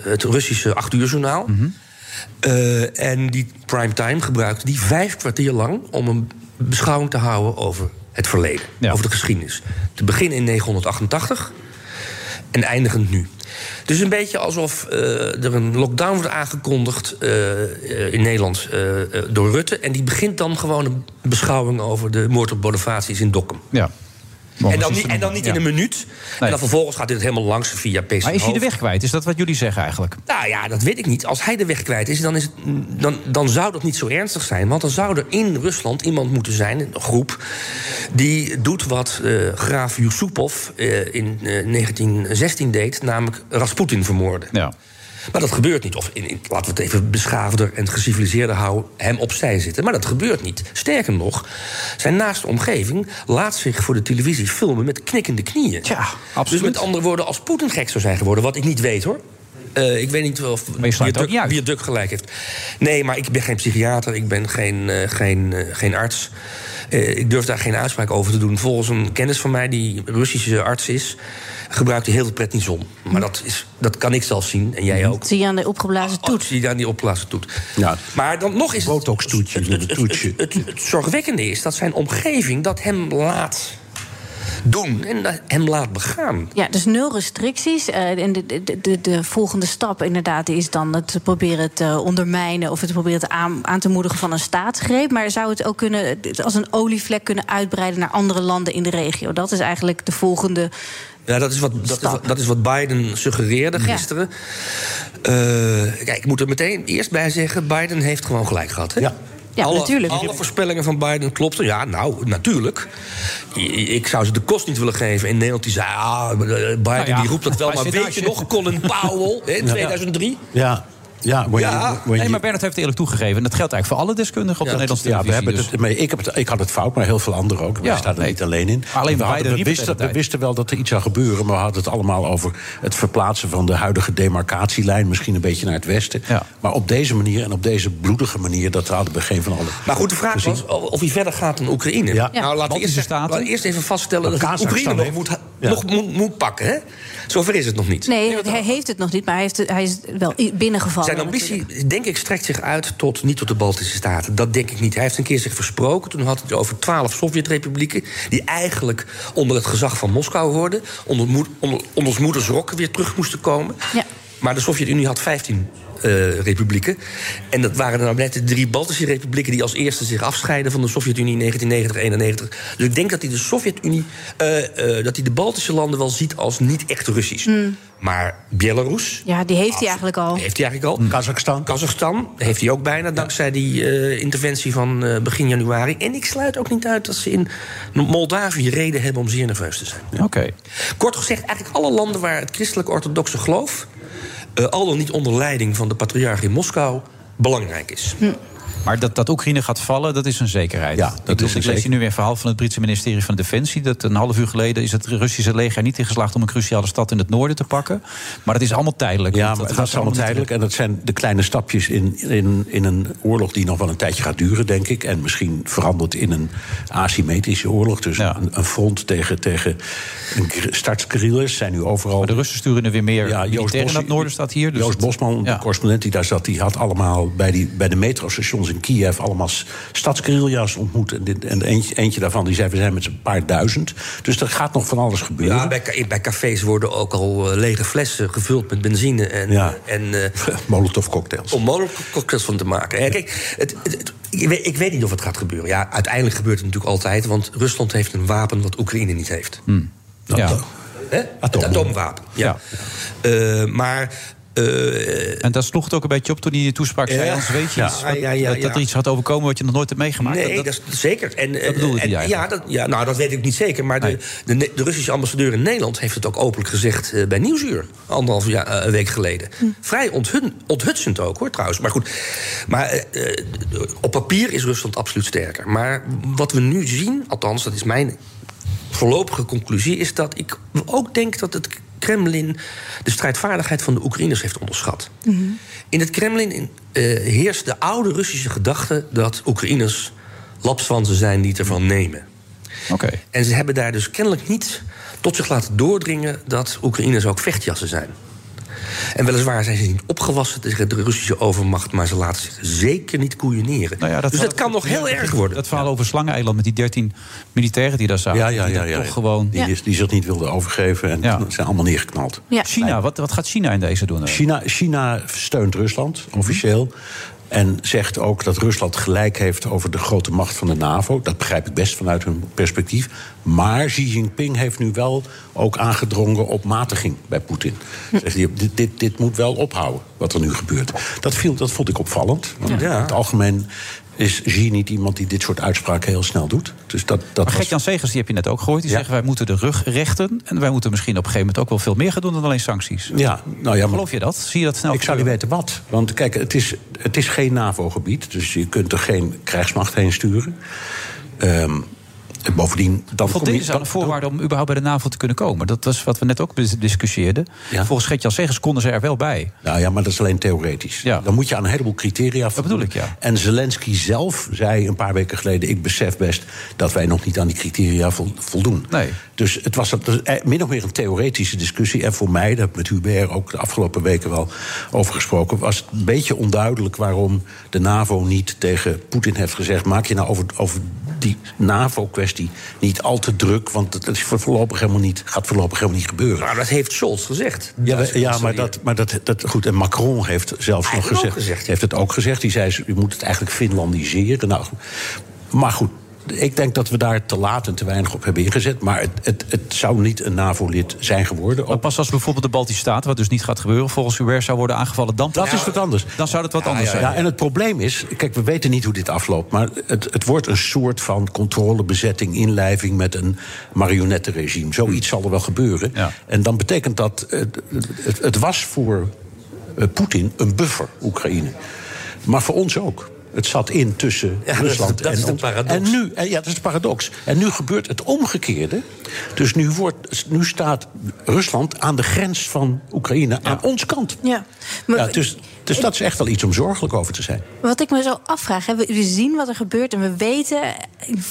het Russische acht uur journaal. Eh, en die primetime gebruikte die vijf kwartier lang... om een beschouwing te houden over het verleden. Over de geschiedenis. Te beginnen in 988 en eindigend nu. Dus een beetje alsof eh, er een lockdown wordt aangekondigd eh, eh, in Nederland door Rutte. En die begint dan gewoon een beschouwing over de moord op Bonifatius in Dokkum. Ja. En dan, niet, en dan niet in een minuut. En dan vervolgens gaat dit helemaal langs via PC. Maar is hij de weg kwijt? Is dat wat jullie zeggen eigenlijk? Nou ja, dat weet ik niet. Als hij de weg kwijt is, dan, is het, dan, dan zou dat niet zo ernstig zijn. Want dan zou er in Rusland iemand moeten zijn, een groep... die doet wat eh, graaf Yusupov eh, in eh, 1916 deed... namelijk Rasputin vermoorden. Ja. Maar dat gebeurt niet. Of in, in- laten we het even beschaafder en geciviliseerder houden... hem opzij zitten. Maar dat gebeurt niet. Sterker nog, zijn naaste omgeving laat zich voor de televisie filmen... met knikkende knieën. Ja, Dus met andere woorden, als Poetin gek zou zijn geworden... wat ik niet weet, hoor. Eh, ik weet niet of ook wie het- druk gelijk heeft. Nee, maar ik ben geen psychiater, ik ben geen, eh, geen, eh, geen arts. Eh, ik durf daar geen uitspraak over te doen. Volgens een kennis van mij, die Russische arts is... gebruikt hij heel veel prednison. Maar dat, is, dat kan ik zelf zien, en jij ook. Dat zie je aan de opgeblazen toet. zie je aan die opgeblazen toet. Maar dan nog is het... Botox-toetje, Het, het, het, het, het zorgwekkende is dat zijn omgeving dat hem laat doen... en hem laat begaan. Ja, dus nul restricties. Eh, en de, de, de, de volgende stap inderdaad is dan het proberen te ondermijnen... of het proberen te aan, aan te moedigen van een staatsgreep. Maar zou het ook kunnen, als een olievlek kunnen uitbreiden... naar andere landen in de regio? Dat is eigenlijk de volgende... Ja, dat is wat, dat is, wat- dat is wat Biden suggereerde Ja. gisteren. Eh, kijk, ik moet er meteen eerst bij zeggen... Biden heeft gewoon gelijk gehad. Hè? Ja, alle, natuurlijk. Alle voorspellingen van Biden klopten. Ja, nou, natuurlijk. Ik zou ze de kost niet willen geven. In Nederland die zei... Ah, Biden Nou ja, die roept dat wel. Maar weet je nog, Colin Powell hè, in Ja. 2003? Ja, ja, Nee, maar Bernard heeft het eerlijk toegegeven. En dat geldt eigenlijk voor alle deskundigen op de Nederlandse ja, we televisie. hebben dus- het, maar ik, heb het, ik had het fout, maar heel veel anderen ook. Wij Ja, staan er nee. niet alleen in. Alleen we, hadden- we, wisten, we wisten wel dat er iets zou gebeuren... maar we hadden het allemaal over het verplaatsen van de huidige demarcatielijn... misschien een beetje naar het westen. Maar op deze manier en op deze bloedige manier... dat hadden we geen van allen. Maar goed, de vraag gezien. was of hij verder gaat dan Oekraïne. Ja. Nou, laten we eerst, laten we eerst even vaststellen dat Oekraïne nog, moet, Ja. nog moet, moet pakken. Hè? Zover is het nog niet. Nee, hij heeft het nog niet, maar hij, heeft, hij is wel binnengevallen. Zijn ambitie, denk ik, strekt zich uit tot, niet tot de Baltische Staten. Dat denk ik niet. Hij heeft een keer zich versproken. Toen had hij het over twaalf Sovjet-republieken... die eigenlijk onder het gezag van Moskou hoorden... onder, onder, onder moeders rokken weer terug moesten komen. Ja. Maar de Sovjet-Unie had 15 eh, republieken. En dat waren nou net de drie Baltische republieken die als eerste zich afscheiden van de Sovjet-Unie in 1990, 91. Dus ik denk dat hij de Sovjet-Unie, eh, eh, dat hij de Baltische landen wel ziet als niet echt Russisch. Hmm. Maar Belarus, Ja, die heeft hij eigenlijk al. heeft hij eigenlijk al. Kazachstan. Kazachstan heeft hij ook bijna, dankzij die eh, interventie van eh, begin januari. En ik sluit ook niet uit dat ze in Moldavië reden hebben om zeer nerveus te zijn. Oké. Kort gezegd, eigenlijk alle landen waar het christelijk-orthodoxe geloof... eh, al dan niet onder leiding van de patriarch in Moskou, belangrijk is. Maar dat, dat Oekraïne gaat vallen, dat is een zekerheid. Ja, dat is ik lees hier nu weer een verhaal van het Britse ministerie van Defensie. Dat een half uur geleden is het Russische leger niet in geslaagd om een cruciale stad in het noorden te pakken. Maar dat is allemaal tijdelijk. Ja, want maar gaat dat is allemaal tijdelijk. En dat zijn de kleine stapjes in, in, in een oorlog die nog wel een tijdje gaat duren, denk ik. En misschien verandert in een asymmetrische oorlog. Dus een, een front tegen, tegen een startsguerrillas zijn nu overal. Maar de Russen sturen er weer meer ja, Joost Bos, het noorden, staat hier. Dus Joost Bosman, de correspondent die daar zat, die had allemaal bij, die, bij de metrostations in Kiev allemaal stadsguerrilla's ontmoet. En, dit, en eentje, eentje daarvan die zei: we zijn met z'n paar duizend. Dus er gaat nog van alles gebeuren. Ja, bij, bij cafés worden ook al eh, lege flessen gevuld met benzine en, Ja. en eh, [LAUGHS] Molotov cocktails. om molotov cocktails van te maken. Ja, kijk, het, het- het- ik, weet, ik weet niet of het gaat gebeuren. Ja, uiteindelijk gebeurt het natuurlijk altijd, want Rusland heeft een wapen wat Oekraïne niet heeft. Ja. Hè? Het atoomwapen. Ja. Eh, maar. Eh, En daar sloeg het ook een beetje op toen hij in de toespraak zei... Ja. Weet je Ja. iets, wat- Ja, ja, dat, dat er iets gaat overkomen wat je nog nooit hebt meegemaakt. Nee, dat, dat, is zeker. En, eh, dat bedoelde en- ja, dat, ja, nou, dat weet ik niet zeker. Maar de, de, de Russische ambassadeur in Nederland heeft het ook openlijk gezegd eh, bij Nieuwsuur. Anderhalf jaar, een week geleden. Vrij onthun, onthutsend ook, hoor, trouwens. Maar goed. Maar op papier is Rusland absoluut sterker. Maar wat we nu zien, althans, dat is mijn voorlopige conclusie, is dat ik ook denk dat het Kremlin de strijdvaardigheid van de Oekraïners heeft onderschat. In het Kremlin in, eh, heerst de oude Russische gedachte dat Oekraïners lapswansen zijn die het ervan nemen. Oké. En ze hebben daar dus kennelijk niet tot zich laten doordringen dat Oekraïners ook vechtjassen zijn. En weliswaar zijn ze niet opgewassen tegen de Russische overmacht, maar ze laten zich zeker niet koeieneren. Nou ja, dus dat kan nog heel erg worden. Dat verhaal over Slangeneiland met die 13 militairen die daar zaten. Ja, ja, die ja. ja. Toch gewoon... Die, die zich niet wilden overgeven en Ja. zijn allemaal neergeknald. China, wat, wat gaat China in deze doen? China, China steunt Rusland, officieel. En zegt ook dat Rusland gelijk heeft over de grote macht van de NAVO. Dat begrijp ik best vanuit hun perspectief. Maar Xi Jinping heeft nu wel ook aangedrongen op matiging bij Poetin. Zegt hij, dit, dit, dit moet wel ophouden, wat er nu gebeurt. Dat, viel, dat vond ik opvallend. Want Ja. In het algemeen is Xi niet iemand die dit soort uitspraken heel snel doet. Dus dat, dat Maar was- Gert-Jan Segers, die heb je net ook gehoord. Die zegt, wij moeten de rug rechten. En wij moeten misschien op een gegeven moment ook wel veel meer gaan doen dan alleen sancties. Ja, nou ja, maar- Geloof je dat? Zie je dat snel Ik zou niet weten wat. Want kijk, het is, het is geen NAVO-gebied. Dus je kunt er geen krijgsmacht heen sturen. Ehm, en bovendien... Dan is aan de voorwaarde om überhaupt bij de NAVO te kunnen komen. Dat was wat we net ook dis- discussieerden. Volgens Gert-Jan Segers konden ze er wel bij. Nou ja, maar dat is alleen theoretisch. Dan moet je aan een heleboel criteria voldoen. bedoel ik, ja. En Zelensky zelf zei een paar weken geleden... ik besef best dat wij nog niet aan die criteria vol- voldoen. Nee. Dus het was eh, min of meer een theoretische discussie. En voor mij, daar heb ik met Hubert ook de afgelopen weken wel over gesproken... was het een beetje onduidelijk waarom de NAVO niet tegen Poetin heeft gezegd... maak je nou over, over die NAVO-kwestie niet al te druk... want dat is voorlopig helemaal niet, gaat voorlopig helemaal niet gebeuren. Maar dat heeft Scholz gezegd. Ja, maar, dat, maar dat, dat goed. En Macron heeft zelfs nog gezegd, gezegd. heeft het ook gezegd. Die zei, je moet het eigenlijk Finlandiseren. Nou, maar goed, ik denk dat we daar te laat en te weinig op hebben ingezet. Maar het, het, het zou niet een NAVO-lid zijn geworden. Maar pas als bijvoorbeeld de Baltische Staten, wat dus niet gaat gebeuren... volgens Hubert zou worden aangevallen, dan Dat is wat anders. Dan zou dat wat anders zijn. Ja, en het probleem is, kijk, we weten niet hoe dit afloopt... maar het, het wordt een soort van controlebezetting, inlijving... met een marionettenregime. Zoiets zal er wel gebeuren. En dan betekent dat... Het, het, het was voor eh, Poetin een buffer, Oekraïne. Maar voor ons ook. Het zat in tussen Ja, is- Rusland dat is en ons. paradox. En nu, en ja, dat is de paradox. En nu gebeurt het omgekeerde. Dus nu, wordt, nu staat Rusland aan de grens van Oekraïne aan ons kant. Ja. Maar Ja, dus, dus dat is echt wel iets om zorgelijk over te zijn. Wat ik me zo afvraag, hè, we, zien wat er gebeurt en we weten,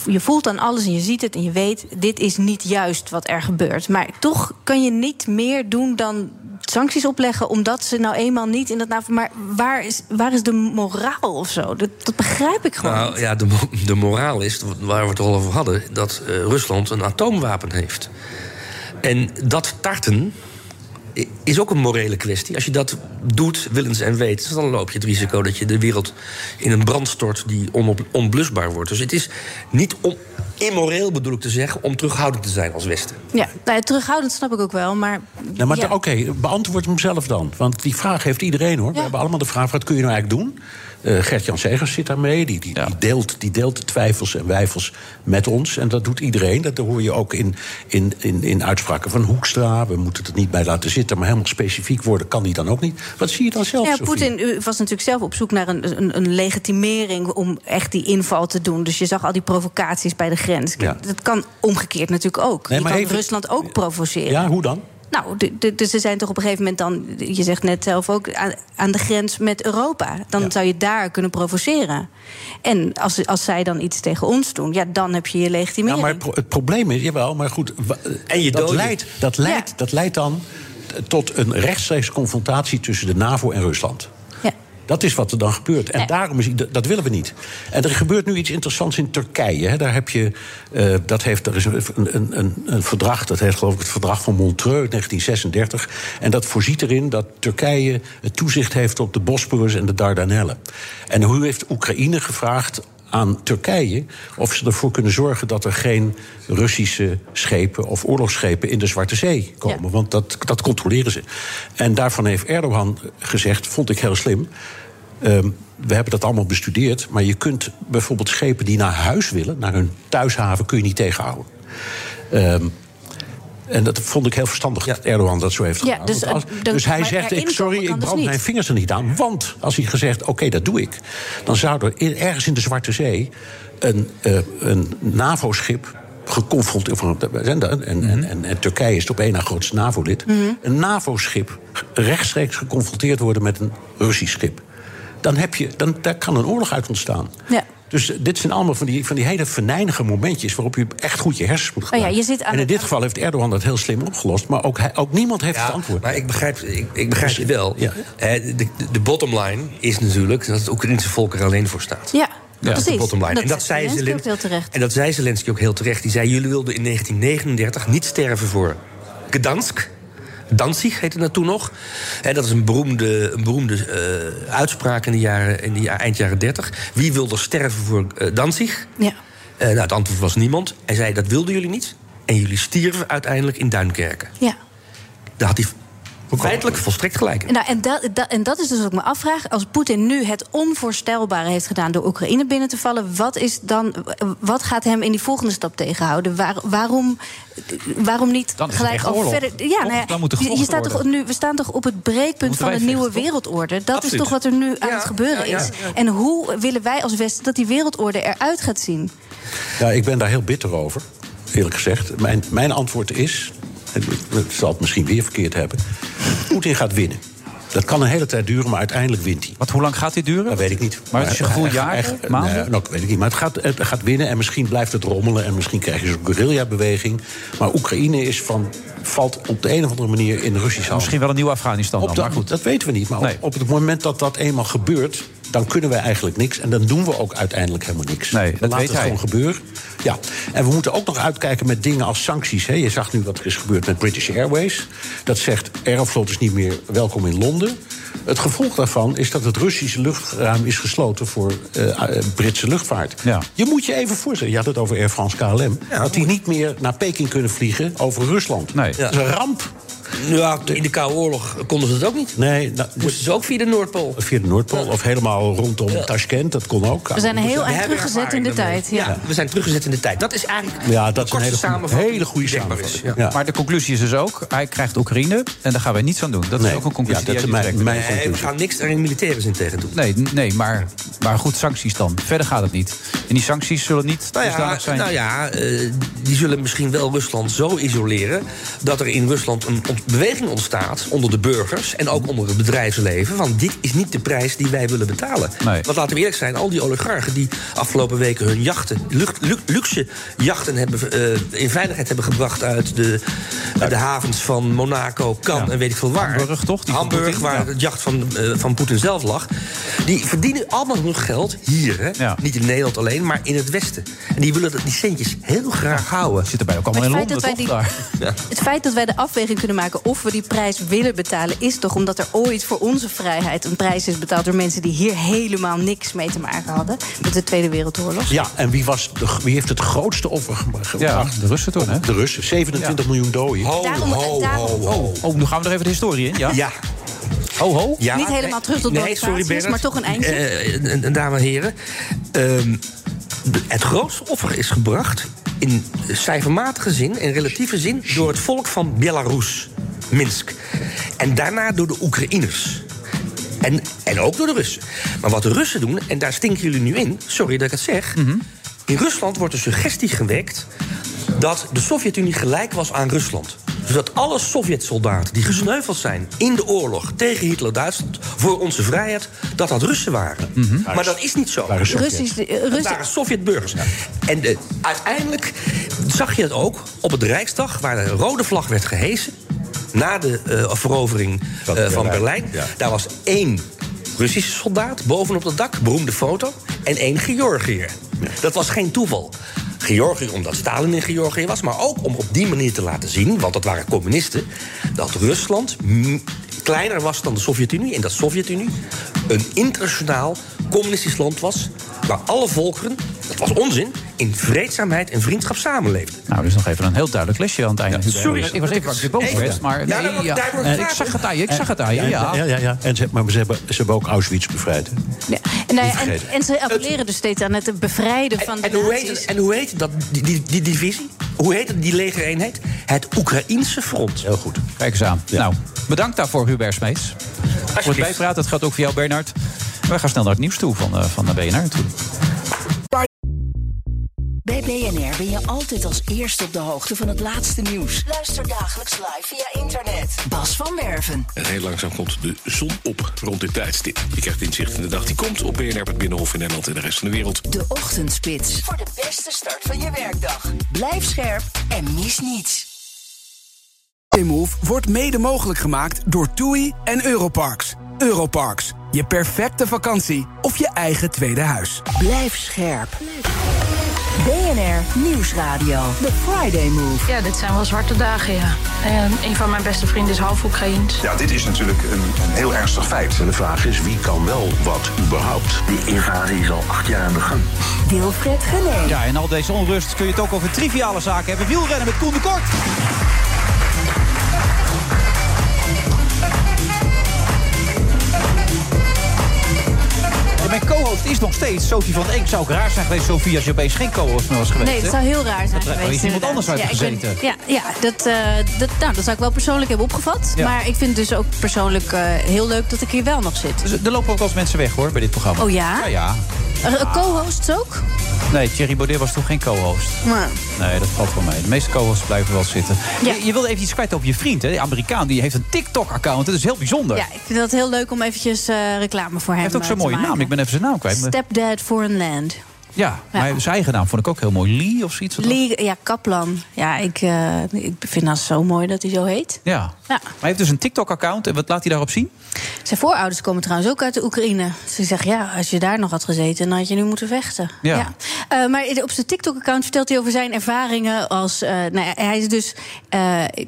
je voelt aan alles en je ziet het en je weet, dit is niet juist wat er gebeurt. Maar toch kan je niet meer doen dan sancties opleggen, omdat ze nou eenmaal niet in dat NAVO. Maar waar is, waar is de moraal of zo? Dat, dat begrijp ik gewoon. Nou niet. ja, de, de moraal is, waar we het al over hadden, dat eh, Rusland een atoomwapen heeft. En dat tarten is ook een morele kwestie. Als je dat doet, willens en wetens, dan loop je het risico dat je de wereld in een brand stort die onop, onblusbaar wordt. Dus het is niet on, immoreel, bedoel ik te zeggen, om terughoudend te zijn als Westen. Ja, nou, ja, terughoudend snap ik ook wel, maar... Nou, maar ja. oké, beantwoord hem zelf dan. Want die vraag heeft iedereen hoor. We hebben allemaal de vraag: wat kun je nou eigenlijk doen? Eh Gert-Jan Segers zit daarmee. Die, die, die, deelt, die deelt de twijfels en wijfels met ons. En dat doet iedereen. Dat hoor je ook in, in, in, in uitspraken van Hoekstra. We moeten het niet bij laten zitten. Maar helemaal specifiek worden kan die dan ook niet. Wat zie je dan zelf, Ja? Poetin u was natuurlijk zelf op zoek naar een, een, een legitimering om echt die inval te doen. Dus je zag al die provocaties bij de grens. Ja. Dat kan omgekeerd natuurlijk ook. Nee, je kan even- Rusland ook provoceren. Ja, hoe dan? Nou, dus ze zijn toch op een gegeven moment dan, je zegt net zelf ook, aan, aan de grens met Europa. Dan zou je daar kunnen provoceren. En als, als zij dan iets tegen ons doen, ja, dan heb je je Ja, legitimering. maar het, pro- het probleem is, jawel, maar goed. En je dat leidt, dat, leidt, dat leidt dan tot een rechtstreeks confrontatie tussen de NAVO en Rusland. Dat is wat er dan gebeurt. En daarom is dat- willen we niet. En er gebeurt nu iets interessants in Turkije. Hè. Daar heb je, eh, dat heeft, er is een, een, een, een verdrag, dat heet geloof ik het verdrag van Montreux uit 1936. En dat voorziet erin dat Turkije het toezicht heeft op de Bosporus en de Dardanellen. En hoe heeft Oekraïne gevraagd aan Turkije of ze ervoor kunnen zorgen dat er geen Russische schepen of oorlogsschepen in de Zwarte Zee komen. Want dat, dat controleren ze. En daarvan heeft Erdogan gezegd, vond ik heel slim. ehm, we hebben dat allemaal bestudeerd, maar je kunt bijvoorbeeld schepen die naar huis willen, naar hun thuishaven, kun je niet tegenhouden. Ehm, en dat vond ik heel verstandig dat Erdogan dat zo heeft Ja, gedaan. dus, Want als- dan- dus hij zegt, ik, sorry, ik dus brand niet. mijn vingers er niet aan. Want als hij gezegd, oké, dat doe ik... dan zou er in- ergens in de Zwarte Zee een, eh, een NAVO-schip geconfronteerd... daar, en, Mhm. en, en, en Turkije is het op één na grootste NAVO-lid... een NAVO-schip rechtstreeks geconfronteerd worden met een Russisch schip. Dan, heb je, dan daar kan een oorlog uit ontstaan. Ja. Dus dit zijn allemaal van die, van die hele venijnige momentjes... waarop je echt goed je hersens moet Oh ja, gebruiken. je zit aan en in de- dit geval heeft Erdogan dat heel slim opgelost... maar ook, hij, ook niemand heeft het antwoord. Maar ik begrijp, ik, ik begrijp je wel. Hè, de, de, de bottom line is natuurlijk dat het Oekraïnse volk er alleen voor staat. Ja, Dat is precies. de bottom line. en, dat zei Zelensky Zelen- ook heel terecht. en dat zei Zelensky ook heel terecht. Die zei: Jullie wilden in 1939 niet sterven voor Gdansk. Danzig heette dat toen nog. Dat is een beroemde, een beroemde eh, uitspraak in de, jaren, in de eind jaren 30. Wie wilde sterven voor eh, Danzig? Ja. Eh, nou, het antwoord was niemand. Hij zei: Dat wilden jullie niet. En jullie stierven uiteindelijk in Duinkerken. Ja. Daar had hij feitelijk volstrekt gelijk. Nou, en, dat, dat, en dat is dus wat ik me afvraag. Als Poetin nu het onvoorstelbare heeft gedaan door Oekraïne binnen te vallen, wat, is dan, wat gaat hem in die volgende stap tegenhouden? Waar, waarom, waarom niet Dan is het gelijk echt al oorlog. verder? Ja, nou ja, Dan moet er je- staat toch nu, we staan toch op het breekpunt van een nieuwe wereldorde. Dat Absoluut. is toch wat er nu aan het gebeuren ja, is. ja. En hoe willen wij als Westen dat die wereldorde eruit gaat zien? Ja, ik ben daar heel bitter over, eerlijk gezegd. Mijn, mijn antwoord is, ik zal het misschien weer verkeerd hebben... Poetin gaat winnen. Dat kan een hele tijd duren, maar uiteindelijk wint hij. Wat, hoe lang gaat dit duren? Dat weet ik niet. Maar het is je gevoel jaren, echt- maanden? Nee, nou, weet ik niet. Maar het gaat, het gaat winnen en misschien blijft het rommelen... en misschien krijg je zo'n guerrilla-beweging. Maar Oekraïne is van, valt op de een of andere manier in Russisch handen. Misschien wel een nieuw Afghanistan dan, maar goed. dat weten we niet. Maar op, op het moment dat dat eenmaal gebeurt, dan kunnen we eigenlijk niks. En dan doen we ook uiteindelijk helemaal niks. Nee, we dat laten weet het hij. gewoon gebeuren. Ja. En we moeten ook nog uitkijken met dingen als sancties. Hè. Je zag nu wat er is gebeurd met British Airways. Dat zegt Aeroflot is niet meer welkom in Londen. Het gevolg daarvan is dat het Russische luchtruim is gesloten voor eh, eh, Britse luchtvaart. Je moet je even voorstellen, je had het over Air France KLM... dat die niet meer naar Peking kunnen vliegen over Rusland. Nee. Dat is een ramp. Ja, in de Koude Oorlog konden ze het ook niet. Nee, nou, Moesten ze ook via de Noordpool. Via de Noordpool of helemaal rondom Tashkent, dat kon ook. We zijn heel erg teruggezet in de tijd. Ja. Ja, we zijn teruggezet in de tijd. Dat is eigenlijk Ja, dat is een hele, goede- samenvatting hele goede die denkbaar samenvatting. is. Ja. Maar de conclusie is dus ook, hij krijgt Oekraïne en daar gaan wij niets aan doen. Dat is ook een conclusie Ja, dat die is jij mijn- mijn. Nee, we gaan niks in militaire zin tegen doen. Nee, nee maar, maar goed, sancties dan. Verder gaat het niet. En die sancties zullen niet Nou ja, dusdanig zijn. nou ja eh, die zullen misschien wel Rusland zo isoleren... dat er in Rusland een beweging ontstaat onder de burgers... en ook onder het bedrijfsleven, van dit is niet de prijs die wij willen betalen. Want laten we eerlijk zijn, al die oligarchen die afgelopen weken hun jachten... luxe jachten hebben, eh, in veiligheid hebben gebracht uit de, de havens van Monaco, Cannes en weet ik veel waar. Hamburg, toch? Die Hamburg, waar ja. het jacht van, eh, van Poetin zelf lag. Die verdienen allemaal hun geld hier, hè? niet in Nederland alleen, maar in het Westen. En die willen dat- die centjes heel graag houden. Zitten bij ook feit, dat wij die, [LAUGHS] het feit dat wij de afweging kunnen maken maken of we die prijs willen betalen, is toch omdat er ooit voor onze vrijheid een prijs is betaald door mensen die hier helemaal niks mee te maken hadden met de Tweede Wereldoorlog. Ja, en wie, was de, wie heeft het grootste offer ge- gebracht? de Russen toen, hè? De Russen, 27 miljoen doden. Ho, Daarom- ho, daarom- ho, ho. Oh, nu gaan we nog even de historie in, ja? Ja. Ho, ho. Ja, Niet helemaal terug tot nee, sorry, maar toch een eindje. Eh, dames en heren. Ehm, het grootste offer is gebracht in cijfermatige zin, in relatieve zin, door het volk van Belarus, Minsk. En daarna door de Oekraïners. En, en ook door de Russen. Maar wat de Russen doen, en daar stinken jullie nu in, sorry dat ik het zeg. In Rusland wordt de suggestie gewekt dat de Sovjet-Unie gelijk was aan Rusland. Dus dat alle Sovjet-soldaten die gesneuveld zijn in de oorlog tegen Hitler-Duitsland voor onze vrijheid, dat dat Russen waren. Maar dat is niet zo. Russisch- Het Russen- waren Sovjet-burgers. En eh, uiteindelijk zag je het ook op het Rijksdag, waar de rode vlag werd gehesen. Na de eh, verovering eh, van Berlijn. Daar was één Russische soldaat bovenop het dak, beroemde foto. En één Georgiër. Dat was geen toeval. Georgië, omdat Stalin in Georgië was, maar ook om op die manier te laten zien, want dat waren communisten, dat Rusland kleiner was dan de Sovjet-Unie en dat Sovjet-Unie een internationaal communistisch land was, waar alle volkeren, dat was onzin, in vreedzaamheid en vriendschap samenleefden. Nou, dus nog even een heel duidelijk lesje aan het einde. Hubert. sorry. Ik was even je boos werd, maar... Ja, nee, ja. Eh, ik zag het aan je, ik zag het aan je, ja. ja, ja, ja. En ze, maar ze hebben, ze hebben ook Auschwitz bevrijd. Ja. En, nou Niet en, ze appelleren dus steeds aan het bevrijden van de En hoe, heet het, en hoe heet dat, die, die, die divisie? Hoe heet het, die legereenheid? Het Oekraïense front. Heel goed. Kijk eens aan. Nou, bedankt daarvoor, Hubert Smeets. Voor het bijpraten, dat gaat ook voor jou, Bernard. Wij gaan snel naar het nieuws toe van, eh, van de BNR toe. Bij BNR ben je altijd als eerste op de hoogte van het laatste nieuws. Luister dagelijks live via internet. Bas van Werven. En heel langzaam komt de zon op rond dit tijdstip. Je krijgt inzicht in de dag die komt op BNR, het Binnenhof in Nederland en de rest van de wereld. De Ochtendspits. Voor de beste start van je werkdag. Blijf scherp en mis niets. Move wordt mede mogelijk gemaakt door TUI en Europarks. Europarks, je perfecte vakantie of je eigen tweede huis. Blijf scherp. BNR Nieuwsradio. The Friday Move. Ja, dit zijn wel zwarte dagen, ja. En een van mijn beste vrienden is half Oekraïens. Ja, dit is natuurlijk een, een heel ernstig feit. En de vraag is, wie kan wel wat überhaupt? Die invasie is al acht jaar aan de gang. Wilfred Gené. Ja, en al deze onrust kun je het ook over triviale zaken hebben. Wielrennen met Koen de Kort. Mijn co-host is nog steeds Sophie van Eek. Zou ook raar zijn geweest, Sophie, als je opeens geen co-host meer was geweest. Nee, dat hè? zou heel raar zijn Dat geweest. iemand anders uit ja, ben- gezeten. ja, ja dat, eh, dat, nou, dat zou ik wel persoonlijk hebben opgevat. Ja. Maar ik vind het dus ook persoonlijk eh, heel leuk dat ik hier wel nog zit. Dus er lopen ook wel eens mensen weg, hoor, bij dit programma. Oh ja? Ja, ja. Uh, Co-hosts ook? Nee, Thierry Baudet was toch geen co-host? Maar, Nee, dat valt wel mee. De meeste co-hosts blijven wel zitten. Ja. Je, je wilde even iets kwijt over je vriend, hè? De Amerikaan, die heeft een TikTok-account. Dat is heel bijzonder. ja, ik vind dat heel leuk om eventjes eh, reclame voor hem Hij heeft ook eh, zo'n te mooie maken. naam. Ik ben even zijn naam kwijt. Stepdad Foreign Land. Ja, maar zijn eigen naam vond ik ook heel mooi. Lee of zoiets. Lee, ja, Kaplan. Ja, ik, eh, ik vind dat zo mooi dat hij zo heet. Ja. Ja. Maar hij heeft dus een TikTok-account. En wat laat hij daarop zien? Zijn voorouders komen trouwens ook uit de Oekraïne. Ze zeggen, ja, als je daar nog had gezeten... dan had je nu moeten vechten. Ja. Eh, maar op zijn TikTok-account vertelt hij over zijn ervaringen als... eh, nou hij is dus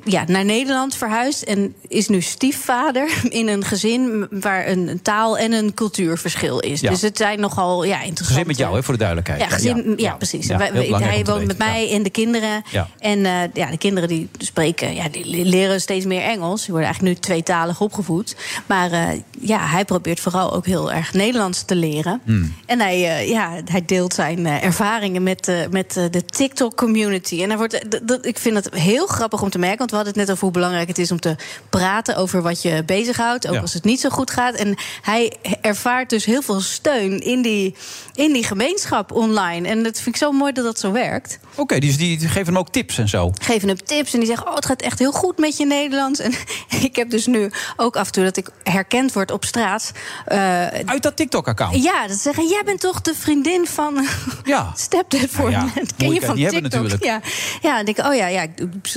ja, naar Nederland verhuisd... en is nu stiefvader [LAUGHS] in een gezin... waar een taal- en een cultuurverschil is. Ja. Dus het zijn nogal ja, interessante... Gezin met jou, hè, voor de duidelijkheid. Ja, gezin, ja, precies. Wij- hij woont met mij en de kinderen. En eh, ja, de kinderen die spreken, ja, die leren steeds meer Engels. Die worden eigenlijk nu tweetalig opgevoed. Maar eh, ja, hij probeert vooral ook heel erg Nederlands te leren. Hmm. En hij, eh, ja, hij deelt zijn ervaringen met, met de TikTok-community. En hij wordt, ik vind het heel grappig om te merken. Want we hadden het net over hoe belangrijk het is om te praten over wat je bezighoudt. Ook Ja. als het niet zo goed gaat. En hij ervaart dus heel veel steun in die, in die gemeenschap online. En dat vind ik zo mooi dat dat zo werkt. Oké, dus die geven hem ook tips en zo. Geven hem tips en die zeggen: Oh, het gaat echt heel goed met je Nederlands. En [LAUGHS] ik heb dus nu ook af en toe dat ik herkend word op straat. eh, Uit dat TikTok-account? ja, dat ze zeggen: Jij bent toch de vriendin van [LAUGHS] Ja. Stepdad voor Nou ja, Ken je van hebben TikTok? natuurlijk. Ja, ja, dan denk ik: Oh ja, ja, ik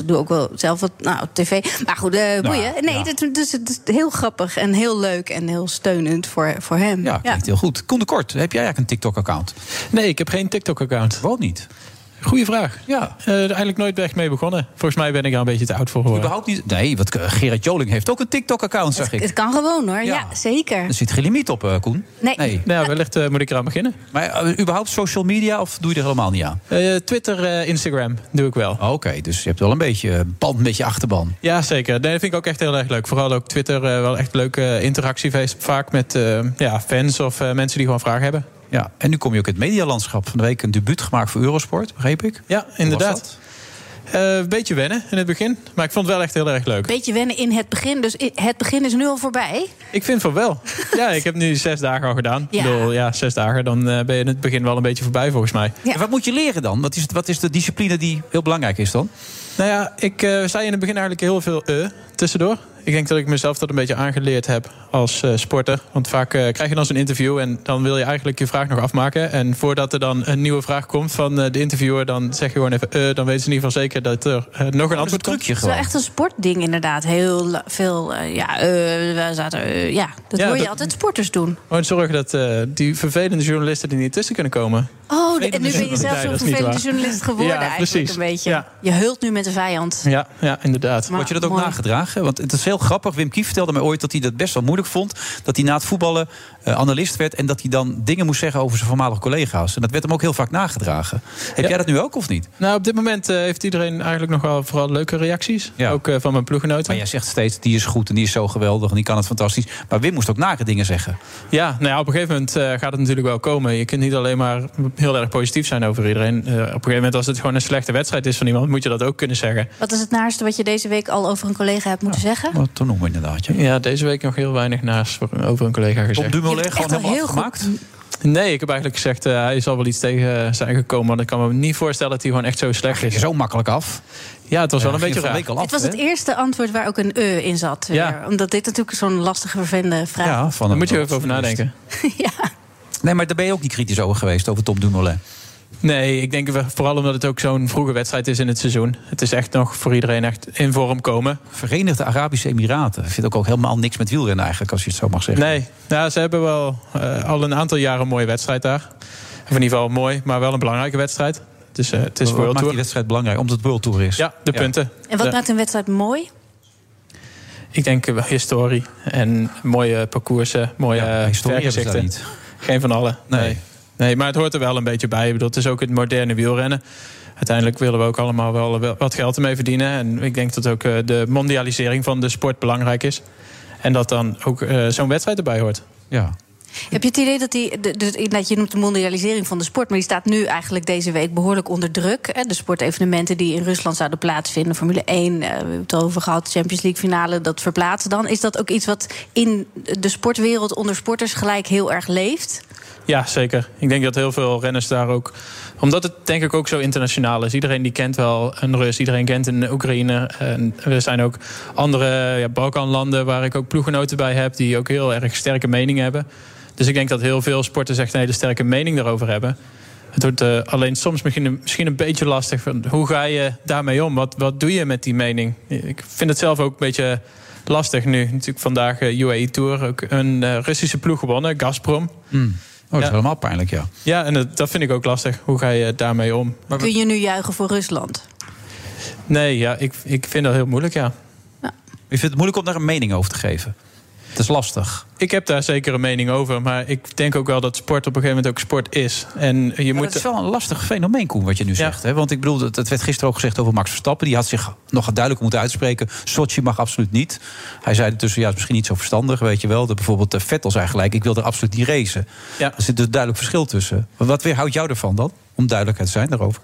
doe ook wel zelf wat nou, op tv. Maar goed, eh boeien. Nee, ja. dat, dus het is heel grappig en heel leuk en heel steunend voor, voor hem. Ja, klinkt heel goed. Koen de Kort, heb jij eigenlijk een TikTok-account? Nee, ik heb geen TikTok-account. Waarom niet? Goeie vraag. Ja. Eh, eigenlijk nooit echt mee begonnen. Volgens mij ben ik er een beetje te oud voor geworden. Überhaupt niet. Nee, wat eh, Gerard Joling heeft ook een TikTok-account, zeg ik. Het kan gewoon hoor, ja, zeker. Er zit geen limiet op, eh, Koen. Nee. Nou, wellicht eh, moet ik eraan beginnen. Maar überhaupt social media of doe je er helemaal niet aan? Eh, Twitter, eh, Instagram doe ik wel. Oké, dus je hebt wel een beetje band met je achterban. Ja, zeker. Nee, dat vind ik ook echt heel erg leuk. Vooral ook Twitter, eh, wel echt leuke interactie feest- vaak met eh, ja, fans of eh, mensen die gewoon vragen hebben. Ja, en nu kom je ook in het medialandschap. Van de week een debuut gemaakt voor Eurosport, begreep ik? Ja, inderdaad. Eh, Een beetje wennen in het begin, maar ik vond het wel echt heel erg leuk. Beetje wennen in het begin, dus het begin is nu al voorbij. Ik vind van wel. Ja, ik heb nu zes dagen al gedaan. Ja. Ik bedoel, ja, zes dagen, dan eh, ben je in het begin wel een beetje voorbij volgens mij. En wat moet je leren dan? Wat is, het- wat is de discipline die heel belangrijk is dan? Nou ja, ik eh, zei in het begin eigenlijk heel veel eh tussendoor. Ik denk dat ik mezelf dat een beetje aangeleerd heb als eh, sporter. Want vaak eh, krijg je dan zo'n interview en dan wil je eigenlijk je vraag nog afmaken. En voordat er dan een nieuwe vraag komt van eh, de interviewer, dan zeg je gewoon even eh, dan weten ze in ieder geval zeker dat er nog een antwoord komt. Het is wel echt een sportding inderdaad. Heel veel, eh, ja, eh, we zaten, ja, dat Ja, hoor je dat- altijd sporters doen. Gewoon zorgen dat eh, die vervelende journalisten er niet tussen kunnen komen. Oh, de- en nu ben je zelf zo'n vervelende journalist geworden Ja, eigenlijk precies. een beetje. Ja. Je hult nu met de vijand. Ja, ja inderdaad. Word je dat ook mooi. nagedragen? Want het is heel grappig. Wim Kief vertelde mij ooit dat hij dat best wel moeilijk vond. Dat hij na het voetballen eh, analist werd. En dat hij dan dingen moest zeggen over zijn voormalige collega's. En dat werd hem ook heel vaak nagedragen. Heb jij dat nu ook of niet? Nou, op dit moment eh, heeft iedereen eigenlijk nog wel vooral leuke reacties. Ook eh, van mijn ploeggenoten. Maar jij zegt steeds, die is goed en die is zo geweldig en die kan het fantastisch. Maar Wim moest ook nare dingen zeggen. Ja, nou ja, op een gegeven moment eh, gaat het natuurlijk wel komen. Je kunt niet alleen maar heel erg positief zijn over iedereen. Eh, op een gegeven moment, als het gewoon een slechte wedstrijd is van iemand, moet je dat ook kunnen zeggen. Wat is het naarste wat je deze week al over een collega hebt moeten zeggen? Wat toen noemen inderdaad. Ja. Ja, deze week nog heel weinig naast voor- over een collega gezegd. Tom Dumoulin gewoon helemaal heel afgemaakt? Nee, ik heb eigenlijk gezegd, eh, hij zal wel iets tegen zijn gekomen. Maar ik kan me niet voorstellen dat hij gewoon echt zo slecht is. Zo makkelijk af. Ja, het was wel een beetje raar. af, Het was het hè? eerste antwoord waar ook een e in zat. weer. Ja. Omdat dit natuurlijk zo'n lastige, vervelende vraag Ja, is. van Daar moet je even over nadenken. [LAUGHS] Nee, maar daar ben je ook niet kritisch over geweest, over Tom Dumoulin. Nee, ik denk vooral omdat het ook zo'n vroege wedstrijd is in het seizoen. Het is echt nog voor iedereen echt in vorm komen. Verenigde Arabische Emiraten. Ik vind ook, ook helemaal niks met wielrennen eigenlijk, als je het zo mag zeggen. Nee, ja, ze hebben wel eh, al een aantal jaren een mooie wedstrijd daar. Of in ieder geval mooi, maar wel een belangrijke wedstrijd. Dus eh, het is Wat World maakt Tour. die wedstrijd belangrijk? Omdat het World Tour is. Ja, de punten. En wat De- maakt een wedstrijd mooi? Ik denk eh, historie en mooie parcoursen, mooie Ja, historie daar niet. Geen van alle. Nee. nee. Maar het hoort er wel een beetje bij. Ik bedoel, het is ook het moderne wielrennen. Uiteindelijk willen we ook allemaal wel wel wat geld ermee verdienen. En ik denk dat ook eh, de mondialisering van de sport belangrijk is. En dat dan ook eh, zo'n wedstrijd erbij hoort. Ja. Heb je het idee dat die, de, je noemt de mondialisering van de sport, maar die staat nu eigenlijk deze week behoorlijk onder druk. De sportevenementen die in Rusland zouden plaatsvinden, Formule 1, eh, we hebben het over gehad, Champions League finale, dat verplaatsen dan. Is dat ook iets wat in de sportwereld onder sporters gelijk heel erg leeft? Ja, zeker. Ik denk dat heel veel renners daar ook. Omdat het denk ik ook zo internationaal is. Iedereen die kent wel een Rus, iedereen kent een Oekraïne. En er zijn ook andere ja, Balkanlanden waar ik ook ploeggenoten bij heb, die ook heel erg sterke meningen hebben. Dus ik denk dat heel veel sporters echt een hele sterke mening daarover hebben. Het wordt eh, alleen soms misschien een, misschien een beetje lastig. Van, hoe ga je daarmee om? Wat, wat doe je met die mening? Ik vind het zelf ook een beetje lastig nu. Natuurlijk vandaag eh, UAE Tour, ook een eh, Russische ploeg gewonnen, Gazprom. Hmm. Oh, dat is Ja. helemaal pijnlijk, ja. Ja, en dat, dat vind ik ook lastig. Hoe ga je daarmee om? Kun je nu juichen voor Rusland? Nee, ja, ik, ik vind dat heel moeilijk, ja. Je vindt het moeilijk om daar een mening over te geven. Het is lastig. Ik heb daar zeker een mening over. Maar ik denk ook wel dat sport op een gegeven moment ook sport is. En je Maar moet... dat is wel een lastig fenomeen, Koen, wat je nu zegt. Hè? Want ik bedoel, het het werd gisteren ook gezegd over Max Verstappen. Die had zich nog duidelijk moeten uitspreken. Sochi mag absoluut niet. Hij zei tussen, ja, het is misschien niet zo verstandig, weet je wel. Dat bijvoorbeeld eh, Vettel zei gelijk, ik wil er absoluut niet racen. Ja. Er zit dus een duidelijk verschil tussen. Wat weerhoudt jou ervan dan? Om duidelijkheid te zijn daarover.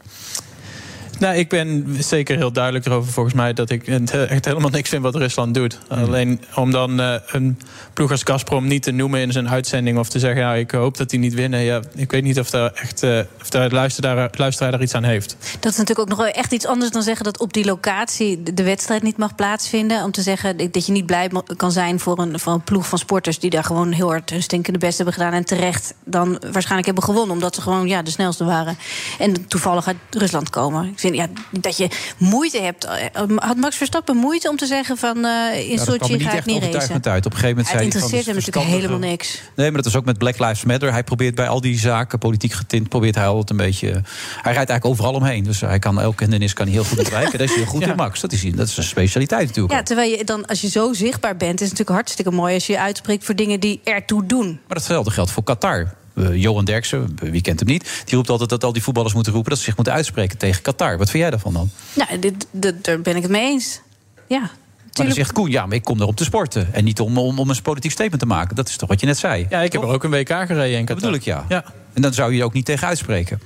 Nou, ik ben zeker heel duidelijk erover volgens mij... dat ik het echt helemaal niks vind wat Rusland doet. Alleen om dan eh, een ploeg als Gazprom niet te noemen in zijn uitzending... of te zeggen, ja, ik hoop dat die niet winnen. Ja, ik weet niet of daar echt eh, of daar de luisteraar, luisteraar daar iets aan heeft. Dat is natuurlijk ook nog echt iets anders dan zeggen dat op die locatie de- wedstrijd niet mag plaatsvinden. Om te zeggen dat je niet blij kan zijn voor een, voor een ploeg van sporters die daar gewoon heel hard hun stinkende best hebben gedaan. En terecht dan waarschijnlijk hebben gewonnen. Omdat ze gewoon ja, de snelste waren. En toevallig uit Rusland komen. Vind ja, dat je moeite hebt. Eh, Had Max Verstappen moeite om te zeggen van eh in Ja, dat Sochi niet ga ik niet racen? uit. Op een gegeven moment Ja, zei hij van, interesseert hem natuurlijk helemaal niks. Nee, maar dat is ook met Black Lives Matter. Hij probeert bij al die zaken, politiek getint, probeert hij altijd een beetje. Hij rijdt eigenlijk overal omheen. Dus hij kan elke hindernis kan hij heel goed ontwijken. Daar is heel goed [LAUGHS] Ja. in, Max. Dat is, dat is een specialiteit natuurlijk. Ja, terwijl je dan, als je zo zichtbaar bent, is het natuurlijk hartstikke mooi als je je uitspreekt voor dingen die ertoe doen. Maar datzelfde geldt voor Qatar. Eh, Johan Derksen, wie kent hem niet, die roept altijd dat al die voetballers moeten roepen dat ze zich moeten uitspreken tegen Qatar. Wat vind jij daarvan dan? Nou, dit, dit- daar ben ik het mee eens. Ja. Maar dan zegt Koen, ja, maar ik kom er om te sporten. En niet om, om, om een politiek statement te maken. Dat is toch wat je net zei? Ja, ik heb er ook een WK gereden in Dat bedoel ik, ja. Ja. En dan zou je je ook niet tegen uitspreken.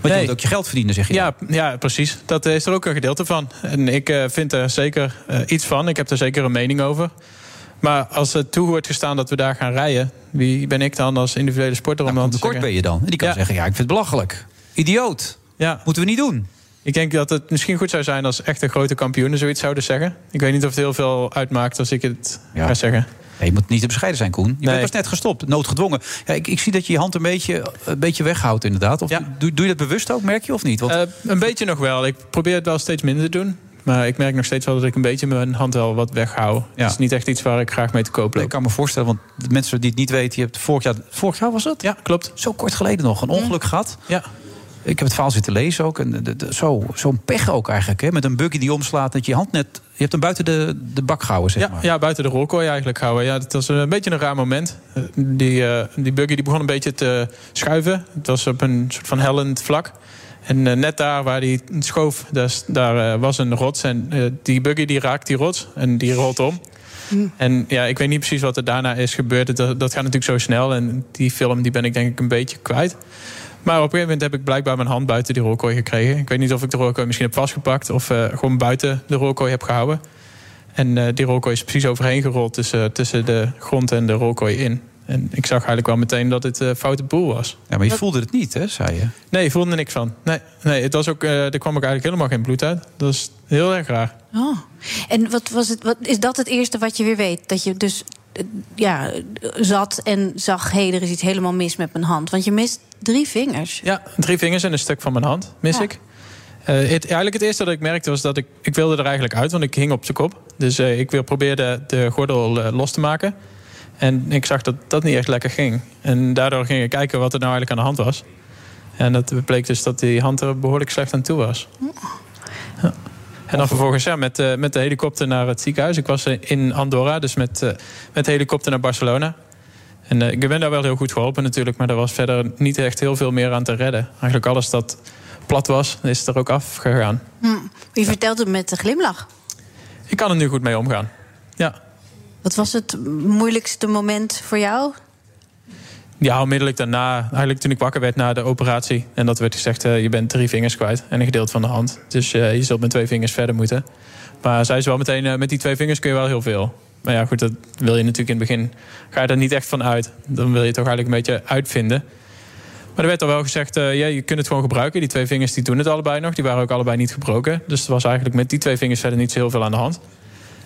Want je moet ook je geld verdienen, zeg je. Ja, ja, precies. Dat is er ook een gedeelte van. En ik eh, vind er zeker eh, iets van. Ik heb er zeker een mening over. Maar als het toe wordt gestaan dat we daar gaan rijden... wie ben ik dan als individuele sporter om dan te Kort ben je dan. Die kan zeggen, ja, ik vind het belachelijk. Idioot. Ja. Moeten we niet doen. Ik denk dat het misschien goed zou zijn als echte grote kampioenen zoiets zouden zeggen. Ik weet niet of het heel veel uitmaakt als ik het ga zeggen. Nee, je moet niet te bescheiden zijn, Koen. Je Nee. bent pas net gestopt, noodgedwongen. Ja, ik, ik zie dat je je hand een beetje, een beetje weghoudt, inderdaad. Of doe, doe je dat bewust ook, merk je, of niet? Want, Eh, een beetje nog wel. Ik probeer het wel steeds minder te doen. Maar ik merk nog steeds wel dat ik een beetje mijn hand wel wat weghoud. Het is niet echt iets waar ik graag mee te koop loop. ik kan me voorstellen, want de mensen die het niet weten... je hebt vorig jaar, vorig jaar was het? Ja, klopt. Zo kort geleden nog, een ongeluk gehad. Ja. Ik heb het verhaal zitten lezen ook. En de- zo, zo'n pech ook eigenlijk, hè? met een buggy die omslaat... dat je hand net... Je hebt hem buiten de, de bak gehouden, zeg Ja, maar. ja, buiten de rolkooi eigenlijk houden. Ja, dat was een beetje een raar moment. Eh, Die, eh, die buggy die begon een beetje te schuiven. Het was op een soort van hellend vlak. En eh, net daar waar die schoof, daar, eh, was een rots. En eh, die buggy die raakt die rots en die rolt om. En ja, ik weet niet precies wat er daarna is gebeurd. Dat, dat gaat natuurlijk zo snel. En die film die ben ik denk ik een beetje kwijt. Maar op een gegeven moment heb ik blijkbaar mijn hand buiten die rolkooi gekregen. Ik weet niet of ik de rolkooi misschien heb vastgepakt... of gewoon buiten de rolkooi heb gehouden. En die rolkooi is precies overheen gerold tussen, tussen de grond en de rolkooi in. En ik zag eigenlijk wel meteen dat het eh foute boel was. Ja, maar je voelde het niet, hè, zei je? Nee, ik voelde er niks van. Nee, nee het was ook, eh, er kwam ook eigenlijk helemaal geen bloed uit. Dat is heel erg raar. Oh. En wat was het? Wat, is dat het eerste wat je weer weet? Dat je dus eh, ja, zat en zag: hé, er is iets helemaal mis met mijn hand. Want je mist drie vingers. Ja, drie vingers en een stuk van mijn hand mis ik. Eh, het, eigenlijk het eerste dat ik merkte was dat ik... Ik wilde er eigenlijk uit, want ik hing op zijn kop. Dus eh, ik wil probeerde de gordel eh, los te maken. En ik zag dat dat niet echt lekker ging. En daardoor ging ik kijken wat er nou eigenlijk aan de hand was. En dat bleek dus dat die hand er behoorlijk slecht aan toe was. Ja. En dan vervolgens ja, met, eh, met de helikopter naar het ziekenhuis. Ik was eh, in Andorra, dus met, eh, met de helikopter naar Barcelona. En ik ben daar wel heel goed geholpen natuurlijk... maar er was verder niet echt heel veel meer aan te redden. Eigenlijk alles dat plat was, is er ook afgegaan. Hm. Vertelt het met een glimlach. Ik kan er nu goed mee omgaan. Ja. Wat was het moeilijkste moment voor jou? Ja, onmiddellijk daarna, eigenlijk toen ik wakker werd na de operatie... en dat werd gezegd, eh, je bent drie vingers kwijt en een gedeelte van de hand. Dus eh, je zult met twee vingers verder moeten. Maar zei ze wel meteen, eh, met die twee vingers kun je wel heel veel. Maar ja, goed, dat wil je natuurlijk in het begin... ga je er niet echt van uit. Dan wil je toch eigenlijk een beetje uitvinden. Maar er werd al wel gezegd, ja, je kunt het gewoon gebruiken. Die twee vingers die doen het allebei nog. Die waren ook allebei niet gebroken. Dus er was eigenlijk met die twee vingers verder niet zo heel veel aan de hand.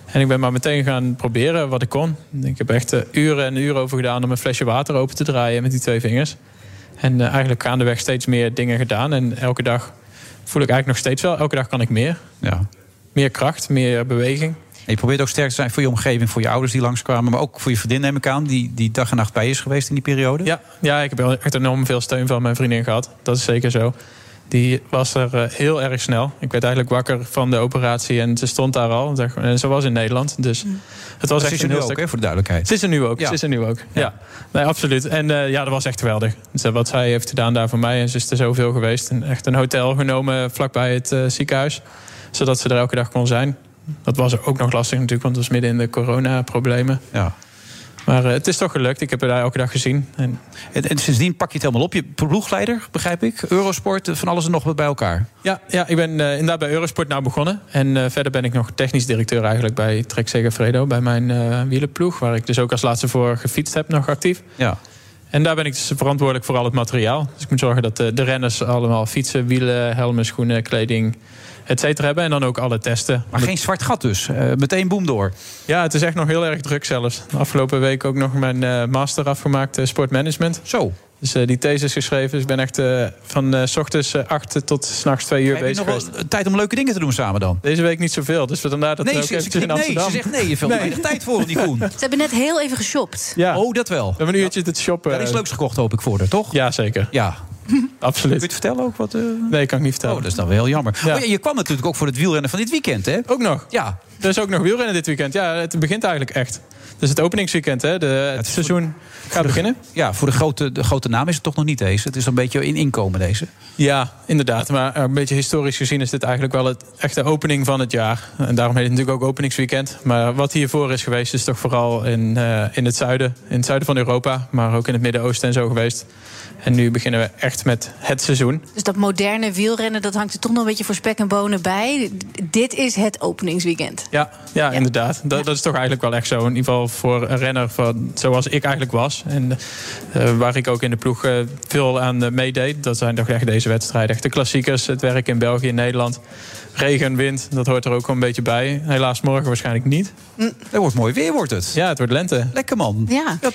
En ik ben maar meteen gaan proberen wat ik kon. Ik heb echt eh, uren en uren over gedaan om een flesje water open te draaien met die twee vingers. En eh, eigenlijk gaandeweg steeds meer dingen gedaan. En elke dag voel ik eigenlijk nog steeds wel. Elke dag kan ik meer. Ja. Meer kracht, meer beweging. En je probeert ook sterk te zijn voor je omgeving, voor je ouders die langskwamen... maar ook voor je vriendin, neem ik aan, die, die dag en nacht bij is geweest in die periode. Ja, ja, ik heb echt enorm veel steun van mijn vriendin gehad. Dat is zeker zo. Die was er eh, heel erg snel. Ik werd eigenlijk wakker van de operatie en ze stond daar al. En ze was in Nederland. Dus het was ze echt is er nu ook, hè, voor de duidelijkheid. Ze is er nu ook. Ja. Ze is er nu ook. Ja. Nee, absoluut. En eh, ja, dat was echt geweldig. Dus, eh, wat zij heeft gedaan daar voor mij. En ze is er zoveel geweest. En echt een hotel genomen vlakbij het eh, ziekenhuis. Zodat ze er elke dag kon zijn. Dat was ook nog lastig natuurlijk, want het was midden in de coronaproblemen. Ja. Maar eh, het is toch gelukt. Ik heb haar daar elke dag gezien. En En, en sindsdien pak je het helemaal op. Je ploegleider, begrijp ik. Eurosport, van alles en nog wat bij elkaar. Ja, ja ik ben eh, inderdaad bij Eurosport nou begonnen. En eh, verder ben ik nog technisch directeur eigenlijk bij Trek Segafredo. Bij mijn eh wielenploeg. Waar ik dus ook als laatste voor gefietst heb, nog actief. Ja. En daar ben ik dus verantwoordelijk voor al het materiaal. Dus ik moet zorgen dat de renners allemaal fietsen, wielen, helmen, schoenen, kleding... et cetera hebben. En dan ook alle testen. Maar geen zwart gat dus. Eh, meteen boem door. Ja, het is echt nog heel erg druk zelfs. De afgelopen week ook nog mijn eh, master afgemaakt uh, sportmanagement. Zo. Dus uh, die thesis geschreven. Dus ik ben echt uh, van uh, s ochtends 8 tot s'nachts 2 uur Heb bezig je nog wel tijd om leuke dingen te doen samen dan? Deze week niet zoveel. Dus vandaar dat Nee, we ook ze, ze, in nee, ze zegt nee, je veel weinig tijd voor, die Koen. [LAUGHS] Ze hebben net heel even geshopt. Ja. Oh, dat wel. We hebben een uurtje te shoppen. Er is leuks gekocht, hoop ik, voor haar, toch? Ja, zeker. Ja. Absoluut. Kun je het vertellen ook? Wat, uh... Nee, kan ik niet vertellen. Oh, dat is dan wel heel jammer. Ja. Oh, ja, je kwam natuurlijk ook voor het wielrennen van dit weekend, hè? Ook nog? Ja. Er is ook nog wielrennen dit weekend. Ja, het begint eigenlijk echt. Dus het openingsweekend, hè? De, het, seizoen gaat beginnen. Ja, voor de grote, de grote naam is het toch nog niet deze. Het is een beetje in inkomen deze. Ja, inderdaad. Maar een beetje historisch gezien is dit eigenlijk wel het echte opening van het jaar. En daarom heet het natuurlijk ook openingsweekend. Maar wat hiervoor is geweest, is toch vooral in, uh, in het zuiden. In het zuiden van Europa, maar ook in het Midden-Oosten en zo geweest. En nu beginnen we echt met het seizoen. Dus dat moderne wielrennen, dat hangt er toch nog een beetje voor spek en bonen bij. Dit is het openingsweekend. Ja, ja, ja. inderdaad. Dat, ja. dat, is toch eigenlijk wel echt zo. In ieder geval voor een renner van, zoals ik eigenlijk was. En uh, waar ik ook in de ploeg uh, veel aan uh, meedeed. Dat zijn toch echt deze wedstrijden. Echt de klassiekers, het werk in België en Nederland. Regen, wind, dat hoort er ook wel een beetje bij. Helaas morgen waarschijnlijk niet. Mm. Het wordt mooi weer, wordt het. Ja, het wordt lente. Lekker man. Ja. Ja,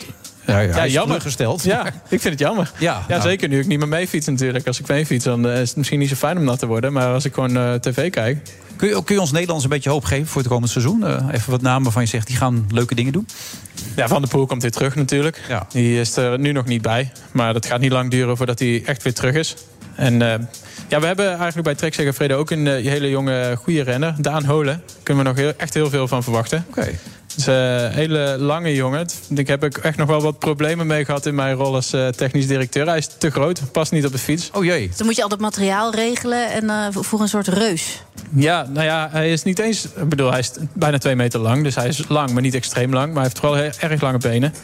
ja, ja jammer gesteld. Ja, [LAUGHS] ik vind het jammer. Ja, ja nou. zeker nu ik niet meer meefiets natuurlijk. Als ik meefiets, dan uh, is het misschien niet zo fijn om nat te worden. Maar als ik gewoon uh, tv kijk. Kun je, kun je ons Nederlands een beetje hoop geven voor het komend seizoen? Uh, even wat namen waarvan je zegt, die gaan leuke dingen doen? Ja, Van der Poel komt weer terug natuurlijk. Ja. Die is er nu nog niet bij. Maar dat gaat niet lang duren voordat hij echt weer terug is. En ja, we hebben eigenlijk bij Trek Segafredo ook een hele jonge, goede renner. Daan Holen. Daar kunnen we nog heel, echt heel veel van verwachten. Oké. Okay. Het is een hele lange jongen. Ik heb er echt nog wel wat problemen mee gehad in mijn rol als uh, technisch directeur. Hij is te groot, past niet op de fiets. Oh jee. Dan moet je al dat materiaal regelen en uh, voor een soort reus. Ja, nou ja, hij is niet eens... Ik bedoel, hij is bijna twee meter lang. Dus hij is lang, maar niet extreem lang. Maar hij heeft vooral heel, erg lange benen.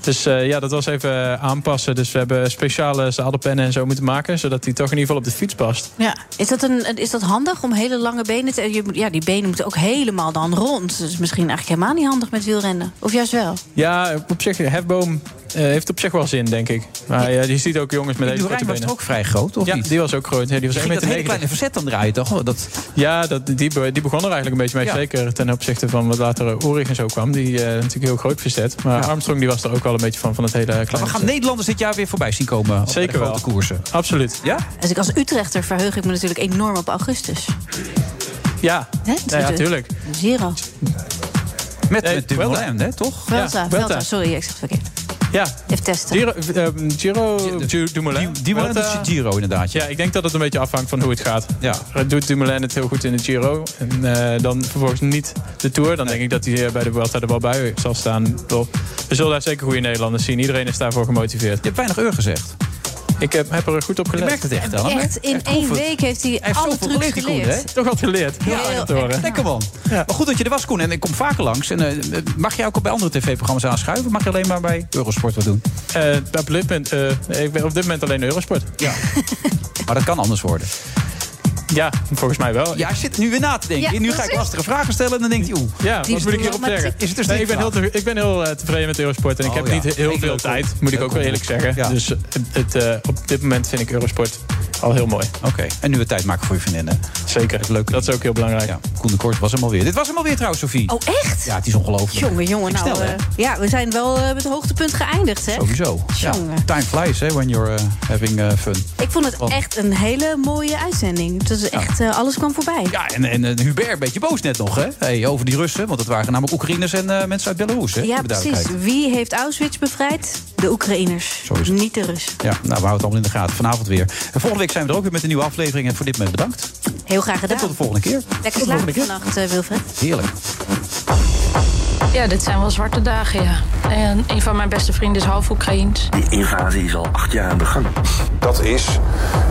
Dus uh, ja, dat was even aanpassen. Dus we hebben speciale zadelpennen en zo moeten maken... zodat hij toch in ieder geval op de fiets past. Ja. Is, dat een, is dat handig om hele lange benen te... Ja, die benen moeten ook helemaal dan rond. Dus misschien eigenlijk helemaal niet handig met wielrennen. Of juist wel? Ja, op zich, Hefboom uh, heeft op zich wel zin, denk ik. Maar ja, je ziet ook jongens met die deze korte was benen. ook vrij groot, of ja, niet? die was ook groot. Ja, die was een hele kleine verzet dan draaien, toch? Dat... Ja, dat, die, die begon er eigenlijk een beetje mee. Ja. Zeker ten opzichte van wat later Ulrich en zo kwam. Die uh, natuurlijk heel groot verzet. Maar ja. Armstrong die was er ook wel een beetje van, van het hele kleine Maar we gaan verzet. Nederlanders dit jaar weer voorbij zien komen op Zeker de grote wel. koersen. Absoluut. Ja? Als ik als Utrechter verheug ik me natuurlijk enorm op augustus. Ja, ja, ja tuurlijk. Zero. Met, met Dumoulin, hè, toch? Velta. Velta. sorry, ik zeg het verkeerd. Ja. Even testen. Giro, uh, Giro Du- Dumoulin. Is Giro, inderdaad. Ja, ik denk dat het een beetje afhangt van hoe het gaat. Ja. Doet Dumoulin het heel goed in de Giro en uh, dan vervolgens niet de Tour... dan denk ik dat hij bij de Vuelta er wel bij zal staan. We zullen daar zeker goede Nederlanders zien. Iedereen is daarvoor gemotiveerd. Je hebt weinig uur gezegd. Ik heb, heb er goed op gelet. Je merkt het echt in Echt één week heeft hij, Hij heeft alle zoveel trucs geleerd, die Koen, geleerd. hè? Toch wat geleerd. Ja. Lekker man. Maar goed dat je er was, Koen. En ik kom vaker langs. En, uh, mag jij ook bij andere tv-programma's aanschuiven? Mag je alleen maar bij Eurosport wat doen? Uh, op, dit moment, uh, ik ben op dit moment alleen Eurosport. Ja. [LAUGHS] maar dat kan anders worden. Ja, volgens mij wel. Ja, ik zit nu weer na te denken. Ja, nu ga ik lastige vragen stellen en dan denkt hij, oeh. Ja, wat moet ik hierop zeggen? Is het een Nee, ik ben heel, strikvraag? te- ik ben heel uh, tevreden met Eurosport. En ik Oh, heb ja. niet heel Ik veel ook. tijd, moet ik ook wel eerlijk zeggen. Ja. Dus het, het, uh, op dit moment vind ik Eurosport al heel mooi. Oké, en nu we tijd maken voor je vriendinnen. Zeker. Dat leuk. Dat is ook heel belangrijk. Koen de Kort was hem alweer. Dit was hem alweer trouwens, Sofie. Oh, echt? Ja, het is ongelooflijk. Jongen, jongen, nou, snel, eh, ja, we zijn wel eh, met het hoogtepunt geëindigd, hè? Sowieso. Ja. Time flies, hè, when you're uh, having fun. Ik vond het Want- echt een hele mooie uitzending. Het was echt, eh, alles kwam voorbij. Ja, en, en Hubert een beetje boos net nog, hè? Hey, over die Russen, want het waren namelijk Oekraïners en mensen uit Belarus, hè? Ja, precies. Wie heeft Auschwitz bevrijd? De Oekraïners. Zo is het. Niet de Russen. Ja, nou, we houden het allemaal in de gaten. Vanavond weer. En volgende week zijn we er ook weer met een nieuwe aflevering. En voor dit moment bedankt. Heel graag En gedaan. tot de volgende keer. Lekker Tot vannacht, eh, Wilfred. Heerlijk. Ja, dit zijn wel zwarte dagen, ja. En een van mijn beste vrienden is half Oekraïens. Die invasie is al acht jaar aan de gang. Dat is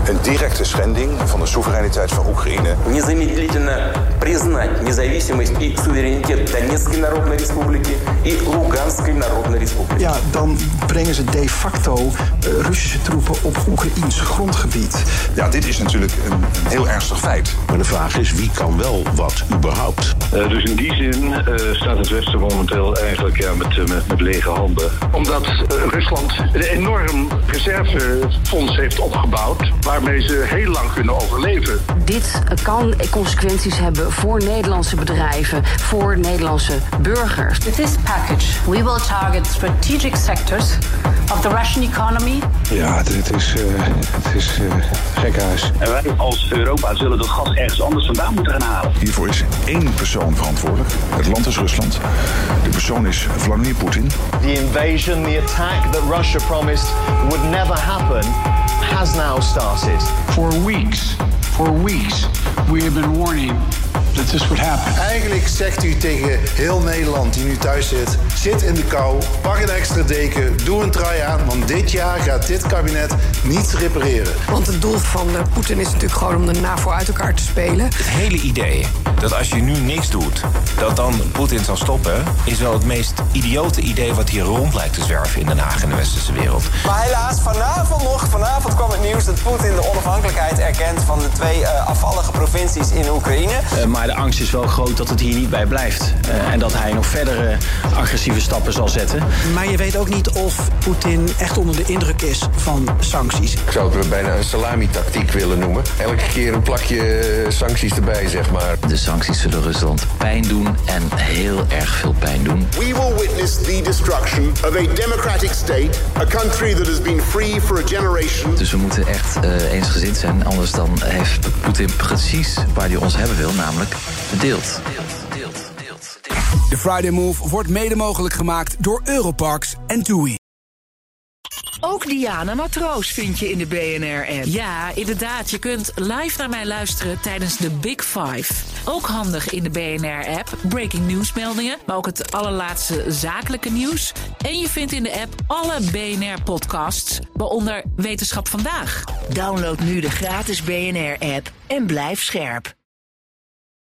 een directe schending van de soevereiniteit van Oekraïne. Незамедлительно признать независимость и суверенитет Донецкой Народной Республики и Луганской Народной Республики. Ja, dan brengen ze de facto eh, Russische troepen op Oekraïns grondgebied. Ja, dit is natuurlijk een, een heel ernstig feit. Maar de vraag is, wie kan wel wat überhaupt? dus in die zin eh, staat het Westen momenteel eigenlijk ja, met, eh, met, met lege handen. Omdat eh, Rusland een enorm reservefonds heeft opgebouwd... waarmee ze heel lang kunnen overleven. Dit kan consequenties hebben voor Nederlandse bedrijven, voor Nederlandse burgers. With this package, we will target strategic sectors of the Russian economy. Ja, het, het is, uh, het is uh, gekhuis. En wij als Europa zullen dat gas ergens anders vandaan moeten gaan halen. Hiervoor is één persoon verantwoordelijk. Het land is Rusland. De persoon is Vladimir Poetin. The invasion, the attack that Russia promised would never happen, has now started. For weeks, for weeks, we have been warning that this would happen. Eigenlijk zegt u tegen heel Nederland die nu thuis zit: zit in de kou, pak een extra deken, doe een trui aan, want dit jaar gaat dit kabinet niets repareren. Want het doel van uh, Poetin is natuurlijk gewoon om de NAVO uit elkaar te spelen. Het hele idee dat als je nu niks doet, dat dan Poetin zal stoppen, is wel het meest idiote idee wat hier rond lijkt te zwerven in Den Haag en de westerse wereld. Maar helaas, vanavond nog, vanavond kwam het nieuws dat Poetin de onafhankelijkheid erkent van de twee uh, afvallige provincies in Oekraïne. Uh, maar de angst is wel groot dat het hier niet bij blijft. Uh, en dat hij nog verdere agressieve stappen zal zetten. Maar je weet ook niet of Poetin echt onder de indruk is van sancties. Ik zou het bijna een salami-tactiek willen noemen. Elke keer een plakje sancties erbij, zeg maar. De sancties zullen Rusland pijn doen en heel erg veel pijn doen. We will witness the destruction of a democratic state, a country that has been free for a generation. Dus we moeten echt uh, eensgezind zijn, anders dan heeft Poetin precies waar hij ons hebben wil, namelijk verdeeld. De Friday Move wordt mede mogelijk gemaakt door Europarks en TUI. Ook Diana Matroos vind je in de BNR-app. Ja, inderdaad. Je kunt live naar mij luisteren tijdens de Big Five. Ook handig in de BNR-app. Breaking nieuwsmeldingen, maar ook het allerlaatste zakelijke nieuws. En je vindt in de app alle BNR-podcasts, waaronder Wetenschap Vandaag. Download nu de gratis BNR-app en blijf scherp.